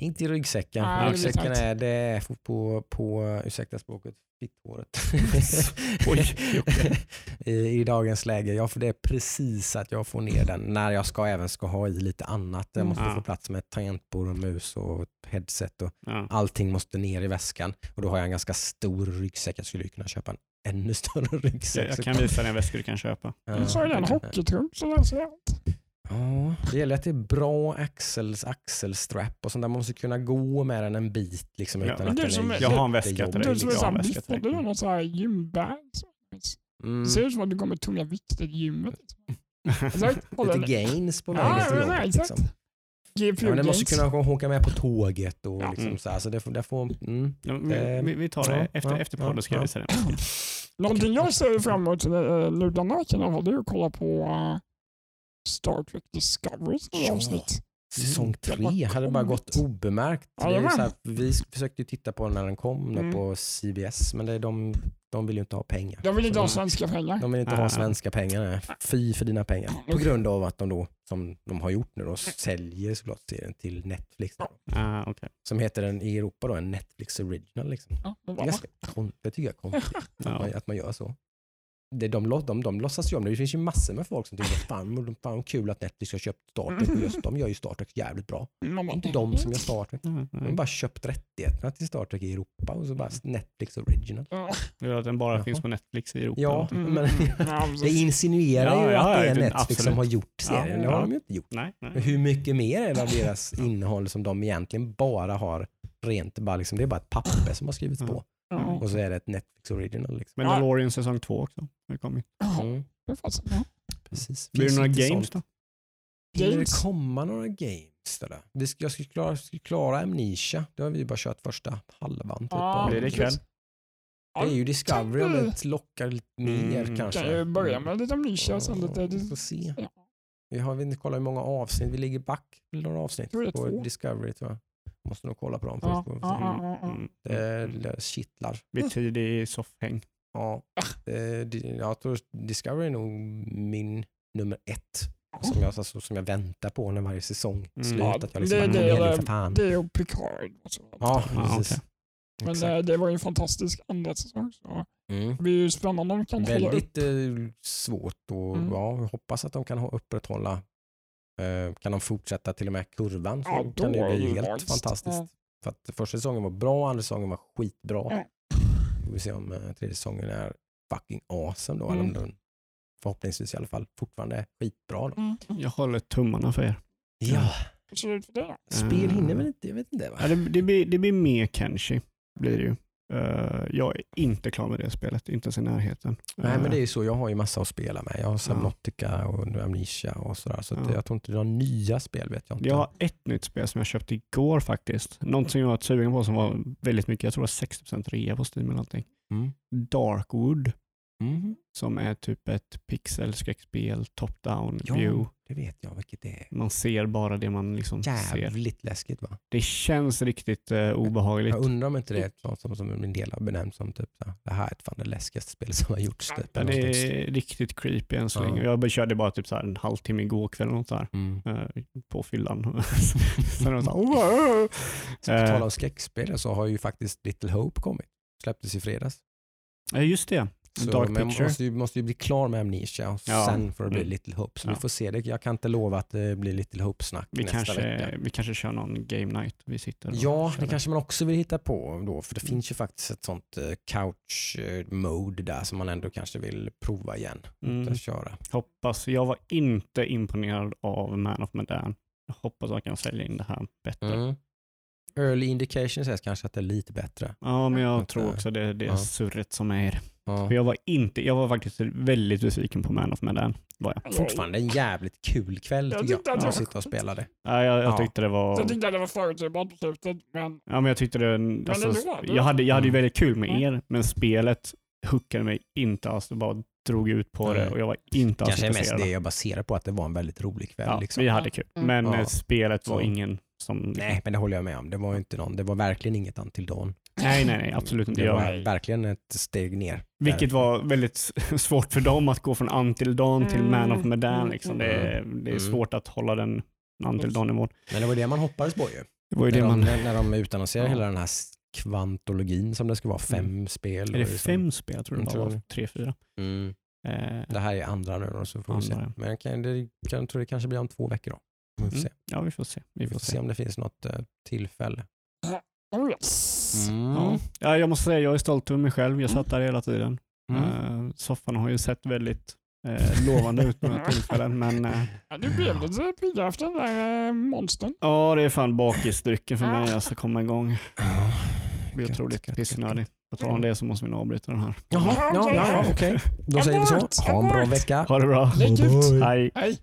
A: Inte i ryggsäcken.
C: Blir
A: ryggsäcken är, det är på, på, ursäkta språket, fitthåret.
B: Oj,
A: I, I dagens läge. Ja, för det är precis att jag får ner den när jag ska även ska ha i lite annat. Jag måste
B: Mm.
A: få plats med tangentbord och mus och headset och
B: Ja.
A: allting måste ner i väskan. Och då har jag en ganska stor ryggsäck. Jag skulle kunna köpa en ännu större ryggsäck.
B: Jag, jag kan visa dig en väska du kan köpa.
A: Ja,
C: Du sa ju den
A: jag.
C: hockeytrump ser jag.
A: Ja, det gäller att det är bra axels, axelstrap och sånt där. Man måste kunna gå med den en bit liksom,
B: Ja,
A: utan att
C: det är
A: den
C: som-
A: är
B: Jag har en väska till dig.
C: Du som är
B: liksom.
C: såhär du har någon sån här gymbag.
A: Mm.
C: Det ser ut som att du går med tunga vikter till gymmet. Exakt. Håller
A: Lite gains på
C: Ja,
A: vägen till jobbet. Liksom. Ja, men den måste kunna åka med på tåget och
C: Ja.
A: liksom
B: Mm.
A: så här. Så det får, det får, mm.
B: Ja, men vi, vi, tar det efter,
A: ja,
B: efter
A: ja,
B: podden ska jag
A: ja.
B: visa den.
C: Någonting jag ser fram emot eh, nu den här veckan i alla fall, det är att kolla på eh, Star Trek Discoverys
A: Ja.
C: avsnitt.
A: Säsong tre hade bara gått obemärkt. Så här, vi försökte ju titta på den när den kom
C: Mm.
A: på CBS, men det är de, de vill ju inte ha pengar.
C: De vill inte
A: Så
C: ha
A: de-
C: svenska pengar.
A: De vill inte
B: Ah.
A: ha svenska pengar. nej. Fy för dina pengar. På grund av att de då, som de har gjort nu då, säljer såklart serien till Netflix. Då,
B: Ah, okej.
A: som heter den i Europa då, en Netflix original. Liksom.
C: Ja, det
A: Det, är ganska det tycker jag är konstigt att,
B: Ja.
A: man, att man gör så. Det, de, de, de, de låtsas ju om det. Det finns ju massor med folk som tycker fan, fan kul att Netflix har köpt Star Trek. Och just de gör ju Star Trek jävligt bra.
C: Man
A: Det är inte de som gör Star Trek.
B: Mm,
A: De har
B: mm.
A: bara köpt rättigheterna till Star Trek i Europa och så bara Netflix original.
C: Ja,
B: Det är att den bara
A: Jaha.
B: finns på Netflix i Europa.
A: Ja,
C: mm,
A: men
C: mm,
A: det insinuerar
B: Ja,
A: ju
B: ja,
A: att det är Netflix som
B: absolut.
A: har gjort serien.
B: Ja,
A: det har
B: ja.
A: de ju inte gjort.
B: Nej, nej.
A: Men hur mycket mer är det av deras innehåll som de egentligen bara har rent, bara liksom, det är bara ett papper som har skrivits på.
C: Ja,
A: Och så är det ett Netflix original. Liksom.
B: Mandalorian säsong två också. har kommit.
C: ja,
A: Mm,
C: det är faktiskt- ja.
A: precis.
B: Blir det några games
A: sånt.
B: då?
A: Hinner det
C: Games?
A: komma några games? Där? Vi ska, jag ska klara, ska klara Amnesia. Det har vi bara kört första halvan. Typ,
C: Ja,
A: av.
B: Blir det ikväll?
A: det är ju Discovery om det lockar lite mer
B: Mm.
A: kanske.
C: Kan ju börja med lite Amnesia och sen lite...
A: Ja, Vi får se.
C: Ja.
A: Vi har inte kollat hur många avsnitt. Vi ligger back till några avsnitt
C: det
A: på
C: två.
A: Discovery tror jag. Måste nog kolla på dem först.
C: ja, ja.
B: Mm.
A: Det, det kittlar.
B: Vid tidig soffhäng.
A: Ja, det, det, jag tror Discovery är nog min nummer ett. Som jag, alltså, som jag väntar på när varje säsong
B: Mm.
A: slutar.
C: Ja,
A: att jag liksom,
C: det-
A: det,
C: det-
A: det, för fan.
C: Det är ju Picard. och så.
A: ja, precis.
C: Men
A: Exakt.
C: eh, det var ju en fantastisk andra säsong. Så
A: Mm.
C: det blir ju spännande om de kan hålla upp.
A: Väldigt eh, svårt och
C: Mm.
A: ja, jag hoppas att de kan ha- upprätthålla kan de fortsätta till och med kurvan så
C: Ja, då
A: kan det bli helt
C: magiskt.
A: fantastiskt.
C: Ja.
A: För att första säsongen var bra, andra säsongen var skitbra.
C: Ja.
A: Får vi se om eh, tredje säsongen är fucking awesome då.
C: Mm.
A: Eller om den förhoppningsvis i alla fall fortfarande är skitbra. Då.
C: Mm.
B: Jag håller tummarna för er.
A: Ja, spel hinner väl inte, jag vet inte va?
B: Ja, det, det, blir, det blir mer Kenshi. Blir det ju. Eh, jag är inte klar med det spelet, inte ens i närheten.
A: Nej men det är
B: Eh,
A: ju så, jag har ju massa att spela med. Jag har Subnautica och Amnesia och sådär. Så
B: Ja.
A: jag tror inte det är några nya spel vet jag inte.
B: jag har ett nytt spel som jag köpte igår faktiskt. Något som jag var sugen på som var väldigt mycket, jag tror det var 60% rea på Steam eller någonting.
A: Mm.
B: Darkwood,
A: Mm.
B: som är typ ett pixelskräckspel, top-down
A: Ja,
B: view.
A: det vet jag vilket det är.
B: Man ser bara det man liksom ser.
A: Jävligt läskigt va?
B: Det känns riktigt eh, obehagligt.
A: Jag undrar om inte det är sånt som, som en del har benämnt som typ så här, det här är ett fan det läskigaste spelet som har gjorts. Typ,
B: Ja, det är riktigt creepy än så
A: Ja.
B: länge. Jag körde bara typ så en halvtimme igår kväll eller något där,
A: Mm.
B: eh, på fyllan. Så här, "Wow!"
A: Så på
B: Eh.
A: tal om skräckspel så har ju faktiskt Little Hope kommit. Släpptes i fredags.
B: Ja, just det.
A: Så,
B: Dark
A: men
B: Picture.
A: måste ju, måste ju bli klar med Amnesia och
B: Ja.
A: sen får det bli
B: Mm.
A: Little Hope. Så
B: Ja.
A: vi får se. Det. Jag kan inte lova att det blir Little Hope-snack
B: Vi
A: nästa
B: kanske,
A: vecka.
B: vi kanske kör någon game night. Vi sitter
A: Ja, det kanske man också vill hitta på då. För det
B: Mm.
A: finns ju faktiskt ett sånt eh, couch-mode där som man ändå kanske vill prova igen.
B: Mm.
A: Att köra.
B: Hoppas. Jag var inte imponerad av Man of Medan. Jag hoppas att jag kan sälja in det här bättre.
A: Mm. Early indication sägs kanske att det är lite bättre.
B: Ja, men jag
A: Att,
B: tror
A: eh,
B: också det, det är
A: ja.
B: surret som är.
A: Ja.
B: För jag var inte, jag var faktiskt väldigt besviken på Man of Medan. Var jag.
A: Fortfarande en jävligt kul kväll
C: Jag
A: tycker jag.
C: tyckte att var
A: sitta och spela det.
B: Ja, jag, jag
A: Ja.
B: tyckte det var...
C: Jag tyckte det var förutsägbart på slutet, men
B: Ja, men jag tyckte det... Alltså,
C: ändå, det-
B: jag, hade, jag hade ju
A: Mm.
B: väldigt kul med
C: Mm.
B: er, men spelet hookade mig inte alls. Det bara drog ut på det och jag var inte alls
A: Kanske är mest
B: intresserad.
A: det jag baserar på att det var en väldigt rolig kväll.
B: Ja,
A: liksom.
B: vi hade kul.
C: Mm.
B: Men
A: Ja.
B: eh, spelet var
A: Så.
B: ingen som...
A: Nej, men det håller jag med om. Det var inte någon, det var verkligen inget Until Dawn.
B: Nej, nej, nej, absolut inte.
A: Det
B: Jag,
A: var verkligen ett steg ner.
B: vilket var väldigt svårt för dem att gå från Until Dawn till
C: Mm.
B: Man of Medan.
C: Mm.
B: Liksom. Det, är, det är
A: Mm.
B: svårt att hålla den Until Dawn-nivån.
A: Men det var det man hoppades på ju.
B: Det var ju
A: När
B: det
A: de,
B: man...
A: när, när de utannonserade
B: Ja.
A: hela den här kvantologin som det ska vara, fem spel.
B: Är det
A: liksom-
B: fem spel? Jag tror det
A: Jag
B: bara
A: tror
B: var
A: det.
B: tre, fyra.
A: Mm.
B: Eh,
A: Det här är andra nu då, så får vi se.
B: Andra, ja.
A: Men jag kan, det, kan, tror det kanske blir om två veckor då. Vi får
B: mm.
A: se.
B: Ja, vi får se. Vi
A: Vi
B: får
A: får se
B: se.
A: om det finns något eh, tillfälle.
C: Oh yes.
A: Mm.
B: Ja. ja, jag måste säga jag är stolt över mig själv. Jag satt där hela tiden.
A: Mm.
B: Eh, soffan har ju sett väldigt eh, lovande ut några tillfällen. Men eh,
C: Ja, du blev lite pigg efter den där eh, monstern.
B: ja, det är fan bakisdrycken för mig alltså komma igång. Blir otroligt pissnödig. På tal om det så måste vi nog avbryta den här.
A: Jaha, ja, ja, ja okej. Då säger vi så. Ha en bra vecka.
B: Ha det bra.
C: Lägg ut.
B: Hej.
C: Hej.